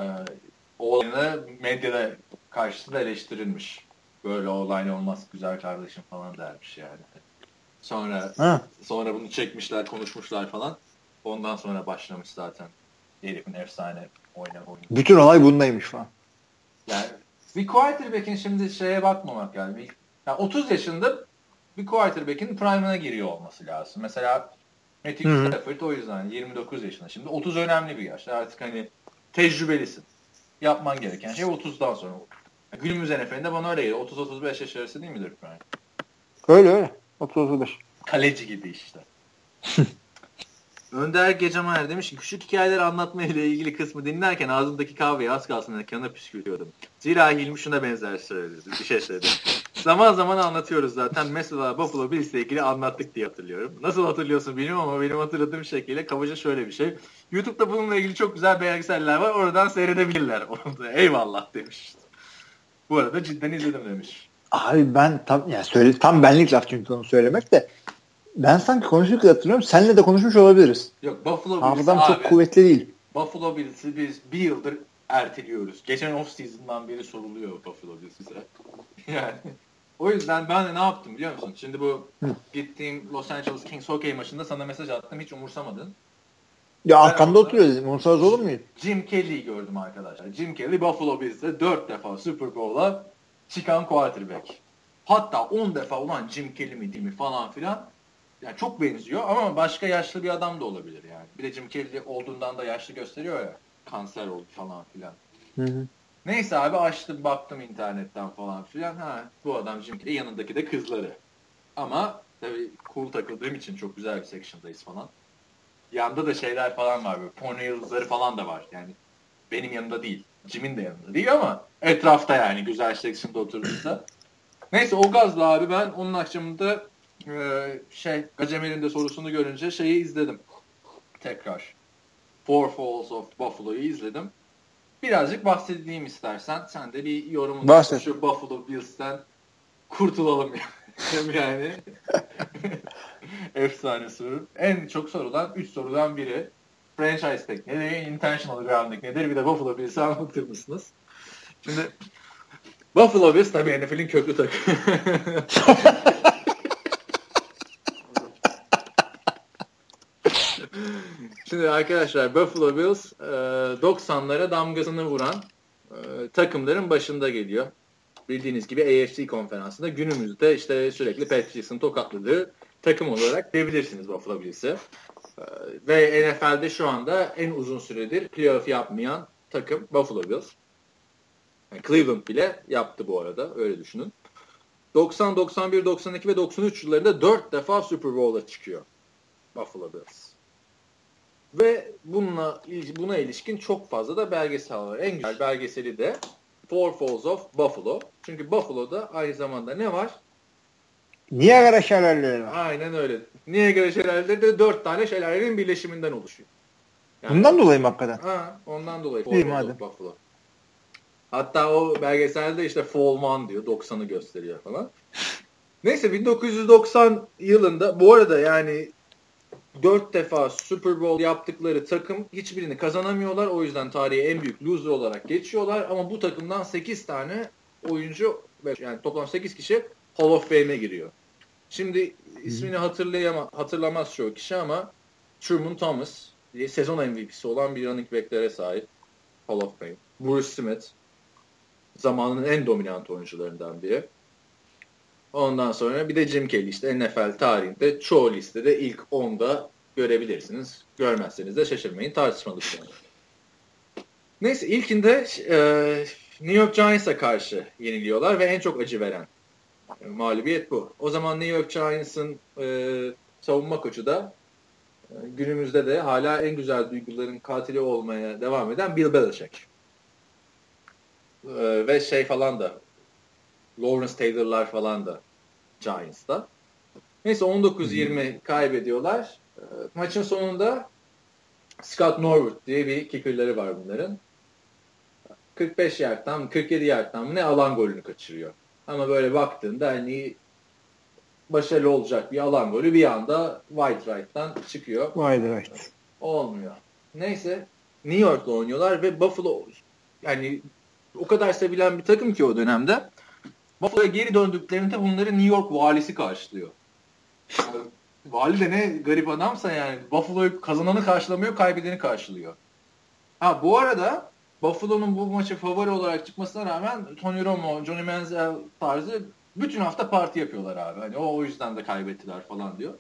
olayını medyada karşısında eleştirilmiş. Böyle olay olmaz güzel kardeşim falan dermiş yani. Sonra Ha. sonra bunu çekmişler, konuşmuşlar falan. Ondan sonra başlamış zaten. Herifin efsane oyna oyunu. Bütün olay bundaymış falan. Yani bir quarterback'in şimdi şeye bakmamak yani. Bir, yani 30 yaşında bir quarterback'in prime'ına giriyor olması lazım. Mesela Matthew. Stafford o yüzden 29 yaşında. Şimdi 30 önemli bir yaş. Artık hani tecrübelisin. Yapman gereken şey 30'dan sonra. Günümüz NFL'inde bana öyle geliyor. 30-35 yaş arası değil midir prime? Öyle öyle. 30-35. Kaleci gibi işte. Önder Gecemayer demiş ki küçük hikayeler anlatma ile ilgili kısmı dinlerken ağzımdaki kahveyi az kalsın ekranına püskürtüyordum. Zira Hilmi şuna benzer söyledi. Bir şey söyledi. zaman zaman anlatıyoruz zaten. Mesela Buffalo Bills ile ilgili anlattık diye hatırlıyorum. Nasıl hatırlıyorsun bilmiyorum ama benim hatırladığım şekilde kabaca şöyle bir şey. YouTube'da bununla ilgili çok güzel belgeseller var. Oradan seyredebilirler. Eyvallah demiş. Bu arada cidden izledim demiş. Abi ben tam ya söyle tam benlik laf çünkü onu söylemek de ben sanki konuşurken hatırlıyorum. Seninle de konuşmuş olabiliriz. Yok Buffalo Hafızam çok kuvvetli değil. Buffalo Bills'i biz bir yıldır erteliyoruz. Geçen off season'dan beri soruluyor Buffalo Bills bize. yani o yüzden ben de ne yaptım biliyor musun? Şimdi bu Hı. gittiğim Los Angeles Kings hockey maçında sana mesaj attım hiç umursamadın. Ya arkanda orada- oturuyor dedim. Unursaz olur muyum? Jim Kelly'yi gördüm arkadaşlar. Jim Kelly Buffalo Bills'te 4 defa Super Bowl'a çıkan quarterback. Hatta 10 defa ulan Jim Kelly mi değil mi falan filan. Yani çok benziyor ama başka yaşlı bir adam da olabilir yani. Bir de Jim Carrey olduğundan da yaşlı gösteriyor ya. Kanser oldu falan filan. Hı hı. Neyse abi açtım baktım internetten falan filan. Ha bu adam Jim Carrey yanındaki de kızları. Ama tabii cool takıldığım için çok güzel bir section'dayız falan. Yanda da şeyler falan var böyle porno yıldızları falan da var. Yani benim yanımda değil. Jim'in de yanında değil ama etrafta yani güzel section'da oturduğunda. Neyse o gazla abi ben onun akşamında e, şey Gacemel'in de sorusunu görünce şeyi izledim. Tekrar. Four Falls of Buffalo'yu izledim. Birazcık bahsedeyim istersen. Sen de bir yorumunu Bahset. şu Buffalo Bills'ten kurtulalım yani. Efsane soru. En çok sorulan 3 sorudan biri. Franchise tag nedir? Intentional grounding nedir? Bir de Buffalo Bills'i anlatır mısınız? Şimdi Buffalo Bills tabii NFL'in köklü takımı. Şimdi arkadaşlar Buffalo Bills e, 90'lara damgasını vuran e, takımların başında geliyor. Bildiğiniz gibi AFC konferansında günümüzde işte sürekli Patriots'ın tokatladığı takım olarak diyebilirsiniz Buffalo Bills'i. E, ve NFL'de şu anda en uzun süredir playoff yapmayan takım Buffalo Bills. Yani Cleveland bile yaptı bu arada öyle düşünün. 90, 91, 92 ve 93 yıllarında 4 defa Super Bowl'a çıkıyor Buffalo Bills. Ve bununla buna ilişkin çok fazla da belgesel var. En güzel belgeseli de Four Falls of Buffalo. Çünkü Buffalo'da aynı zamanda ne var? Niagara şelaleleri var. Aynen öyle. Niagara şelaleleri de dört tane şelalenin birleşiminden oluşuyor. Yani, Bundan dolayı mı hakikaten? Ha, ondan dolayı Four İyi Falls madem. of Buffalo. Hatta o belgeselde işte Fall One diyor. 90'ı gösteriyor falan. Neyse 1990 yılında bu arada yani dört defa Super Bowl yaptıkları takım hiçbirini kazanamıyorlar. O yüzden tarihe en büyük loser olarak geçiyorlar. Ama bu takımdan 8 tane oyuncu yani toplam 8 kişi Hall of Fame'e giriyor. Şimdi ismini hatırlayama, hatırlamaz çoğu kişi ama Truman Thomas diye sezon MVP'si olan bir running back'lere sahip Hall of Fame. Bruce Smith zamanın en dominant oyuncularından biri. Ondan sonra bir de Jim Kelly işte NFL tarihinde çoğu listede ilk 10'da görebilirsiniz. Görmezseniz de şaşırmayın tartışmalı bir konu. Neyse ilkinde e, New York Giants'a karşı yeniliyorlar ve en çok acı veren e, mağlubiyet bu. O zaman New York Giants'ın e, savunma koçu da e, günümüzde de hala en güzel duyguların katili olmaya devam eden Bill Belichick. E, ve şey falan da Lawrence Taylor'lar falan da Giants'ta. Neyse 19-20 kaybediyorlar. E, maçın sonunda Scott Norwood diye bir kicker'ları var bunların. 45 yardtan 47 yardtan ne alan golünü kaçırıyor. Ama böyle baktığında hani başarılı olacak bir alan golü bir anda White Right'tan çıkıyor. White Right. Olmuyor. Neyse New York'la oynuyorlar ve Buffalo yani o kadar sevilen bir takım ki o dönemde. Buffalo'ya geri döndüklerinde bunları New York valisi karşılıyor. Yani, vali de ne garip adamsa yani Buffalo'yu kazananı karşılamıyor, kaybedeni karşılıyor. Ha bu arada Buffalo'nun bu maçı favori olarak çıkmasına rağmen Tony Romo, Johnny Manziel tarzı bütün hafta parti yapıyorlar abi. Hani o o yüzden de kaybettiler falan diyor.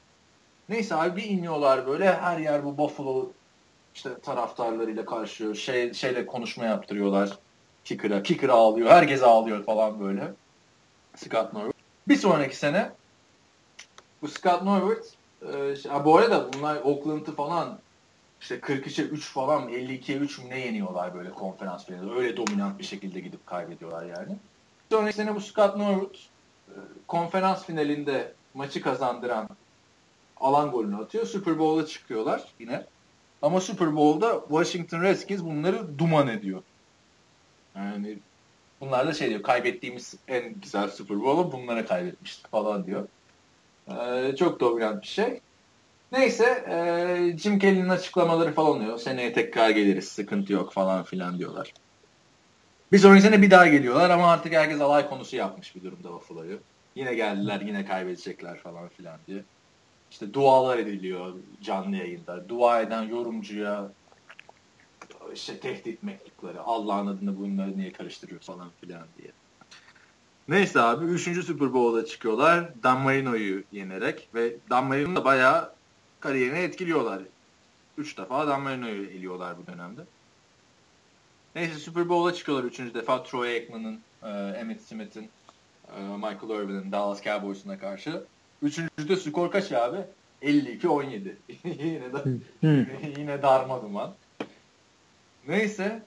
Neyse abi bir iniyorlar böyle her yer bu Buffalo işte taraftarlarıyla karşılıyor. Şey, şeyle konuşma yaptırıyorlar. Kicker'a. Kicker ağlıyor. Herkes ağlıyor falan böyle. Scott Norwood. Bir sonraki sene bu Scott Norwood e, bu arada bunlar Oakland'ı falan işte 43'e 3 falan 52'ye 3 mü ne yeniyorlar böyle konferans finalinde. Öyle dominant bir şekilde gidip kaybediyorlar yani. Bir sonraki sene bu Scott Norwood e, konferans finalinde maçı kazandıran alan golünü atıyor. Super Bowl'a çıkıyorlar yine. Ama Super Bowl'da Washington Redskins bunları duman ediyor. Yani bunlar da şey diyor kaybettiğimiz en güzel Super Bowl'u bunlara kaybetmiştik falan diyor. Ee, çok dominant bir şey. Neyse e, Jim Kelly'nin açıklamaları falan oluyor. Seneye tekrar geliriz sıkıntı yok falan filan diyorlar. Bir sonraki sene bir daha geliyorlar ama artık herkes alay konusu yapmış bir durumda Buffalo'yu. Yine geldiler yine kaybedecekler falan filan diye. İşte dualar ediliyor canlı yayında. Dua eden yorumcuya işte tehdit mektupları. Allah'ın adını bunları niye karıştırıyor falan filan diye. Neyse abi 3. Super Bowl'a çıkıyorlar. Dan Marino'yu yenerek ve Dan Marino da bayağı kariyerini etkiliyorlar. 3 defa Dan Marino'yu eliyorlar bu dönemde. Neyse Super Bowl'a çıkıyorlar 3. defa. Troy Aikman'ın, e, Emmitt Smith'in, e, Michael Irvin'in Dallas Cowboys'una karşı. Üçüncüde skor kaç abi? 52-17. yine, da, yine darma duman. Neyse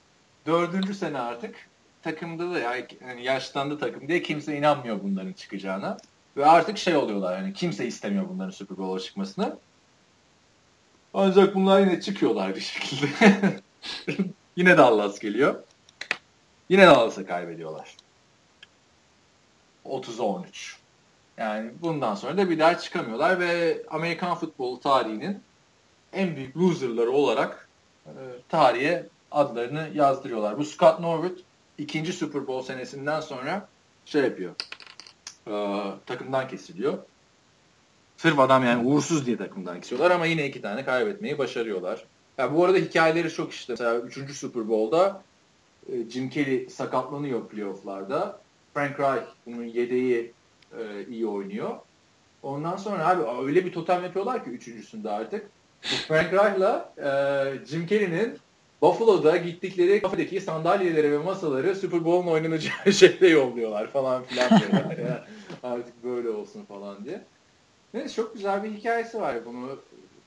dördüncü sene artık takımda da yani yaşlandı takım diye kimse inanmıyor bunların çıkacağına. Ve artık şey oluyorlar yani kimse istemiyor bunların Super Bowl'a çıkmasını. Ancak bunlar yine çıkıyorlar bir şekilde. yine Dallas geliyor. Yine Dallas'a kaybediyorlar. 30'a 13. Yani bundan sonra da bir daha çıkamıyorlar ve Amerikan futbol tarihinin en büyük loserları olarak e, tarihe adlarını yazdırıyorlar. Bu Scott Norwood ikinci Super Bowl senesinden sonra şey yapıyor. E, takımdan kesiliyor. Sırf adam yani uğursuz diye takımdan kesiyorlar ama yine iki tane kaybetmeyi başarıyorlar. Yani bu arada hikayeleri çok işte. Mesela üçüncü Super Bowl'da e, Jim Kelly sakatlanıyor playofflarda. Frank Reich bunun yedeği e, iyi oynuyor. Ondan sonra abi öyle bir totem yapıyorlar ki üçüncüsünde artık. Frank Reich'la e, Jim Kelly'nin Buffalo'da gittikleri kafedeki sandalyeleri ve masaları Super Bowl'un oynanacağı şekilde yolluyorlar falan filan diyorlar. yani artık böyle olsun falan diye. Neyse çok güzel bir hikayesi var. Bunu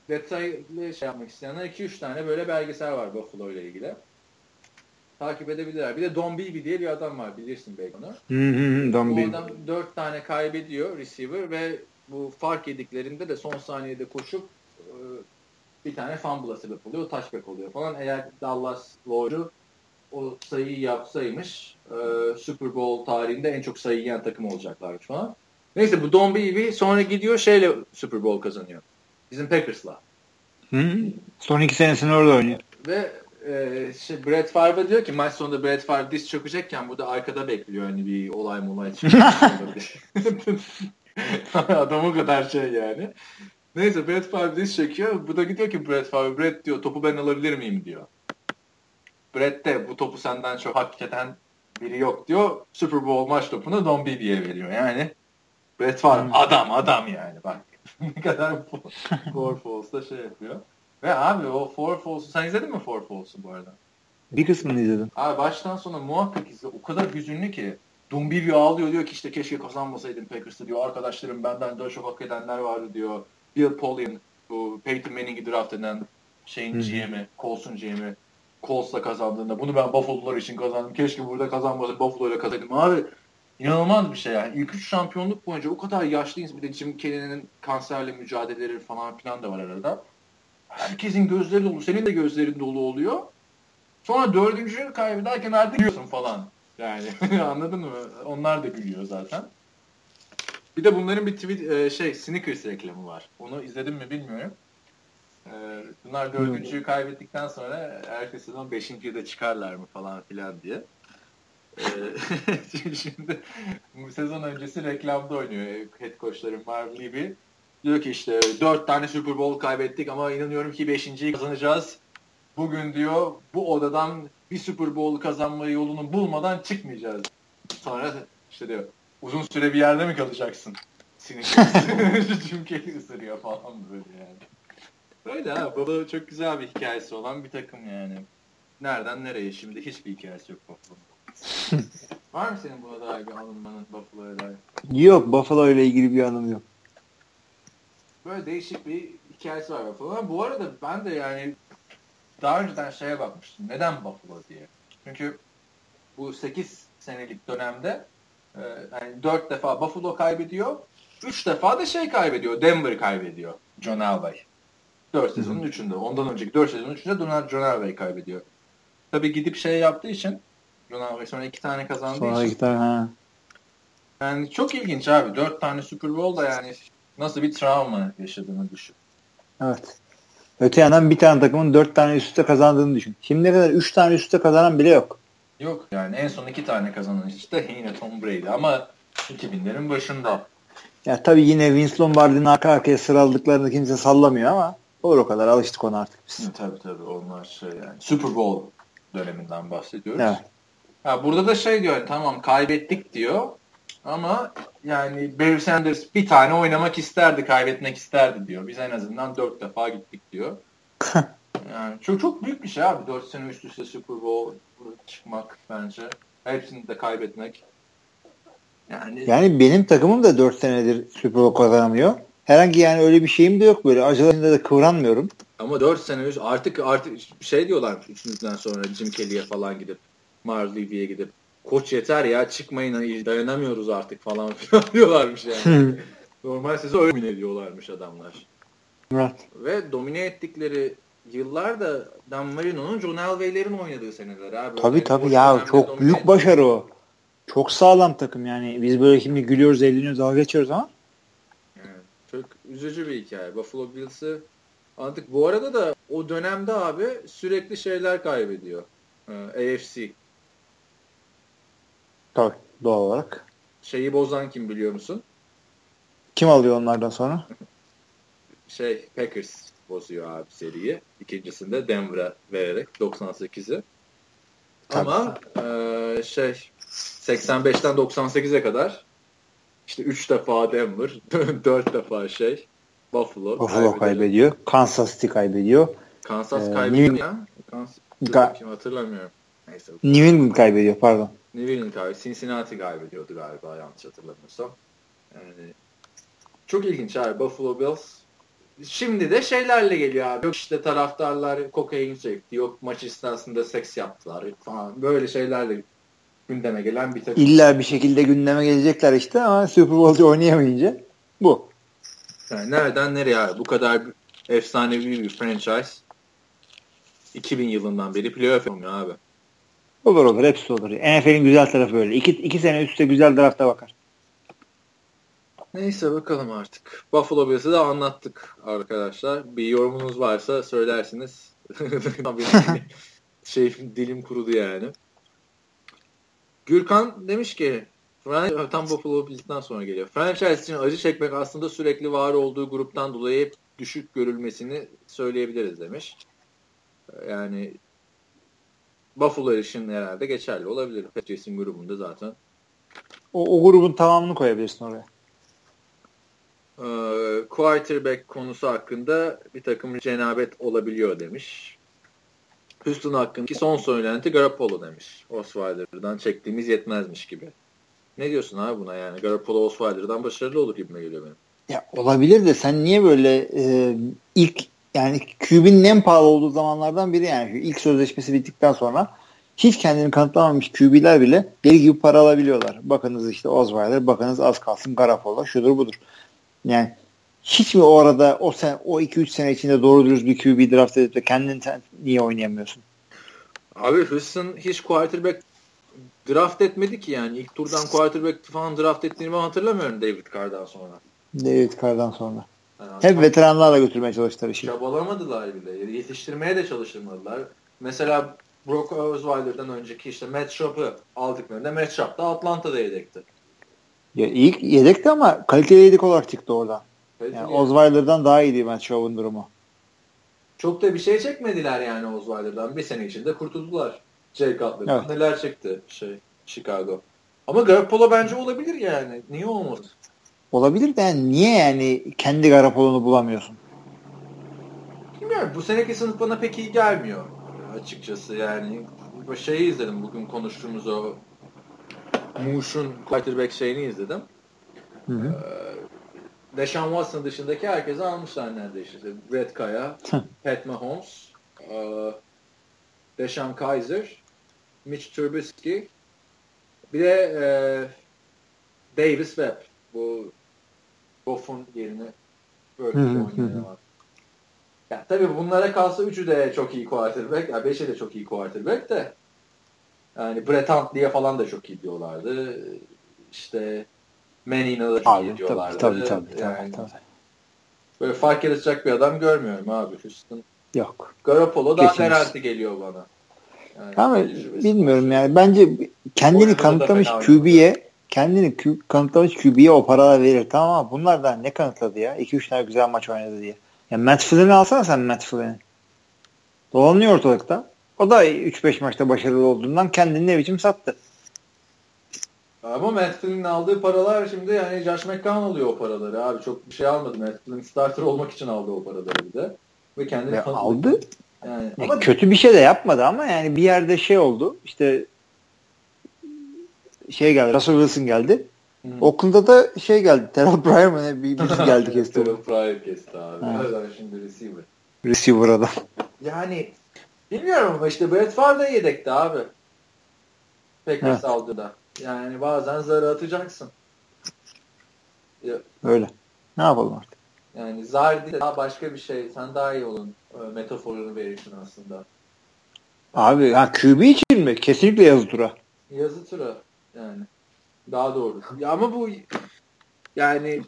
detaylı şey yapmak isteyenler 2-3 tane böyle belgesel var Buffalo ile ilgili. Takip edebilirler. Bir de Don Beebe diye bir adam var bilirsin belki onu. Don Bu adam 4 tane kaybediyor receiver ve bu fark yediklerinde de son saniyede koşup bir tane fumble'a sebep oluyor. Touchback oluyor falan. Eğer Dallas Law'cu o sayıyı yapsaymış e, Super Bowl tarihinde en çok sayı yiyen takım olacaklarmış falan. Neyse bu Don Beebe sonra gidiyor şeyle Super Bowl kazanıyor. Bizim Packers'la. Hı? Son iki senesini orada oynuyor. Ve e, şey, Brett Favre diyor ki maç sonunda Brett Favre diz çökecekken burada arkada bekliyor hani bir olay molay çıkıyor. Adam o kadar şey yani. Neyse Brett Favre diz çekiyor. Bu da gidiyor ki Brett Favre, Brett diyor topu ben alabilir miyim diyor. Brett de bu topu senden çok hak eden biri yok diyor. Super Bowl maç topunu Don Beebe'ye veriyor yani. Brett Favre hmm. adam adam yani bak. ne kadar Four Falls'da şey yapıyor. Ve abi o Four Falls'u sen izledin mi Four Falls'u bu arada? Bir kısmını izledim. Abi baştan sona muhakkak izle. O kadar hüzünlü ki. Dumbivio ağlıyor diyor ki işte keşke kazanmasaydım Packers'ı diyor. Arkadaşlarım benden daha çok hak edenler vardı diyor. Bill Polian bu Peyton Manning'i draft eden şeyin GM'i, Colts'un GM'i Colts'la kazandığında bunu ben Buffalo'lar için kazandım. Keşke burada kazanmasaydım Buffalo'yla kazandım. Abi inanılmaz bir şey yani. İlk üç şampiyonluk boyunca o kadar yaşlıyız. Bir de Jim Kelly'nin kanserle mücadeleleri falan filan da var arada. Herkesin gözleri dolu. Senin de gözlerin dolu oluyor. Sonra dördüncü kaybederken artık gülüyorsun falan. Yani anladın mı? Onlar da gülüyor zaten. Bir de bunların bir tweet e, şey Snickers reklamı var. Onu izledim mi bilmiyorum. E, bunlar dördüncüyü kaybettikten sonra ertesi sezon beşinciyi de çıkarlar mı falan filan diye. E, şimdi bu sezon öncesi reklamda oynuyor head coachları Marv Levy. Diyor ki işte dört tane Super Bowl kaybettik ama inanıyorum ki beşinciyi kazanacağız. Bugün diyor bu odadan bir Super Bowl kazanma yolunu bulmadan çıkmayacağız. Sonra işte diyor uzun süre bir yerde mi kalacaksın? Sinik Cüm ısırıyor falan böyle yani. Böyle ha. Baba çok güzel bir hikayesi olan bir takım yani. Nereden nereye şimdi hiçbir hikayesi yok Buffalo'nun. Var mı senin buna dair bir anılmanın Buffalo'ya dair? Yok Buffalo ile ilgili bir anım yok. Böyle değişik bir hikayesi var Buffalo'nun. Bu arada ben de yani daha önceden şeye bakmıştım. Neden Buffalo diye. Çünkü bu 8 senelik dönemde e, yani 4 defa Buffalo kaybediyor. 3 defa da şey kaybediyor. Denver kaybediyor. John Elway. 4 sezonun 3'ünde. Ondan önceki 4 sezonun 3'ünde John Elway kaybediyor. Tabi gidip şey yaptığı için John Elway sonra 2 tane kazandığı sonra için. Iki tane, ha. Yani çok ilginç abi. 4 tane Super Bowl da yani nasıl bir travma yaşadığını düşün. Evet. Öte yandan bir tane takımın dört tane üst üste kazandığını düşün. Şimdiye kadar üç tane üst üste kazanan bile yok. Yok yani en son iki tane kazanan işte yine Tom Brady ama 2000'lerin başında. Ya tabii yine Vince Lombardi'nin arka arkaya sıraladıklarını kimse sallamıyor ama olur o kadar alıştık ona artık biz. Hı, tabii tabii onlar şey yani Super Bowl döneminden bahsediyoruz. Evet. Ha, burada da şey diyor tamam kaybettik diyor Ama yani Barry Sanders bir tane oynamak isterdi, kaybetmek isterdi diyor. Biz en azından dört defa gittik diyor. yani çok çok büyük bir şey abi. Dört sene üst üste Super Bowl çıkmak bence. Hepsini de kaybetmek. Yani, yani benim takımım da 4 senedir Super Bowl kazanamıyor. Herhangi yani öyle bir şeyim de yok böyle. Acılarında da kıvranmıyorum. Ama 4 sene üst artık artık şey diyorlar üçüncüden sonra Jim Kelly'ye falan gidip Levy'ye gidip koç yeter ya çıkmayın dayanamıyoruz artık falan diyorlarmış yani. Normal sezon öyle domine ediyorlarmış adamlar. Evet. Ve domine ettikleri yıllarda Dan Marino'nun John Elway'lerin oynadığı seneler abi. Tabii yani tabii ya çok büyük ettik. başarı o. Çok sağlam takım yani. Biz böyle şimdi gülüyoruz, eğleniyoruz, dalga geçiyoruz ama. Evet, çok üzücü bir hikaye. Buffalo Bills'ı artık bu arada da o dönemde abi sürekli şeyler kaybediyor. Ee, AFC. Tabii doğal olarak. Şeyi bozan kim biliyor musun? Kim alıyor onlardan sonra? şey Packers bozuyor abi seriyi. İkincisinde Denver'a vererek 98'i. Ama e, şey 85'ten 98'e kadar işte 3 defa Denver, 4 defa şey Buffalo, Buffalo kaybediyor. Kansas City kaybediyor. Kansas ee, kaybediyor New... ya. Kansas Ga- hatırlamıyorum. Neyse. New England kaybediyor pardon. New England kaybediyor. Cincinnati kaybediyordu galiba yanlış hatırlamıyorsam. Yani çok ilginç abi Buffalo Bills. Şimdi de şeylerle geliyor abi. Yok işte taraftarlar kokain çekti. Yok maç esnasında seks yaptılar falan. Böyle şeylerle gündeme gelen bir takım. İlla bir şekilde gündeme gelecekler işte ama Super Bowl'cu oynayamayınca bu. Yani nereden nereye abi? Bu kadar efsanevi bir franchise 2000 yılından beri playoff oynuyor abi. Olur olur hepsi olur. NFL'in güzel tarafı öyle. İki, iki sene üstte güzel drafta bakar. Neyse bakalım artık. Buffalo Bills'i de anlattık arkadaşlar. Bir yorumunuz varsa söylersiniz. şey dilim kurudu yani. Gürkan demiş ki tam Buffalo Bills'ten sonra geliyor. Franchise için acı çekmek aslında sürekli var olduğu gruptan dolayı hep düşük görülmesini söyleyebiliriz demiş. Yani Buffalo için herhalde geçerli olabilir. Patriots'in grubunda zaten. O, o grubun tamamını koyabilirsin oraya. Ee, quarterback konusu hakkında bir takım cenabet olabiliyor demiş. Houston hakkındaki son söylenti Garoppolo demiş. Osweiler'dan çektiğimiz yetmezmiş gibi. Ne diyorsun abi buna yani? Garoppolo Osweiler'dan başarılı olur gibi geliyor benim? Ya olabilir de sen niye böyle e, ilk yani QB'nin en pahalı olduğu zamanlardan biri yani ilk sözleşmesi bittikten sonra hiç kendini kanıtlamamış QB'ler bile deli gibi para alabiliyorlar. Bakınız işte Osweiler, bakınız az kalsın Garoppolo, şudur budur. Yani hiç mi o arada o sen o 2-3 sene içinde doğru dürüst bir QB draft edip de kendin sen niye oynayamıyorsun? Abi Houston hiç quarterback draft etmedi ki yani. ilk turdan quarterback falan draft ettiğini ben hatırlamıyorum David Carr'dan sonra. David Carr'dan sonra. Yani Hep veteranlarla götürmeye çalıştılar işi. Çabalamadılar bile. Yetiştirmeye de çalıştırmadılar. Mesela Brock Osweiler'dan önceki işte Matt Schaub'ı aldıklarında Matt Schaub da Atlanta'da yedekti. Ya ilk yedekti ama kaliteli yedek olarak çıktı oradan. Yani Osweiler'dan daha iyiydi Matt Schaub'un durumu. Çok da bir şey çekmediler yani Osweiler'dan. Bir sene içinde kurtuldular. Jay Cutler'dan evet. neler çekti şey Chicago. Ama Garoppolo bence olabilir yani. Niye olmaz? Olabilir de yani niye yani kendi Garoppolo'nu bulamıyorsun? Bilmiyorum. Bu seneki sınıf bana pek iyi gelmiyor açıkçası yani. Şeyi izledim bugün konuştuğumuz o Muş'un quarterback şeyini izledim. Hı hı. Ee, Deshaun Watson dışındaki herkesi almışlar neredeyse. İşte Brett Kaya, Pat Mahomes, e, Deshaun Kaiser, Mitch Trubisky, bir de e, Davis Webb. Bu Goff'un yerine böyle oynayan var. Ya, tabii bunlara kalsa üçü de çok iyi quarterback. Ya beşi de çok iyi quarterback de. Yani Brett Huntley'e falan da çok iyi diyorlardı. İşte Manning'e da çok abi, iyi diyorlardı. Tabii tabii. tabii, yani, tabii. Böyle fark yaratacak bir adam görmüyorum abi Houston. Yok. Garoppolo daha garanti geliyor bana. Yani Ama bilmiyorum yani. Bence kendini kanıtlamış QB'ye kendini kanıtlamış QB'ye o paralar verir. Tamam ama bunlar da ne kanıtladı ya? 2-3 tane güzel maç oynadı diye. Ya Matt Flynn'i alsana sen Matt Flynn'i. Dolanıyor ortalıkta. O da 3-5 maçta başarılı olduğundan kendini ne biçim sattı. Ama Matt aldığı paralar şimdi yani Josh McCown alıyor o paraları abi. Çok bir şey almadı. Matt Flynn starter olmak için aldı o paraları bir de. Ve kendini Ve aldı. Yani, Ya ama kötü bir şey de yapmadı ama yani bir yerde şey oldu. İşte şey geldi. Russell Wilson geldi. Hı. Oakland'da da şey geldi. Terrell Pryor mı ne bir birisi geldi kesti. Terrell Pryor kesti abi. Nereden şimdi receiver. Receiver adam. Yani bilmiyorum ama işte Brett Favre da yedekti abi. Packers Evet. aldığında. Yani bazen zarı atacaksın. Öyle. Ne yapalım artık? Yani zar değil de daha başka bir şey. Sen daha iyi olun. e, Metaforunu verirsin aslında. Abi ha QB için mi? Kesinlikle yazı tura. Yazı tura yani. Daha doğru. Ya ama bu yani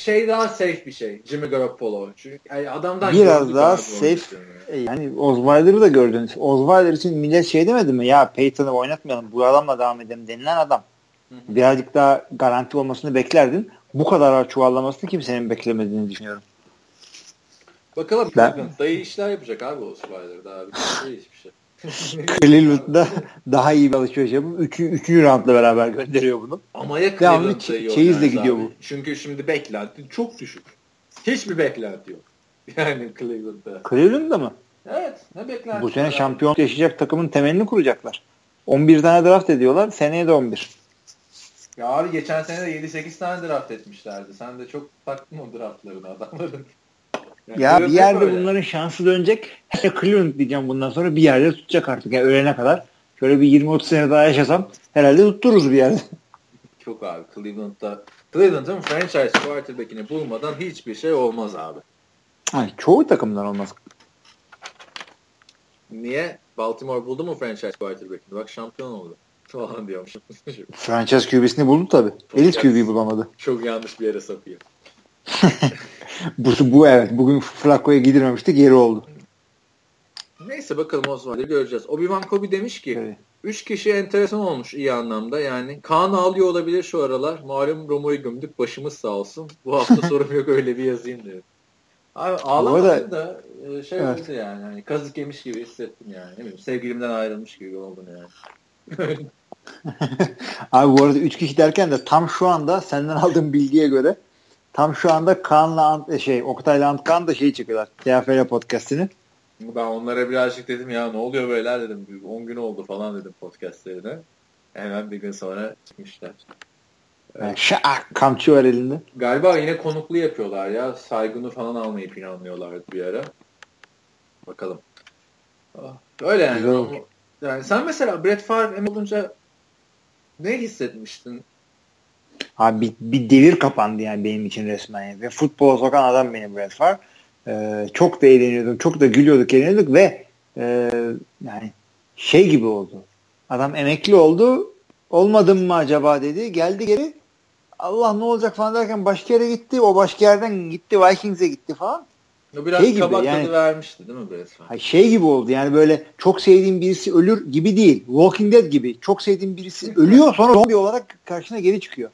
şey daha safe bir şey. Jimmy Garoppolo. Çünkü yani adamdan Biraz daha safe. üstünü. E Yani Osweiler'ı da gördünüz. Osweiler için millet şey demedi mi? Ya Peyton'ı oynatmayalım. Bu adamla devam edelim denilen adam. Hı hı. Birazcık daha garanti olmasını beklerdin. Bu kadar çuvallamasını kimsenin beklemediğini düşünüyorum. Bakalım Ben- Cleveland dayı işler yapacak abi o Spider'da abi. Şey hiçbir şey. Cleveland'da daha iyi bir alışveriş yapıp 3. üçüncü roundla beraber gönderiyor bunu. Ama ya Cleveland'da iyi çe- çeyizle gidiyor abi. bu. Çünkü şimdi beklenti çok düşük. Hiçbir beklenti yok. Yani Cleveland'da. Cleveland'da mı? Evet. Ne beklenti? Bu sene abi? şampiyon yaşayacak takımın temelini kuracaklar. 11 tane draft ediyorlar. Seneye de 11. Ya abi geçen sene de 7-8 tane draft etmişlerdi. Sen de çok taktın o draftlarını adamların. Yani Ya bir yerde öyle. bunların şansı dönecek. Hele Cleveland diyeceğim bundan sonra bir yerde tutacak artık. Yani ölene kadar. Şöyle bir 20-30 sene daha yaşasam herhalde tuttururuz bir yerde. Çok abi Cleveland'da Cleveland'ın franchise quarterback'ini bulmadan hiçbir şey olmaz abi. Ay, çoğu takımdan olmaz. Niye? Baltimore buldu mu franchise quarterback'ini? Bak şampiyon oldu. Falan diyormuşum. Franchise QB'sini buldu tabii. Elit QB bulamadı. Çok yanlış bir yere sapıyor. Bu, bu evet. Bugün Flacco'ya gidilmemişti. Geri oldu. Neyse bakalım Oswald'ı göreceğiz. Obi-Wan Kobe demiş ki Evet. Üç kişi enteresan olmuş iyi anlamda yani. Kaan ağlıyor olabilir şu aralar. Malum Romo'yu gömdük başımız sağ olsun. Bu hafta sorum yok öyle bir yazayım dedim. Abi ağlamadım arada- da e, şey Evet. oldu yani. Hani kazık yemiş gibi hissettim yani. Ne bileyim sevgilimden ayrılmış gibi oldum yani. Abi bu arada 3 kişi derken de tam şu anda senden aldığım bilgiye göre tam şu anda Kaan'la Ant- şey Oktay'la Antkan da şey çıkıyorlar. TFL podcast'ini. Ben onlara birazcık dedim ya ne oluyor böyle dedim. 10 gün oldu falan dedim podcastlerine. Hemen bir gün sonra çıkmışlar. Şak kamçı var elinde. Galiba yine konuklu yapıyorlar ya. Saygını falan almayı planlıyorlardı bir ara. Bakalım. Ah, Öyle yani. Güzel. Yani sen mesela Brett Favre olunca ne hissetmiştin? Abi bir, bir devir kapandı yani benim için resmen. Yani. Ve futbola sokan adam benim Brett Favre. Ee, çok da eğleniyordum. Çok da gülüyorduk, eğleniyorduk ve e, yani şey gibi oldu. Adam emekli oldu. Olmadım mı acaba dedi. Geldi geri. Allah ne olacak falan derken başka yere gitti. O başka yerden gitti. Vikings'e gitti falan. O biraz Şey gibi, kabak yani- tadı vermişti değil mi? Ha, şey gibi oldu yani böyle çok sevdiğim birisi ölür gibi değil. Walking Dead gibi. Çok sevdiğim birisi ölüyor sonra zombi olarak karşına geri çıkıyor.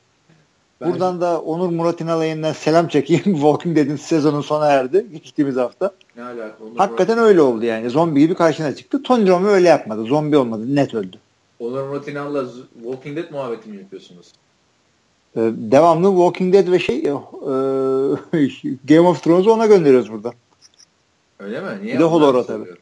Ben- Buradan da Onur Murat İnalay'ından selam çekeyim. Walking Dead'in sezonun sona erdi geçtiğimiz hafta. Ne alaka? Onur Hakikaten Murat- öyle oldu yani. Zombi gibi karşına çıktı. Tony Romo öyle yapmadı. Zombi olmadı. Net öldü. Onur Murat İnal'la Walking Dead muhabbeti mi yapıyorsunuz? Ee, devamlı Walking Dead ve şey e, Game of Thrones'u ona gönderiyoruz burada. Öyle mi? Niye? Bir de Holor'a soruyorum.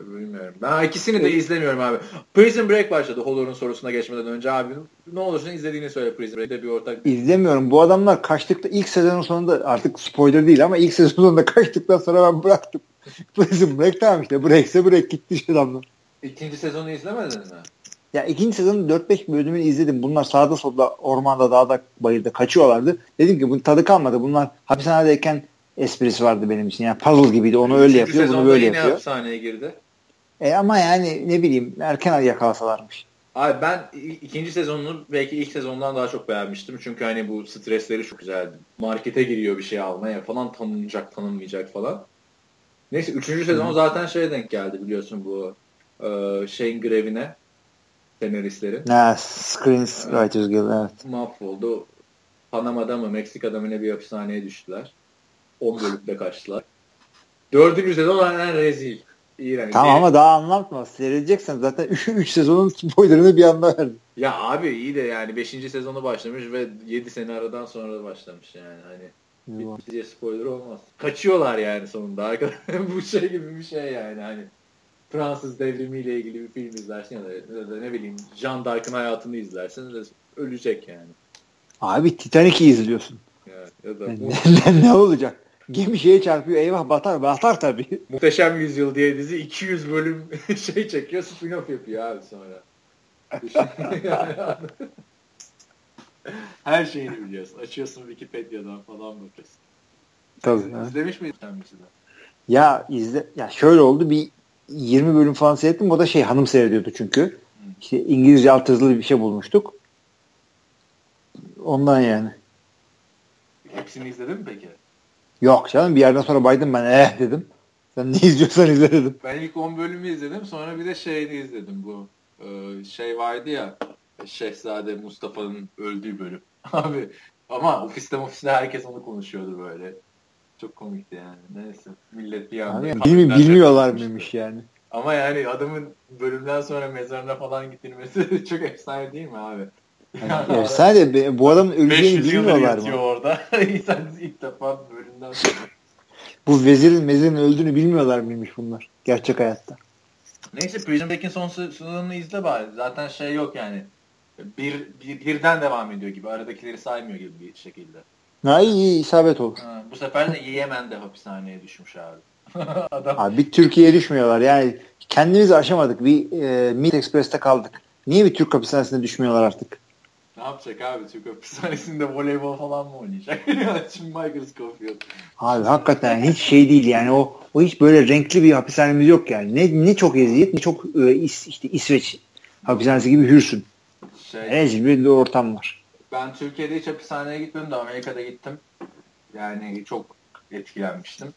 Bilmiyorum. Ben ikisini de izlemiyorum abi. Prison Break başladı Holor'un sorusuna geçmeden önce abi. Ne olursun izlediğini söyle Prison Break'te bir ortak. İzlemiyorum. Bu adamlar kaçtıkta ilk sezonun sonunda artık spoiler değil ama ilk sezonun sonunda kaçtıktan sonra ben bıraktım. Prison Break tamam işte. Break'se break gitti adamlar. İkinci sezonu izlemedin mi? Ya ikinci sezonun 4-5 bölümünü izledim. Bunlar sağda solda ormanda dağda bayırda kaçıyorlardı. Dedim ki bunun tadı kalmadı. Bunlar hapishanedeyken esprisi vardı benim için. Yani puzzle gibiydi. Onu öyle Üçüncü yapıyor, bunu sezonda böyle yine yapıyor. hapishaneye girdi. E ama yani ne bileyim erken yakalasalarmış. Abi ben ikinci sezonunu belki ilk sezondan daha çok beğenmiştim. Çünkü hani bu stresleri çok güzeldi. Markete giriyor bir şey almaya falan tanınacak tanınmayacak falan. Neyse üçüncü sezon zaten şeye denk geldi biliyorsun bu e, şeyin grevine senaristlerin. Ha, Screens Writers Guild evet. mahvoldu. Panama'da mı Meksika'da mı ne bir hapishaneye düştüler. 10 bölümde kaçtılar. Dördüncü sezon aynen rezil. İğrenç. Tamam ama daha anlatma. Seyredeceksen zaten 3 sezonun spoilerını bir anda verdin. Ya abi iyi de yani 5. sezonu başlamış ve 7 sene aradan sonra başlamış yani hani. Bitince spoiler olmaz. Kaçıyorlar yani sonunda. Arkadaşlar bu şey gibi bir şey yani hani. Fransız devrimiyle ilgili bir film izlersin ya da, ya da ne bileyim Jean d'Arc'ın hayatını izlersin de ölecek yani. Abi Titanic'i izliyorsun. Evet, ya da ne, ne olacak? Gemi şeye çarpıyor eyvah batar batar tabii. Muhteşem Yüzyıl diye dizi 200 bölüm şey çekiyor spin-off yapıyor abi sonra. Her şeyini biliyorsun. Açıyorsun Wikipedia'dan falan bakıyorsun. Tabii. İzlemiş miydin sen mesela? Ya izle ya şöyle oldu bir 20 bölüm falan seyrettim. O da şey hanım seyrediyordu çünkü. İşte İngilizce alt yazılı bir şey bulmuştuk. Ondan yani. Hepsini izledin mi peki? Yok canım bir yerden sonra baydım ben eh dedim. Sen ne izliyorsan izle dedim. Ben ilk 10 bölümü izledim. Sonra bir de şeyini izledim bu. Ee, şey vardı ya Şehzade Mustafa'nın öldüğü bölüm. Abi ama ofiste ofiste herkes onu konuşuyordu böyle. Çok komikti yani. Neyse. Millet bir anda. Abi, bilmi, bilmiyorlar mıymış yani. Ama yani adamın bölümden sonra mezarına falan gittirmesi çok efsane değil mi abi? Yani efsane bu adamın öleceğini bilmiyorlar mı? orada. Sen ilk defa bölümden sonra. Bu vezirin mezirin öldüğünü bilmiyorlar mıymış bunlar gerçek hayatta? Neyse Prison Break'in son sezonunu izle bari. Zaten şey yok yani. Bir, bir birden devam ediyor gibi. Aradakileri saymıyor gibi bir şekilde. Ha iyi, iyi isabet olur. Ha, bu sefer de Yemen'de hapishaneye düşmüş abi. Adam... Abi bir Türkiye'ye düşmüyorlar. Yani kendimizi aşamadık. Bir e, Meat Express'te kaldık. Niye bir Türk hapishanesine düşmüyorlar artık? Ne yapacak abi Türk hapishanesinde voleybol falan mı oynayacak? Şimdi Michael Scofield. Abi hakikaten hiç şey değil yani o o hiç böyle renkli bir hapishanemiz yok yani. Ne ne çok eziyet ne çok e, is, işte İsveç hapishanesi gibi hürsün. Şey, Rezil bir ortam var. Ben Türkiye'de hiç hapishaneye gitmedim de Amerika'da gittim. Yani çok etkilenmiştim.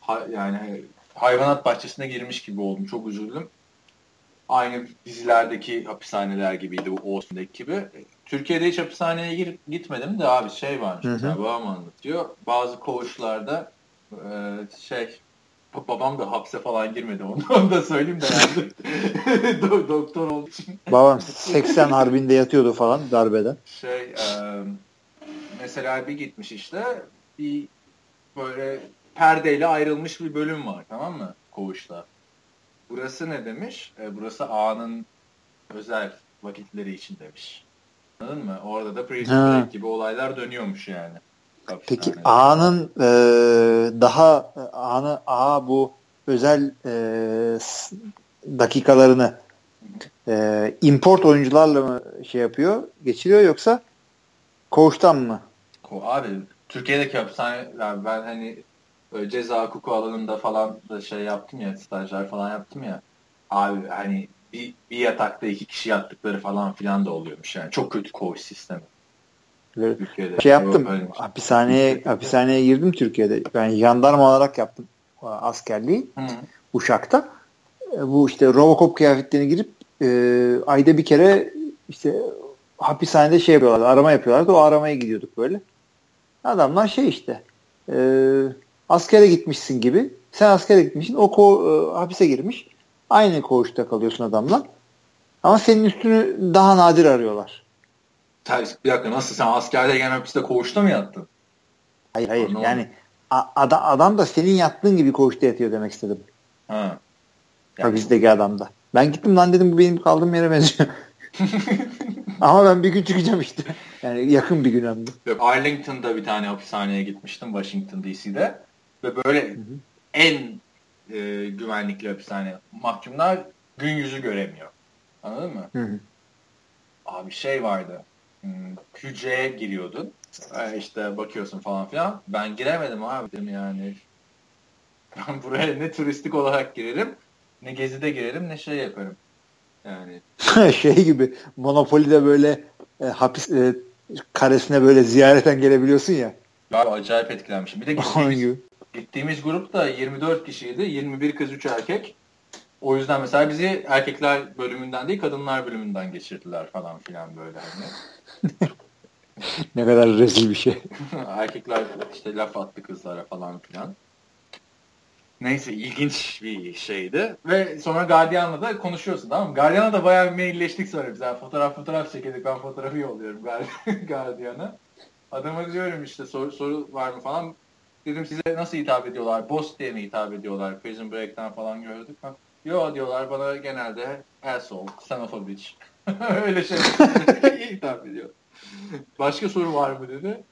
Ha, yani hayvanat bahçesine girmiş gibi oldum. Çok üzüldüm. Aynı dizilerdeki hapishaneler gibiydi bu Austin'deki gibi. Türkiye'de hiç hapishaneye gir, gitmedim de abi şey varmış. Hı hı. Yani babam anlatıyor. Bazı koğuşlarda e, şey babam da hapse falan girmedi onu, da söyleyeyim de yani. doktor olduğu için. Babam 80 harbinde yatıyordu falan darbeden. Şey e, mesela bir gitmiş işte bir böyle perdeyle ayrılmış bir bölüm var tamam mı koğuşta. Burası ne demiş? E, burası ağanın özel vakitleri için demiş. Anladın mı? Orada da Prison Break gibi olaylar dönüyormuş yani. Peki A'nın e, daha A'nı A bu özel e, dakikalarını e, import oyuncularla mı şey yapıyor, geçiriyor yoksa koğuştan mı? Abi Türkiye'deki hapishaneler ben hani böyle ceza hukuku alanında falan da şey yaptım ya stajyer falan yaptım ya abi hani bir, bir yatakta iki kişi yattıkları falan filan da oluyormuş yani çok kötü koğuş sistemi. Türkiye'de. Şey yaptım. Öyle. Hapishaneye hapishaneye girdim Türkiye'de. Ben jandarma olarak yaptım askerliği. Hı. Uşak'ta. E, bu işte Robocop kıyafetlerini girip e, ayda bir kere işte hapishanede şey yapıyorlardı. Arama yapıyorlardı. O aramaya gidiyorduk böyle. Adamlar şey işte e, askere gitmişsin gibi. Sen askere gitmişsin. O ko- e, hapise girmiş. Aynı koğuşta kalıyorsun adamla. Ama senin üstünü daha nadir arıyorlar. Bir dakika nasıl sen askerdeyken hapiste koğuşta mı yattın? Hayır hayır Anladım. yani adam, adam da senin yattığın gibi koğuşta yatıyor demek istedim. Ha. Yani. Hapizdeki adam da. Ben gittim lan dedim bu benim kaldığım yere benziyor. Ama ben bir gün çıkacağım işte. Yani yakın bir gün hem de. Arlington'da bir tane hapishaneye gitmiştim Washington DC'de. Ve böyle hı hı. en e, güvenlikli hapishane. Mahkumlar gün yüzü göremiyor. Anladın mı? Hı hı. Abi şey vardı. Hmm, hücreye giriyordun. E, işte bakıyorsun falan filan. Ben giremedim abi dedim yani. Ben buraya ne turistik olarak girerim, ne gezide girerim, ne şey yaparım. Yani. şey gibi Monopoly'de böyle e, hapis e, karesine böyle ziyareten gelebiliyorsun ya. Abi acayip etkilenmişim. Bir de gittiğimiz, gittiğimiz grup da 24 kişiydi. 21 kız 3 erkek. O yüzden mesela bizi erkekler bölümünden değil kadınlar bölümünden geçirdiler falan filan böyle hani. ne kadar rezil bir şey. erkekler işte laf attı kızlara falan filan. Neyse ilginç bir şeydi. Ve sonra Guardian'la da konuşuyorsun tamam mı? Guardian'la da bayağı bir mailleştik sonra biz. Yani fotoğraf fotoğraf çekildik. Ben fotoğrafı yolluyorum Guardian'a. Adama diyorum işte soru, soru var mı falan. Dedim size nasıl hitap ediyorlar? Boss diye mi hitap ediyorlar? Prison Break'ten falan gördük. Ha, Yo diyorlar bana genelde asshole, son of a bitch. Öyle şey hitap ediyor. Başka soru var mı dedi.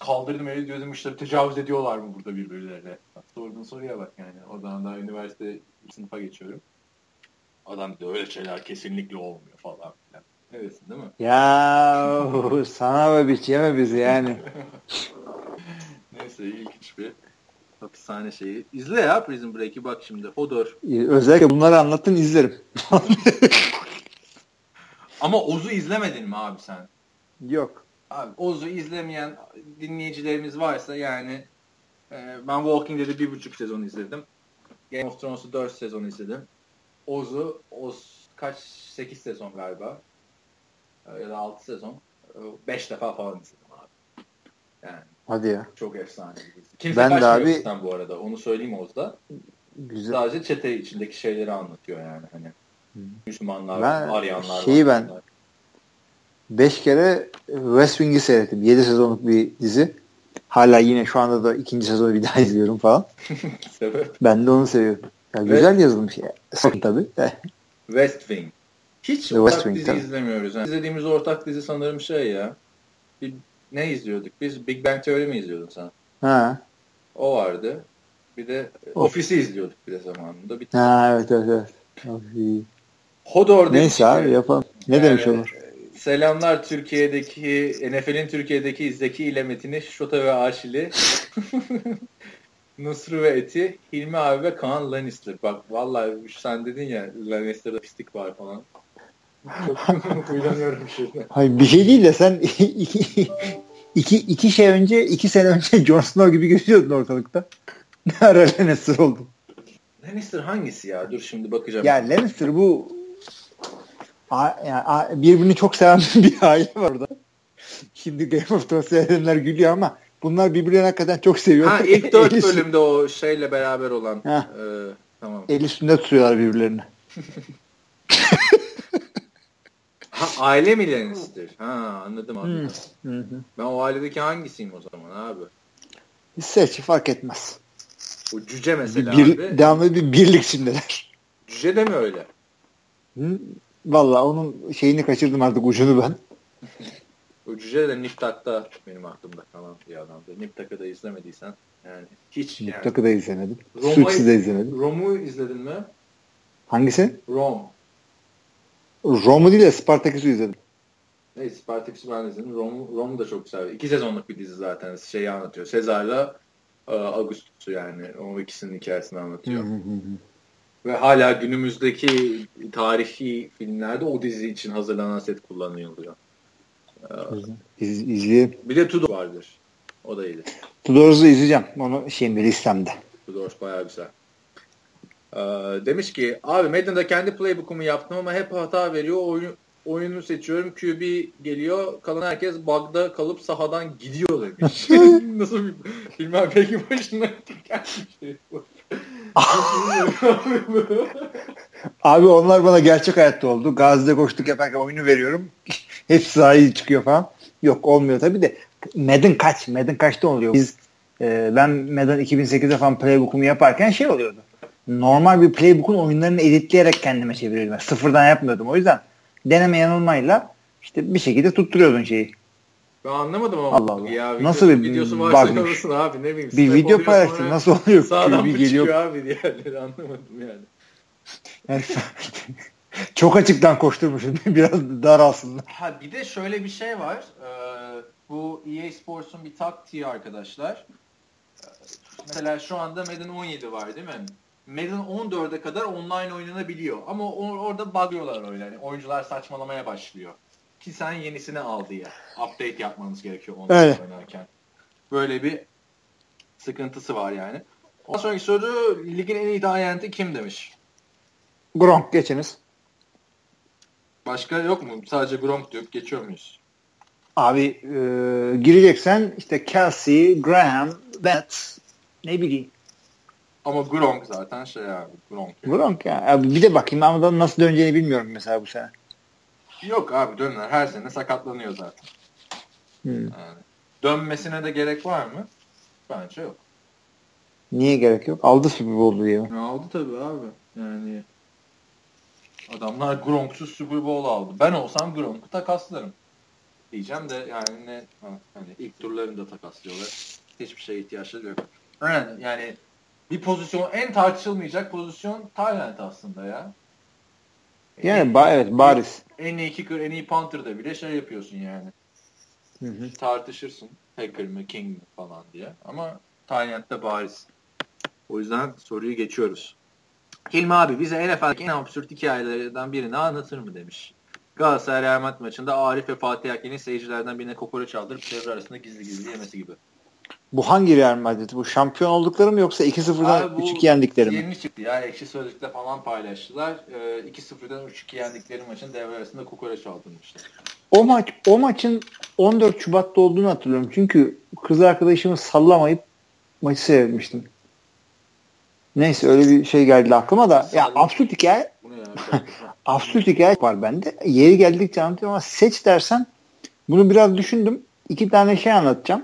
Kaldırdım eli diyordum işte tecavüz ediyorlar mı burada birbirlerine? Sorduğun soruya bak yani. Oradan daha üniversite sınıfa geçiyorum. Adam diyor öyle şeyler kesinlikle olmuyor falan filan. Öylesin değil mi? Ya sana biç yeme bizi yani. Neyse ilginç bir hapishane şeyi. İzle ya Prison Break'i bak şimdi. Hodor. Özellikle bunları anlattın izlerim. Ama Oz'u izlemedin mi abi sen? Yok. Abi Oz'u izlemeyen dinleyicilerimiz varsa yani e, ben Walking Dead'i bir buçuk sezon izledim. Game of Thrones'u dört sezon izledim. Oz'u Oz kaç? Sekiz sezon galiba. E, Ya da altı sezon. E, Beş defa falan izledim abi. Yani Hadi ya. çok efsane bir dizi. Kimse Ben de abi- bu arada. Onu söyleyeyim Oz'da. Güzel. Sadece çete içindeki şeyleri anlatıyor yani. Hani Müslümanlar, Ben Aryanlar. şeyi ben-. Beş kere West Wing'i seyrettim. Yedi sezonluk bir dizi. Hala yine şu anda da ikinci sezonu bir daha izliyorum falan. Sebep Ben de onu seviyorum. Ya güzel yazılmış ya. Sorun tabii. West Wing. Hiç The ortak West Wing, dizi tabii. izlemiyoruz. Yani izlediğimiz ortak dizi sanırım şey ya. Bir, ne izliyorduk? Biz Big Bang Theory mi izliyordun sen? Ha. O vardı. Bir de Of. Office'i izliyorduk bir de zamanında. Bir Ha evet evet evet. Hodor demiş Neyse abi yapalım. Ne yani, demiş olur? Selamlar Türkiye'deki NFL'in Türkiye'deki Zeki ile Metin'i, Şota ve Aşil'i, Nusru ve Eti, Hilmi abi ve Kaan Lannister. Bak vallahi sen dedin ya Lannister'da pislik var falan. Çok huylanıyorum şimdi. Hayır bir şey değil de sen iki, iki, iki şey önce iki sene önce Jon Snow gibi gözüyordun ortalıkta. Ne ara Lannister oldun? Lannister hangisi ya? Dur şimdi bakacağım. Ya Lannister bu a, yani a- birbirini çok seven bir aile var orada. Şimdi Game of Thrones seyredenler gülüyor ama bunlar birbirlerini hakikaten çok seviyor. ha ilk dört bölümde o şeyle beraber olan. Heh. e, tamam. El üstünde tutuyorlar birbirlerini. Ha aile mi Lannister? Ha anladım anladım. Hı hı. Ben o ailedeki hangisiyim o zaman abi? Seç fark etmez. O cüce mesela Bir, abi. devamlı bir birlik şimdiler. Cüce de mi öyle? Hı? Vallahi onun şeyini kaçırdım artık ucunu ben. O cüce de Niptak'ta benim aklımda kalan bir adamdı. Niptak'ı da izlemediysen yani hiç yani. Niptak'ı da izlemedim. Roma'yı- Suits'i de izlemedim. Rom'u izledin mi? Hangisi? Rom. Rom'u değil de Spartaküs'ü izledim. Neyse Spartaküs'ü ben izledim. Rom, Rom da çok güzel. İki sezonluk bir dizi zaten. Şeyi anlatıyor. Sezar'la e, Augustus'u yani. O ikisinin hikayesini anlatıyor. Ve hala günümüzdeki tarihi filmlerde o dizi için hazırlanan set kullanılıyor. İz, izleyeyim. Bir de Tudor vardır. O da iyidir. Tudors'u izleyeceğim. Onu şimdi listemde. Tudor bayağı güzel. Ee, demiş ki abi Madden'da kendi playbook'umu yaptım ama hep hata veriyor. Oyunu, oyunu seçiyorum. QB geliyor. Kalan herkes bug'da kalıp sahadan gidiyor demiş. Nasıl bir bilmem belki başına gelmiş şey bu. Abi onlar bana gerçek hayatta oldu. Gazide koştuk yaparken oyunu veriyorum. Hepsi sahaya çıkıyor falan. Yok olmuyor tabii de. Madden kaç? Madden kaçta oluyor? Biz e, ben Madden 2008'de falan playbook'umu yaparken şey oluyordu. Normal bir playbook'un oyunlarını editleyerek kendime çeviriyordum. Yani sıfırdan yapmıyordum. O yüzden deneme yanılmayla işte bir şekilde tutturuyordun şeyi. Ben anlamadım ama. Allah Allah. Ya, Nasıl bir videosu varsa yapılsın abi ne bileyim. Bir video paylaştın. Nasıl oluyor? Sağdan mı geliyor. çıkıyor abi diğerleri anlamadım yani. Yani çok açıktan koşturmuşum. Biraz dar aslında. Ha bir de şöyle bir şey var. Ee, bu EA Sports'un bir taktiği arkadaşlar. Ee, Mesela şu anda Madden 17 var değil mi? Madden 14'e kadar online oynanabiliyor. Ama o- orada bug'lıyorlar öyle. Yani oyuncular saçmalamaya başlıyor. Ki sen yenisini al diye. Update yapmanız gerekiyor online Öyle. oynarken. Böyle bir sıkıntısı var yani. Ondan sonraki soru ligin en iyi ayenti kim demiş? Gronk geçiniz. Başka yok mu? Sadece Gronk diyor. Geçiyor muyuz? Abi e, gireceksen işte Kelsey, Graham, Betts ne bileyim. Ama Gronk zaten şey abi. Gronk. Gronk ya. Abi bir de bakayım ama nasıl döneceğini bilmiyorum mesela bu sene. Yok abi döner. Her sene sakatlanıyor zaten. Hmm. Yani dönmesine de gerek var mı? Bence yok. Niye gerek yok? Aldı Super Bowl diye mi? Aldı tabii abi. Yani adamlar Gronk'suz Super Bowl aldı. Ben olsam Gronk'u takaslarım. Diyeceğim de yani ne hani ilk turlarında takaslıyorlar. Hiçbir şeye ihtiyaçları yok. Yani, yani bir pozisyon en tartışılmayacak pozisyon Tayland aslında ya. Yani en, ba evet bariz. En iyi kicker, en iyi punter'da bile şey yapıyorsun yani. Hı hı. Tartışırsın. Hacker mı, King mi falan diye. Ama Tayland'da bariz. O yüzden soruyu geçiyoruz. Hilmi abi bize NFL'deki en absürt hikayelerden birini anlatır mı demiş. Galatasaray Real maçında Arif ve Fatih Akgen'in seyircilerden birine kokoreç aldırıp çevre arasında gizli gizli yemesi gibi. Bu hangi Real Madrid? Bu şampiyon oldukları mı yoksa 2-0'dan 3-2 yendikleri mi? Yeni çıktı ya. Ekşi Sözlük'te falan paylaştılar. Ee, 2-0'dan 3-2 yendikleri maçın devre arasında kokoreç aldırmışlar. O maç o maçın 14 Şubat'ta olduğunu hatırlıyorum. Çünkü kız arkadaşımı sallamayıp maçı seyretmiştim. Neyse öyle bir şey geldi aklıma da. Ya absürt hikaye absürt hikaye var bende. Yeri geldikçe anlatıyorum ama seç dersen bunu biraz düşündüm. İki tane şey anlatacağım.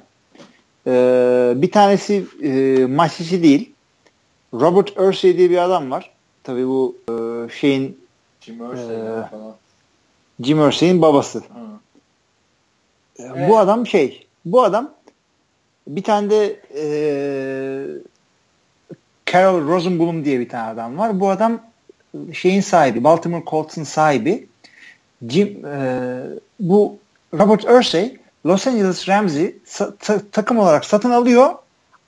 Ee, bir tanesi e, maç içi değil. Robert Ursay diye bir adam var. Tabii bu e, şeyin Jim Ursay e, Jim Ursay'in babası. E, evet. Bu adam şey bu adam bir tane de e, Carol Rosenblum diye bir tane adam var. Bu adam şeyin sahibi, Baltimore Colts'un sahibi. Jim, e, bu Robert Ursay Los Angeles Rams'i ta- takım olarak satın alıyor.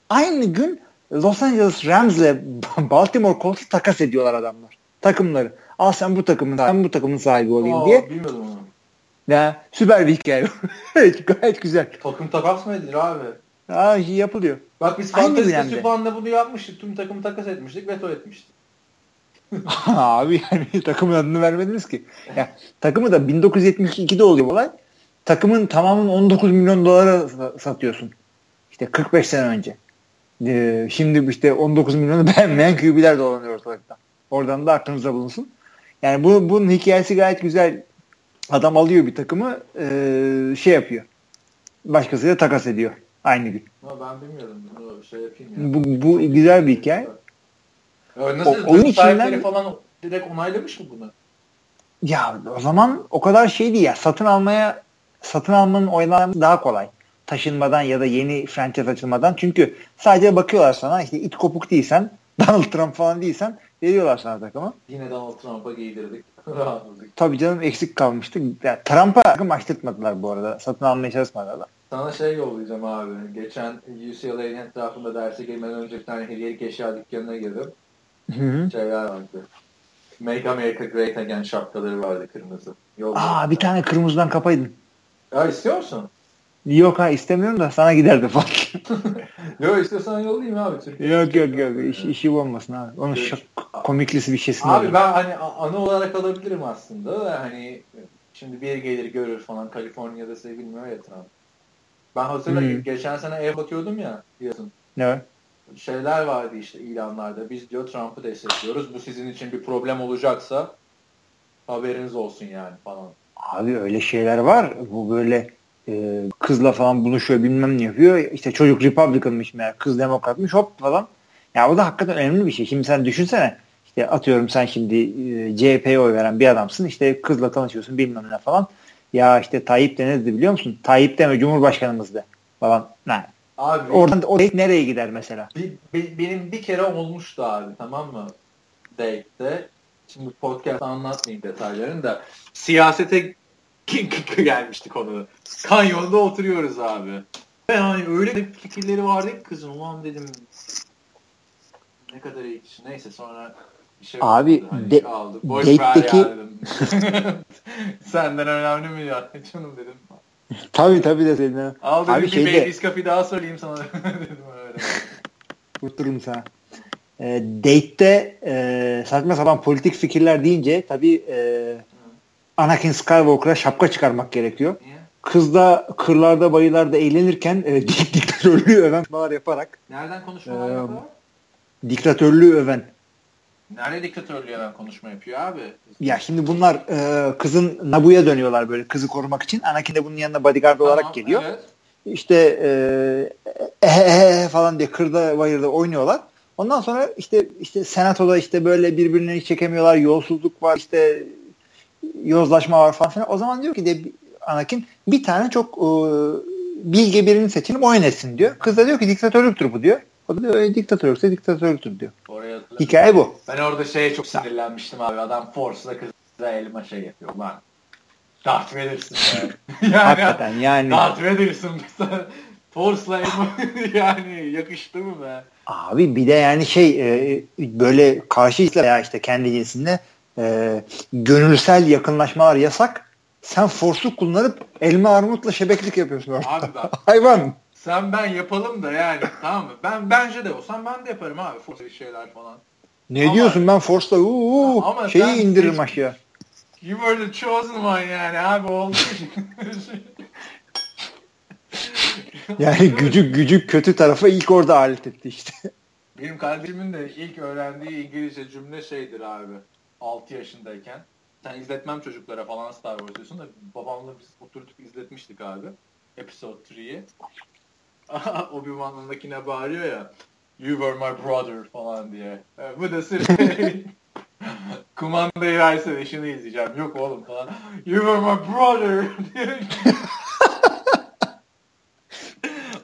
Aynı gün Los Angeles Rams'le Baltimore Colts'u takas ediyorlar adamlar. Takımları. Al sen bu takımın sen bu takımın sahibi olayım Aa, diye. Bilmiyordum onu. Ya, süper bir hikaye. Gayet güzel. Takım takas mı edilir abi? Ha, yapılıyor. Bak biz Fantasy Sübhan'da bunu yapmıştık. Tüm takımı takas etmiştik. Veto etmiştik. Abi yani takımın adını vermediniz ki. Ya, takımı da 1972'de oluyor olay. Takımın tamamını 19 milyon dolara satıyorsun. İşte 45 sene önce. Ee, şimdi işte 19 milyonu beğenmeyen QB'ler dolanıyor ortalıkta. Oradan da aklınızda bulunsun. Yani bu, bunun hikayesi gayet güzel. Adam alıyor bir takımı e, şey yapıyor. Başkasıyla takas ediyor. Aynı gün. No, ben bilmiyorum. Bunu şey yapayım ya. Bu, bu güzel bir hikaye. Ya nasıl? O, oyun içinden falan direkt onaylamış mı bunu? Ya o zaman o kadar şeydi ya satın almaya satın almanın oylanması daha kolay. Taşınmadan ya da yeni franchise açılmadan. Çünkü sadece bakıyorlar sana işte it kopuk değilsen Donald Trump falan değilsen veriyorlar sana takımı. Yine Donald Trump'a giydirdik. Tabii canım eksik kalmıştı. Yani Trump'a takım açtırtmadılar bu arada. Satın almaya çalışmadılar. Sana şey yollayacağım abi. Geçen UCLA'nın etrafında derse girmeden önce bir tane hediyelik eşya dükkanına girdim. Hı hı. Şeyler vardı. Make America Great Again şapkaları vardı kırmızı. Yollayacağım. Aa bir tane kırmızıdan kapaydın. Ya istiyor musun? Yok ha istemiyorum da sana giderdi fark. yok istiyorsan yollayayım abi. Türkiye yok yok yok iş, işi olmasın abi. Onun şok, komiklisi bir şeysin. Abi olur. ben hani anı olarak alabilirim aslında da hani şimdi bir gelir görür falan Kaliforniya'da sevilmiyor ya Trump. Ben hatırlıyorum hmm. geçen sene ev bakıyordum ya biliyorsun. Evet. Şeyler vardı işte ilanlarda. Biz diyor Trump'ı destekliyoruz. Bu sizin için bir problem olacaksa haberiniz olsun yani falan. Abi öyle şeyler var. Bu böyle e, kızla falan buluşuyor bilmem ne yapıyor. İşte çocuk Republican'mış meğer kız demokratmış hop falan. Ya o da hakikaten önemli bir şey. Şimdi sen düşünsene işte atıyorum sen şimdi e, CHP'ye oy veren bir adamsın işte kızla tanışıyorsun bilmem ne falan. Ya işte Tayyip de ne dedi biliyor musun? Tayyip deme Cumhurbaşkanımızdı falan. Ne? Abi, Oradan o date nereye gider mesela? Bir, bir, benim bir kere olmuştu abi tamam mı? Date'de. Şimdi podcast anlatmayayım detaylarını da. Siyasete gelmişti konu. Kanyonda oturuyoruz abi. Ve hani öyle bir fikirleri vardı ki kızın. Ulan dedim ne kadar iyi kişi. Neyse sonra bir şey Abi hani de, aldı. Boş date'deki... Senden önemli mi ya? Canım dedim. tabii tabii de senin. Al Abi bir şeyde... Coffee daha söyleyeyim sana dedim öyle. Kurtururum sana. E, date'de e, saçma sapan politik fikirler deyince tabii e, Anakin Skywalker'a şapka çıkarmak gerekiyor. Kız da kırlarda bayılarda eğlenirken e, dik diktatörlüğü öven yaparak. Nereden konuşmalar ee, yapıyor? diktatörlüğü öven. Nerede diktatörlüğü öven konuşma yapıyor abi? Ya şimdi bunlar e, kızın Nabu'ya dönüyorlar böyle kızı korumak için. Anakin de bunun yanına bodyguard Tamam, olarak geliyor. Evet. İşte e, ehehehe falan diye kırda bayırda oynuyorlar. Ondan sonra işte işte senatoda işte böyle birbirlerini çekemiyorlar. Yolsuzluk var işte yozlaşma var falan filan. O zaman diyor ki de Anakin bir tane çok e, bilge birini seçelim etsin diyor. Kız da diyor ki diktatörlüktür bu diyor. O da diyor e, diktatörlükse diktatörlüktür diyor. Oraya. Hikaye bu. Ben orada şeye çok sinirlenmiştim abi. Adam Force'la kıza elma şey yapıyor. Lan Darth Vader'sın ya. yani, Hakikaten yani. Darth Vader'sın. Force'la elma yani yakıştı mı be? Abi bir de yani şey e, böyle karşı veya işte kendi cinsinde e, gönülsel yakınlaşmalar yasak. Sen forsu kullanıp elma armutla şebeklik yapıyorsun orada. Abi bak Hayvan. sen ben yapalım da yani tamam mı? Ben bence de olsam ben de yaparım abi Force şeyler falan. Ne Ama- diyorsun ben Force'la uuu Ama şeyi indiririm aşağı. You were the chosen one yani abi oldu. Yani gücü gücü kötü tarafa ilk orada alet etti işte. Benim kardeşimin de ilk öğrendiği İngilizce cümle şeydir abi. 6 yaşındayken. Sen izletmem çocuklara falan Star Wars diyorsun da babamla biz oturduk izletmiştik abi. Episode 3'yi. Obi-Wan'ındakine bağırıyor ya. You were my brother falan diye. E, Bu da sırf kumandayı verse de şunu izleyeceğim. Yok oğlum falan. You were my brother diye.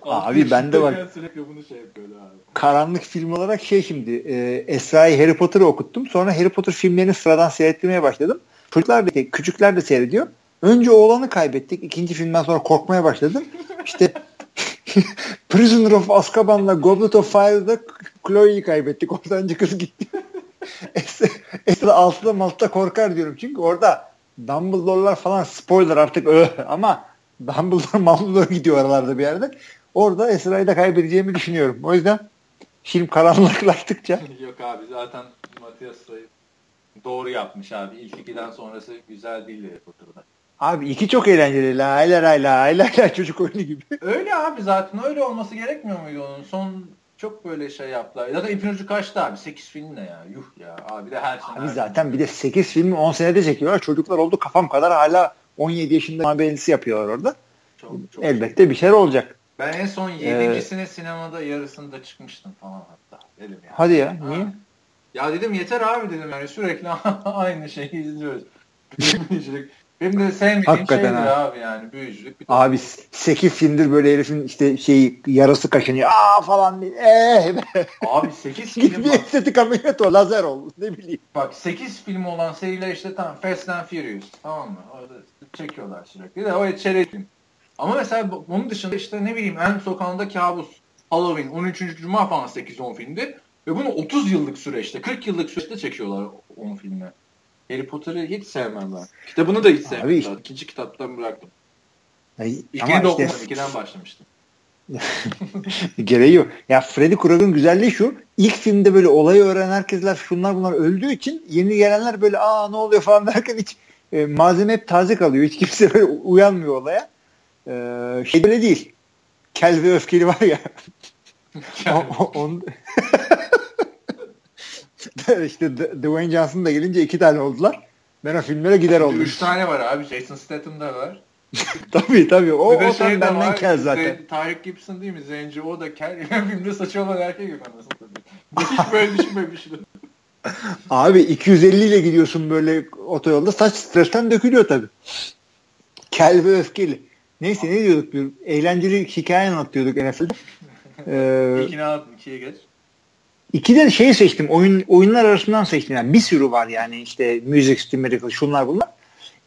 Abi bende bak- yaşındayken Sürekli bunu şey abi. Karanlık film olarak şey şimdi e, Esra'yı Harry Potter'ı okuttum. Sonra Harry Potter filmlerini sıradan seyrettirmeye başladım. Çocuklar da küçükler de seyrediyor. Önce oğlanı kaybettik. İkinci filmden sonra korkmaya başladım. İşte Prisoner of Azkaban'la Goblet of Fire'da Chloe'yi kaybettik. Oradan önce kız gitti. Esra, Esra altıda malta korkar diyorum. Çünkü orada Dumbledore'lar falan spoiler artık öh. ama Dumbledore Mumbledore gidiyor aralarda bir yerde. Orada Esra'yı da kaybedeceğimi düşünüyorum. O yüzden film karanlıklaştıkça Yok abi zaten Matias doğru yapmış abi. İlk ikiden sonrası güzel değil Harry Potter'da. abi iki çok eğlenceli. La la la la la la çocuk oyunu gibi. Öyle abi zaten öyle olması gerekmiyor muydu onun? Son çok böyle şey yaptılar. Zaten ipin ucu kaçtı abi. 8 film ne ya? Yuh ya. Abi de her sene. Abi her zaten bir de 8 filmi 10 senede çekiyorlar. Çocuklar oldu kafam kadar hala 17 yaşında haberlisi yapıyorlar orada. Çok, çok Elbette bir şeyler olacak. Ben en son yedincisine sinemada yarısında çıkmıştım falan hatta. Dedim ya. Hadi ya, Ha. niye? Ya dedim yeter abi dedim yani sürekli aynı şeyi izliyoruz. Büyücülük. Benim de sevmediğim Hakikaten şeydir ha. abi yani büyücülük. Bir Abi 8 filmdir böyle herifin işte şeyi yarası kaşınıyor. Aa falan diye. Be. Abi 8 Git film bir bak, estetik ameliyat o. Lazer ol. Ne bileyim. bak 8 film olan seriler işte tamam Fast and Furious tamam mı? Orada çekiyorlar sürekli de o çerez film. Ama mesela bunun dışında işte ne bileyim En Sokağında Kabus, Halloween, 13. Cuma falan 8-10 filmdi. Ve bunu 30 yıllık süreçte, 40 yıllık süreçte çekiyorlar 10 filmi. Harry Potter'ı hiç sevmem ben. Kitabını da hiç sevmem. Abi-. İkinci kitaptan bıraktım. Ay, İlkini de işte. İkiden başlamıştım. gereği yok. Ya Freddy Krueger'ın güzelliği şu. ilk filmde böyle olayı öğrenen herkesler şunlar bunlar öldüğü için yeni gelenler böyle aa ne oluyor falan derken hiç e, malzeme hep taze kalıyor. Hiç kimse böyle uyanmıyor olaya. Ee, şey böyle değil. Kel ve öfkeli var ya. o, o, on... işte Dwayne Johnson da gelince iki tane oldular. Ben o filmlere gider oldum. Üç tane var abi. Jason Statham da var. tabii tabii. O, o şey benden var. kel zaten. Tarık Gibson değil mi? Zenci o da kel. Filmde saçı olan erkek yok anasını. Hiç böyle düşünmemiştim. Abi 250 ile gidiyorsun böyle otoyolda saç stresten dökülüyor tabii. Kel ve öfkeli. Neyse ne diyorduk? Bir eğlenceli hikaye anlatıyorduk NFL'de. Ee, İkini aldın. ikiye geç. iki de şey seçtim. Oyun, oyunlar arasından seçtim. Yani bir sürü var yani işte Music City Miracle şunlar bunlar.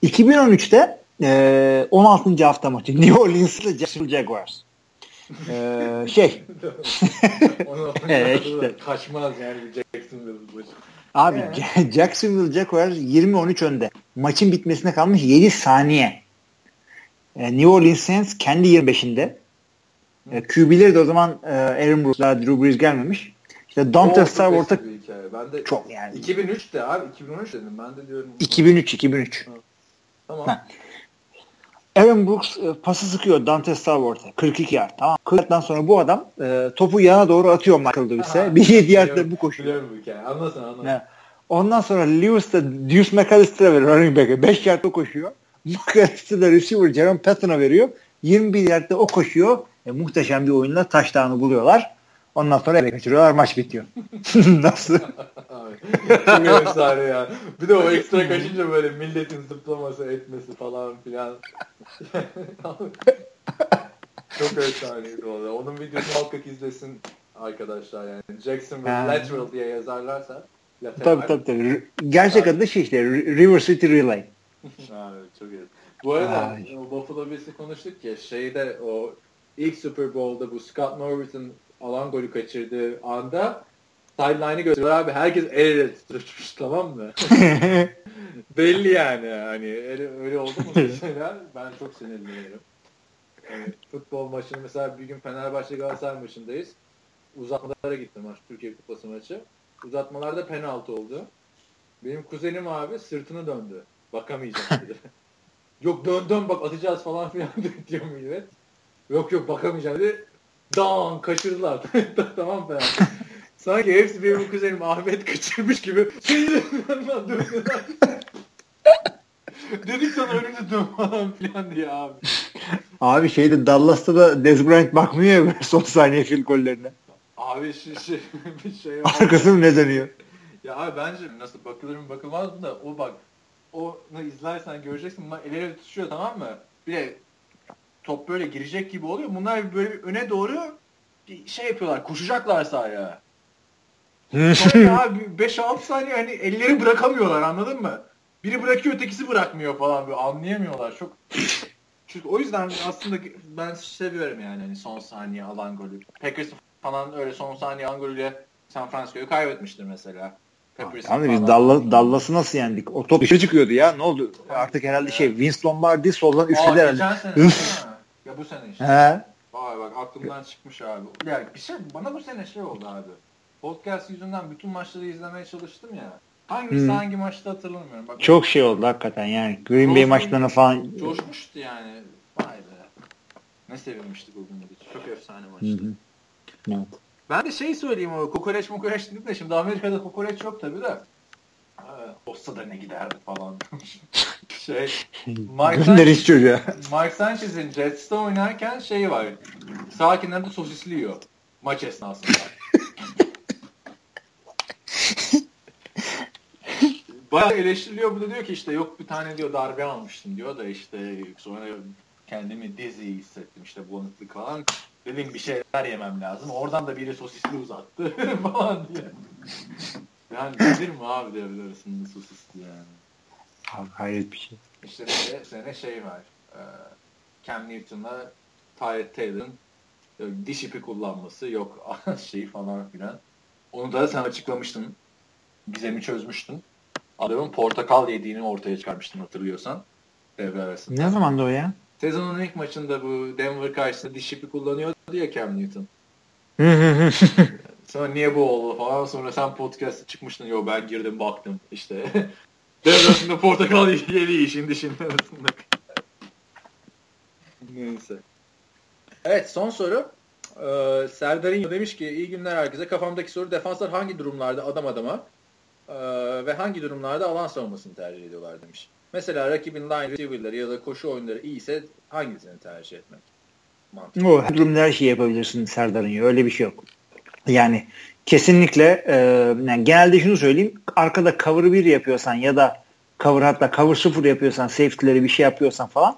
2013'te e, 16. hafta maçı New Orleans'la Jacksonville Jaguars. Ee, şey Evet, işte. Kaçmaz yani Jacksonville başı. Abi Jacksonville Jaguars 20-13 önde. Maçın bitmesine kalmış 7 saniye. E, New Orleans Saints kendi 25'inde. E, QB'leri de o zaman e, Aaron Brooks daha Drew Brees gelmemiş. İşte Dante Star çok. Ben de yani. 2003'te abi 2013 dedim ben de diyorum. 2003 2003. Tamam. Ha. Aaron Brooks e, pası sıkıyor Dante Stallworth'a 42 yard. Tamam. 40 sonra bu adam e, topu yana doğru atıyor Michael Lewis'e. Bir 7 yardta bu koşuyor. Biliyorum bu hikaye. Anlasın anlasın. Ondan sonra Lewis de Deuce McAllister'a veriyor running back'e. 5 yardta koşuyor. McAllister da receiver Jerome Patton'a veriyor. 21 yardta o koşuyor. E, muhteşem bir oyunla taştanı buluyorlar. Ondan sonra eve kaçırıyorlar. Maç bitiyor. Nasıl? Çok efsane ya. Bir de o ekstra kaçınca böyle milletin zıplaması etmesi falan filan. Çok efsaneydi o. Onun videosunu muhakkak izlesin arkadaşlar yani. Jacksonville, Ha. Lateral diye yazarlarsa. Tabii tabii tabii. Gerçek adı şey işte River City Relay. Evet, çok iyi. Bu arada Ay. o Buffalo Bills'i konuştuk ya şeyde o ilk Super Bowl'da bu Scott Norwood'un alan golü kaçırdığı anda sideline'ı gösteriyorlar abi herkes el ele tutmuş tamam mı? Belli yani hani öyle, öyle oldu mu mesela ben çok sinirleniyorum. Yani futbol maçını mesela bir gün Fenerbahçe Galatasaray maçındayız. Uzatmalara gitti maç Türkiye Kupası maçı. Uzatmalarda penaltı oldu. Benim kuzenim abi sırtını döndü. Bakamayacağım dedi. yok dön dön bak atacağız falan filan diyor millet. Yok yok bakamayacağım dedi. Dan kaçırdılar. tamam penaltı. Sanki hepsi benim kuzenim Ahmet kaçırmış gibi. Dedik sana önünü dön falan filan diye abi. Abi şeyde Dallas'ta da Dez Bryant bakmıyor ya son saniye field gollerine. Abi şu şey, bir şey. Arkasını ne dönüyor? Ya abi bence nasıl bakılır mı bakılmaz mı da o bak onu izlersen göreceksin bunlar el ele tutuşuyor tamam mı? Bir de top böyle girecek gibi oluyor. Bunlar böyle bir öne doğru bir şey yapıyorlar. Koşacaklar sahaya. Sonra abi 5-6 saniye hani elleri bırakamıyorlar anladın mı? Biri bırakıyor ötekisi bırakmıyor falan böyle anlayamıyorlar. Çok çünkü o yüzden aslında ben seviyorum yani hani son saniye alan golü. Packers falan öyle son saniye alan golüyle San Francisco'yu kaybetmiştir mesela. Tamam da biz. Dallas, Dallas'ı nasıl yendik? O top dışarı çıkıyordu ya. Ne oldu? Artık herhalde şey Vince Lombardi soldan üfledi herhalde. geçen sene mi? Ya bu sene işte. He. Vay bak aklımdan çıkmış abi. Ya bir şey bana bu sene şey oldu abi. Podcast yüzünden bütün maçları izlemeye çalıştım ya. Hangisi Hı. hangi maçta hatırlamıyorum. Bak, Çok şey oldu hakikaten yani. Green Bay maçlarına falan. coşmuştu yani. Vay be. Ne sevinmiştik o gün. Çok efsane Hı maçtı. hı. Evet. Ben de şey söyleyeyim o kokoreç mokoreç dedim de şimdi Amerika'da kokoreç yok tabi de. Olsa da ne giderdi falan. şey, Mike Sanchez, çocuğa. Mike Sanchez'in Jets'te oynarken şey var. Sağ kenarda sosisli yiyor. Maç esnasında. Bayağı eleştiriliyor. Bu da diyor ki işte yok bir tane diyor darbe almıştım diyor da işte sonra kendimi dizzy hissettim işte bulanıklık falan. Dedim bir şeyler yemem lazım. Oradan da biri sosisli uzattı falan diye. Yani nedir mi abi devre arasında sosisli yani. Abi hayret bir şey. İşte de sene şey var. Ee, Cam Newton'la Tyrod Taylor'ın diş ipi kullanması yok şey falan filan. Onu da sen açıklamıştın. Gizemi çözmüştün. Adamın portakal yediğini ortaya çıkarmıştın hatırlıyorsan. Devre arasında. Ne zamandı o ya? Sezonun ilk maçında bu Denver karşısında diş ipi kullanıyordu ya Cam Newton. Sonra niye bu oldu falan. Sonra sen podcast'a çıkmıştın. Yo ben girdim baktım işte. Devre arasında portakal yedi işin dişinin arasında. Neyse. Evet son soru. Ee, Serdar İnyo demiş ki iyi günler herkese. Kafamdaki soru defanslar hangi durumlarda adam adama e, ve hangi durumlarda alan savunmasını tercih ediyorlar demiş. Mesela rakibin line receiver'ları ya da koşu oyunları iyiyse hangisini tercih etmek? Mantıklı. O her durumda her şeyi yapabilirsin Serdar'ın ya. Öyle bir şey yok. Yani kesinlikle e, yani genelde şunu söyleyeyim. Arkada cover 1 yapıyorsan ya da cover hatta cover 0 yapıyorsan safety'leri bir şey yapıyorsan falan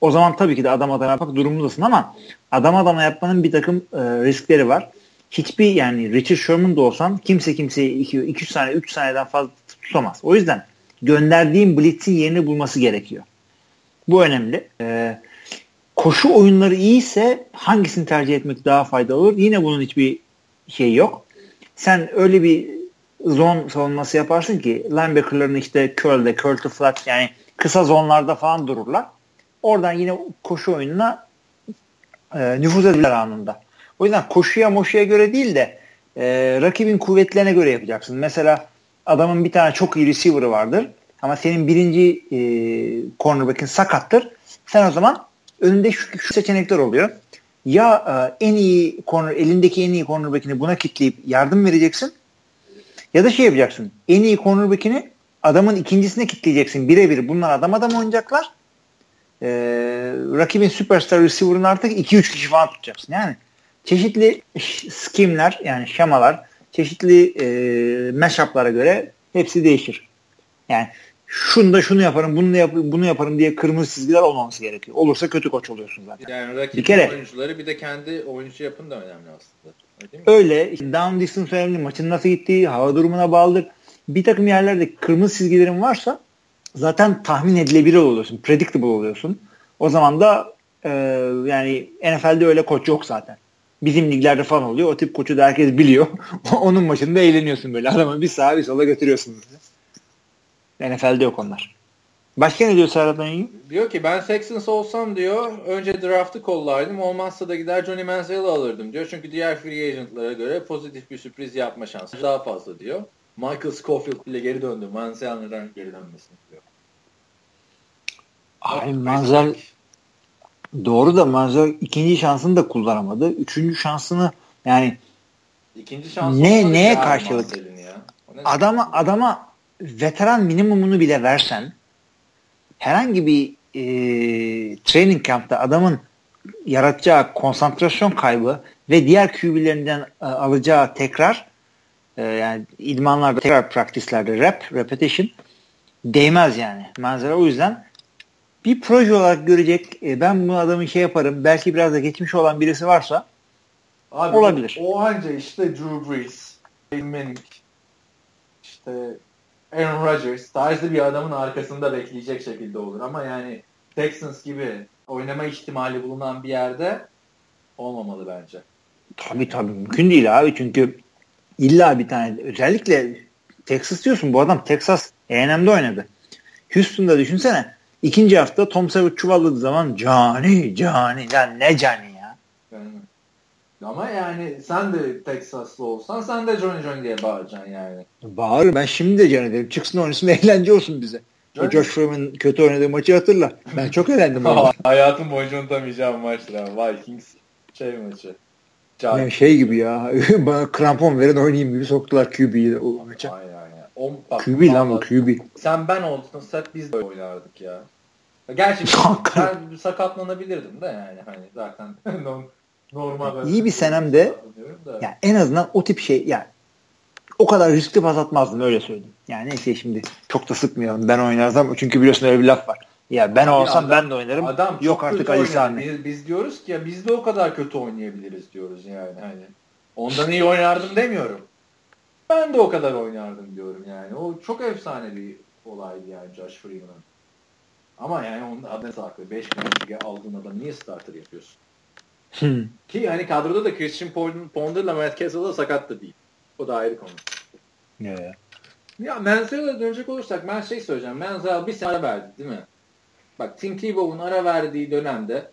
o zaman tabii ki de adam adama yapmak durumundasın ama adam adama yapmanın bir takım e, riskleri var. Hiçbir yani Richard Sherman da olsan kimse kimseyi 2-3 saniye 3 saniyeden fazla tutamaz. O yüzden gönderdiğin blitz'in yerini bulması gerekiyor. Bu önemli. E, koşu oyunları iyiyse hangisini tercih etmek daha faydalı olur? Yine bunun hiçbir şey yok. Sen öyle bir zone savunması yaparsın ki linebacker'ların işte curl'de, curl to flat yani kısa zonlarda falan dururlar. Oradan yine koşu oyununa e, nüfuz ederler anında. O yüzden koşuya moşuya göre değil de e, rakibin kuvvetlerine göre yapacaksın. Mesela adamın bir tane çok iyi receiver'ı vardır ama senin birinci e, cornerback'in sakattır. Sen o zaman önünde şu, şu seçenekler oluyor. Ya e, en iyi corner, elindeki en iyi cornerback'ini buna kitleyip yardım vereceksin. Ya da şey yapacaksın. En iyi cornerback'ini adamın ikincisine kitleyeceksin. Birebir bunlar adam adam oynayacaklar. Ee, rakibin superstar receiver'ını artık 2-3 kişi falan tutacaksın. Yani çeşitli skimler yani şemalar çeşitli e, mashup'lara göre hepsi değişir. Yani şunu da şunu yaparım, bunu yap bunu yaparım diye kırmızı çizgiler olmaması gerekiyor. Olursa kötü koç oluyorsun zaten. Yani rakip bir kere, oyuncuları bir de kendi oyuncu yapın da önemli aslında. Öyle. Öyle. Down distance önemli. Maçın nasıl gittiği, hava durumuna bağlıdır. Bir takım yerlerde kırmızı çizgilerin varsa zaten tahmin edilebilir oluyorsun. Predictable oluyorsun. O zaman da e, yani NFL'de öyle koç yok zaten. Bizim liglerde falan oluyor. O tip koçu da herkes biliyor. Onun maçında eğleniyorsun böyle. Adamı bir sağa bir sola götürüyorsun. NFL'de yok onlar. Başka ne diyor Serhat Önyi? Diyor ki ben Texans olsam diyor önce draftı kollardım olmazsa da gider Johnny Manziel'i alırdım diyor. Çünkü diğer free agentlara göre pozitif bir sürpriz yapma şansı daha fazla diyor. Michael Scofield bile geri döndü. Manziel neden geri dönmesin diyor. Ay Manziel doğru da Manziel ikinci şansını da kullanamadı. Üçüncü şansını yani ikinci şansı ne neye karşılık? Ya. Adama adama veteran minimumunu bile versen herhangi bir e, training camp'ta adamın yaratacağı konsantrasyon kaybı ve diğer QB'lerinden e, alacağı tekrar e, yani idmanlarda tekrar praktislerde rep, repetition değmez yani. Manzara o yüzden bir proje olarak görecek e, ben bu adamı şey yaparım belki biraz da geçmiş olan birisi varsa Abi, olabilir. O, o anca işte Drew Brees, Manning, işte Aaron Rodgers tarzı bir adamın arkasında bekleyecek şekilde olur. Ama yani Texans gibi oynama ihtimali bulunan bir yerde olmamalı bence. Tabii tabii mümkün değil abi çünkü illa bir tane özellikle Texas diyorsun bu adam Texas A&M'de oynadı. Houston'da düşünsene ikinci hafta Tom Savage çuvalladığı zaman cani cani lan ne cani ya. Yani ama yani sen de Texaslı olsan sen de Johnny Johnny diye bağıracaksın yani. Bağır ben şimdi de Johnny derim. Çıksın oynasın eğlence olsun bize. O Josh Freeman kötü oynadığı maçı hatırla. Ben çok eğlendim. Hayatım boyunca unutamayacağım maçlar. Vikings şey maçı. Yani şey gibi ya. Bana krampon veren oynayayım gibi soktular QB'yi o maça. Aynen. On, bak, QB lan o QB. Sen ben olsak biz de oynardık ya. Gerçi ben sakatlanabilirdim de yani hani zaten Normal. İyi bir senemde yani en azından o tip şey yani o kadar riskli pas atmazdım öyle söyleyeyim. Yani neyse şimdi çok da sıkmıyorum. Ben oynarsam çünkü biliyorsun öyle bir laf var. Ya ben olsam adam, ben de oynarım. Adam Yok artık Ali Sami. Biz, biz diyoruz ki ya biz de o kadar kötü oynayabiliriz diyoruz yani hani. Ondan iyi oynardım demiyorum. Ben de o kadar oynardım diyorum yani. O çok efsane bir olaydı yani Josh Freeman'ın. Ama yani onun adına saklı. 5 milyon aldığın adam niye starter yapıyorsun? Hmm. Ki hani kadroda da Christian Ponder'la Matt Castle da sakat da değil. O da ayrı konu. Yeah. Ya Manziel'e dönecek olursak ben şey söyleyeceğim. Manziel bir sene verdi değil mi? Bak Tim Tebow'un ara verdiği dönemde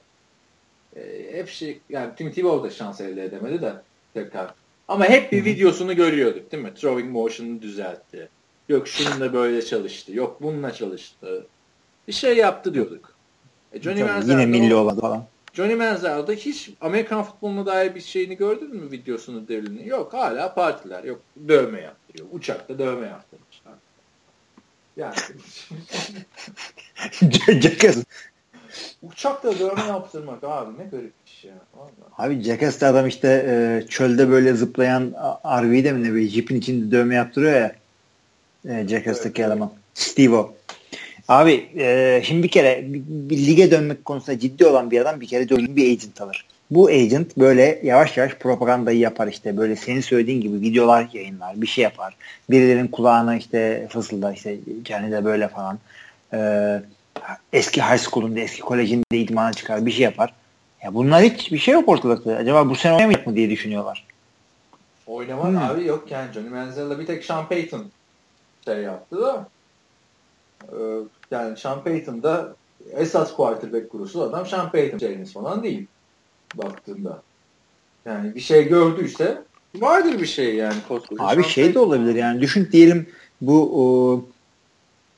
e, hep şey yani Tim Tebow da şans elde edemedi de tekrar. Ama hep bir videosunu görüyorduk değil mi? Throwing motion'u düzeltti. Yok şununla böyle çalıştı. Yok bununla çalıştı. Bir şey yaptı diyorduk. E Johnny Manziel yine milli olan falan. Johnny Manziel'da hiç Amerikan futboluna dair bir şeyini gördün mü videosunu derilini? Yok hala partiler. Yok dövme yaptırıyor. Uçakta dövme yaptırmışlar. Yani Jackass. Uçakta dövme yaptırmak abi ne garip bir şey ya. Vallahi. Abi Jackass'ta adam işte e, çölde böyle zıplayan RV'de mi ne böyle jipin içinde dövme yaptırıyor ya. E, Jackass'taki evet, eleman. Steve-O. Abi e, şimdi bir kere bir, bir lige dönmek konusunda ciddi olan bir adam bir kere dönün bir agent alır. Bu agent böyle yavaş yavaş propagandayı yapar işte böyle senin söylediğin gibi videolar yayınlar bir şey yapar. Birilerinin kulağına işte fısıldar işte yani de böyle falan. Ee, eski high school'unda eski kolejinde idmana çıkar bir şey yapar. Ya bunlar hiç bir şey yok ortalıkta. Acaba bu sene oynamayacak mı diye düşünüyorlar. Oynamak hmm. abi yok yani Johnny Manziel'la bir tek Sean Payton şey yaptı da ee, yani Sean Payton da esas quarterback kurusu adam Sean Payton James falan değil baktığında. Yani bir şey gördüyse vardır bir şey yani koskoca. Abi Sean şey Payton. de olabilir yani düşün diyelim bu o,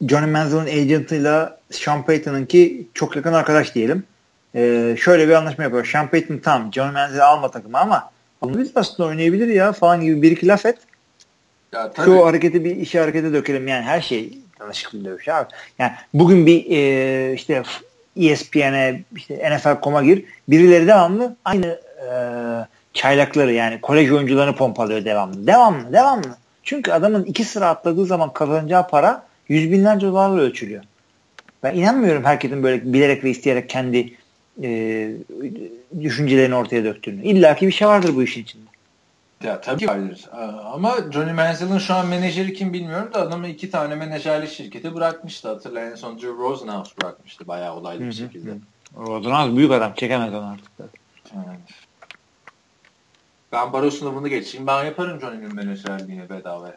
Johnny Manziel'ın agentıyla Sean Payton'ınki çok yakın arkadaş diyelim. Ee, şöyle bir anlaşma yapıyor. Sean Payton tam Johnny Manziel'i alma takımı ama biz aslında oynayabilir ya falan gibi bir iki laf et. Ya, tabii. Şu hareketi bir işi harekete dökelim yani her şey tanışık bir dövüş abi. Yani bugün bir e, işte ESPN'e işte NFL.com'a gir. Birileri devamlı aynı e, çaylakları yani kolej oyuncularını pompalıyor devamlı. Devamlı, devamlı. Çünkü adamın iki sıra atladığı zaman kazanacağı para yüz binlerce dolarla ölçülüyor. Ben inanmıyorum herkesin böyle bilerek ve isteyerek kendi e, düşüncelerini ortaya döktüğünü. İlla ki bir şey vardır bu işin içinde. Ya tabii vardır. Ama Johnny Manziel'in şu an menajeri kim bilmiyorum da adamı iki tane menajerli şirketi bırakmıştı. Hatırlayın son Drew Rosenhaus bırakmıştı bayağı olaylı bir şekilde. Rosenhaus büyük adam. Çekemez onu artık. Evet. Ben baro sınavını geçeyim. Ben yaparım Johnny'nin menajerliğini bedava.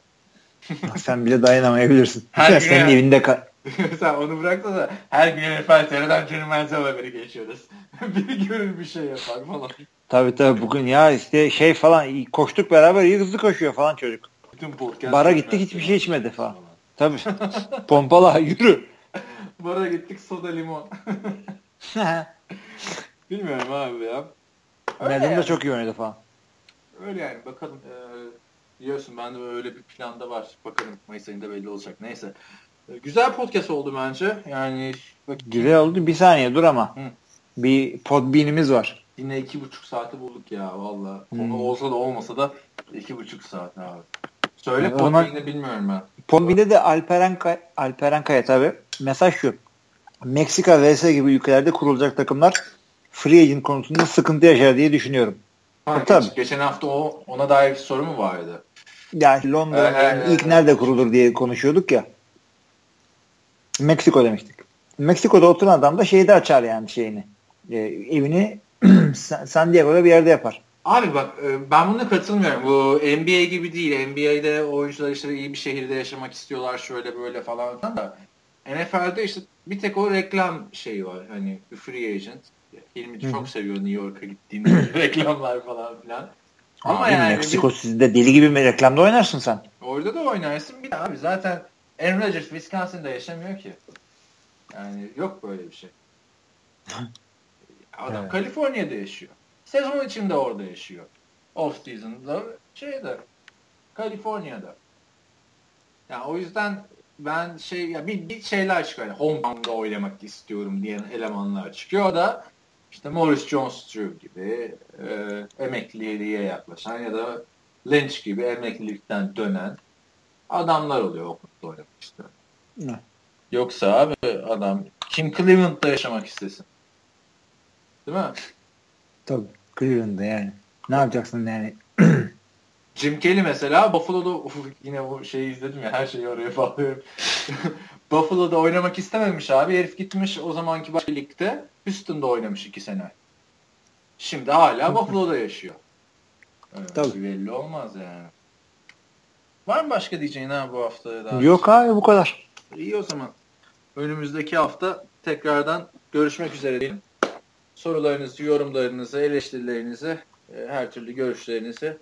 Sen bile dayanamayabilirsin. Her gün senin ya. evinde kal. Sen onu bırak da her gün TR'den Johnny Manziel haberi geçiyoruz. Biri görür bir şey yapar falan. Tabii tabii bugün ya işte şey falan koştuk beraber iyi hızlı koşuyor falan çocuk. Bütün Bara gittik hiçbir şey içmedi falan. Tabii. Pompala yürü. Bara gittik soda limon. Bilmiyorum abi ya. Öyle yani. de çok iyi oynadı falan. Öyle yani bakalım. Ee, biliyorsun ben de öyle bir planda var. Bakalım Mayıs ayında belli olacak. Neyse. Ee, güzel podcast oldu bence. Yani bak, Güzel oldu. Bir saniye dur ama. Hı. Bir podbean'imiz var. Yine iki buçuk saati bulduk ya valla. Konu olsa da olmasa da iki buçuk saat abi. Söyle yani Podbean'i bilmiyorum ben. Podbean'de de Alperen, Kay Alperen Kaya tabi. Mesaj şu. Meksika vs gibi ülkelerde kurulacak takımlar free agent konusunda sıkıntı yaşar diye düşünüyorum. Ha, e, tabii. Geçen hafta o ona dair bir soru mu vardı? Ya Londra ee, yani ilk nerede kurulur diye konuşuyorduk ya. Meksiko demiştik. Meksiko'da oturan adam da şeyde açar yani şeyini. E, evini San Diego'da bir yerde yapar. Abi bak e, ben buna katılmıyorum. Bu NBA gibi değil. NBA'de oyuncular işte iyi bir şehirde yaşamak istiyorlar şöyle böyle falan da. NFL'de işte bir tek o reklam şeyi var. Hani free agent. Hilmi çok seviyor New York'a gittiğinde reklamlar falan filan. Ama abi, yani Meksiko bir... sizde deli gibi bir reklamda oynarsın sen. Orada da oynarsın. Bir abi zaten Aaron Rodgers Wisconsin'da yaşamıyor ki. Yani yok böyle bir şey. Adam evet. Kaliforniya'da yaşıyor. Sezon içinde orada yaşıyor. Off season'da şeyde Kaliforniya'da. Yani o yüzden ben şey ya bir, bir şeyler çıkıyor. Yani hometown'da oynamak istiyorum diyen elemanlar çıkıyor. O da işte Morris Jones-Drew gibi e, emekliliğe yaklaşan ya da Lynch gibi emeklilikten dönen adamlar oluyor Oakland'da oynamak istiyorum. Ne? Yoksa abi adam kim Cleveland'da yaşamak istesin? Değil mi? Tabii. Cleveland'da yani. Ne yapacaksın yani? Jim Kelly mesela Buffalo'da uf, yine o şeyi izledim ya her şeyi oraya bağlıyorum. Buffalo'da oynamak istememiş abi. Herif gitmiş o zamanki başka ligde Houston'da oynamış iki sene. Şimdi hala Buffalo'da yaşıyor. Evet, Tabii. Belli olmaz yani. Var mı başka diyeceğin ha bu hafta? Daha Yok abi bu kadar. İyi o zaman. Önümüzdeki hafta tekrardan görüşmek üzere diyelim sorularınızı, yorumlarınızı, eleştirilerinizi, e, her türlü görüşlerinizi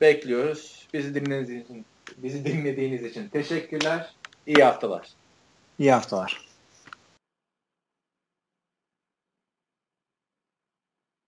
bekliyoruz. Bizi dinlediğiniz için, bizi dinlediğiniz için teşekkürler. İyi haftalar. İyi haftalar.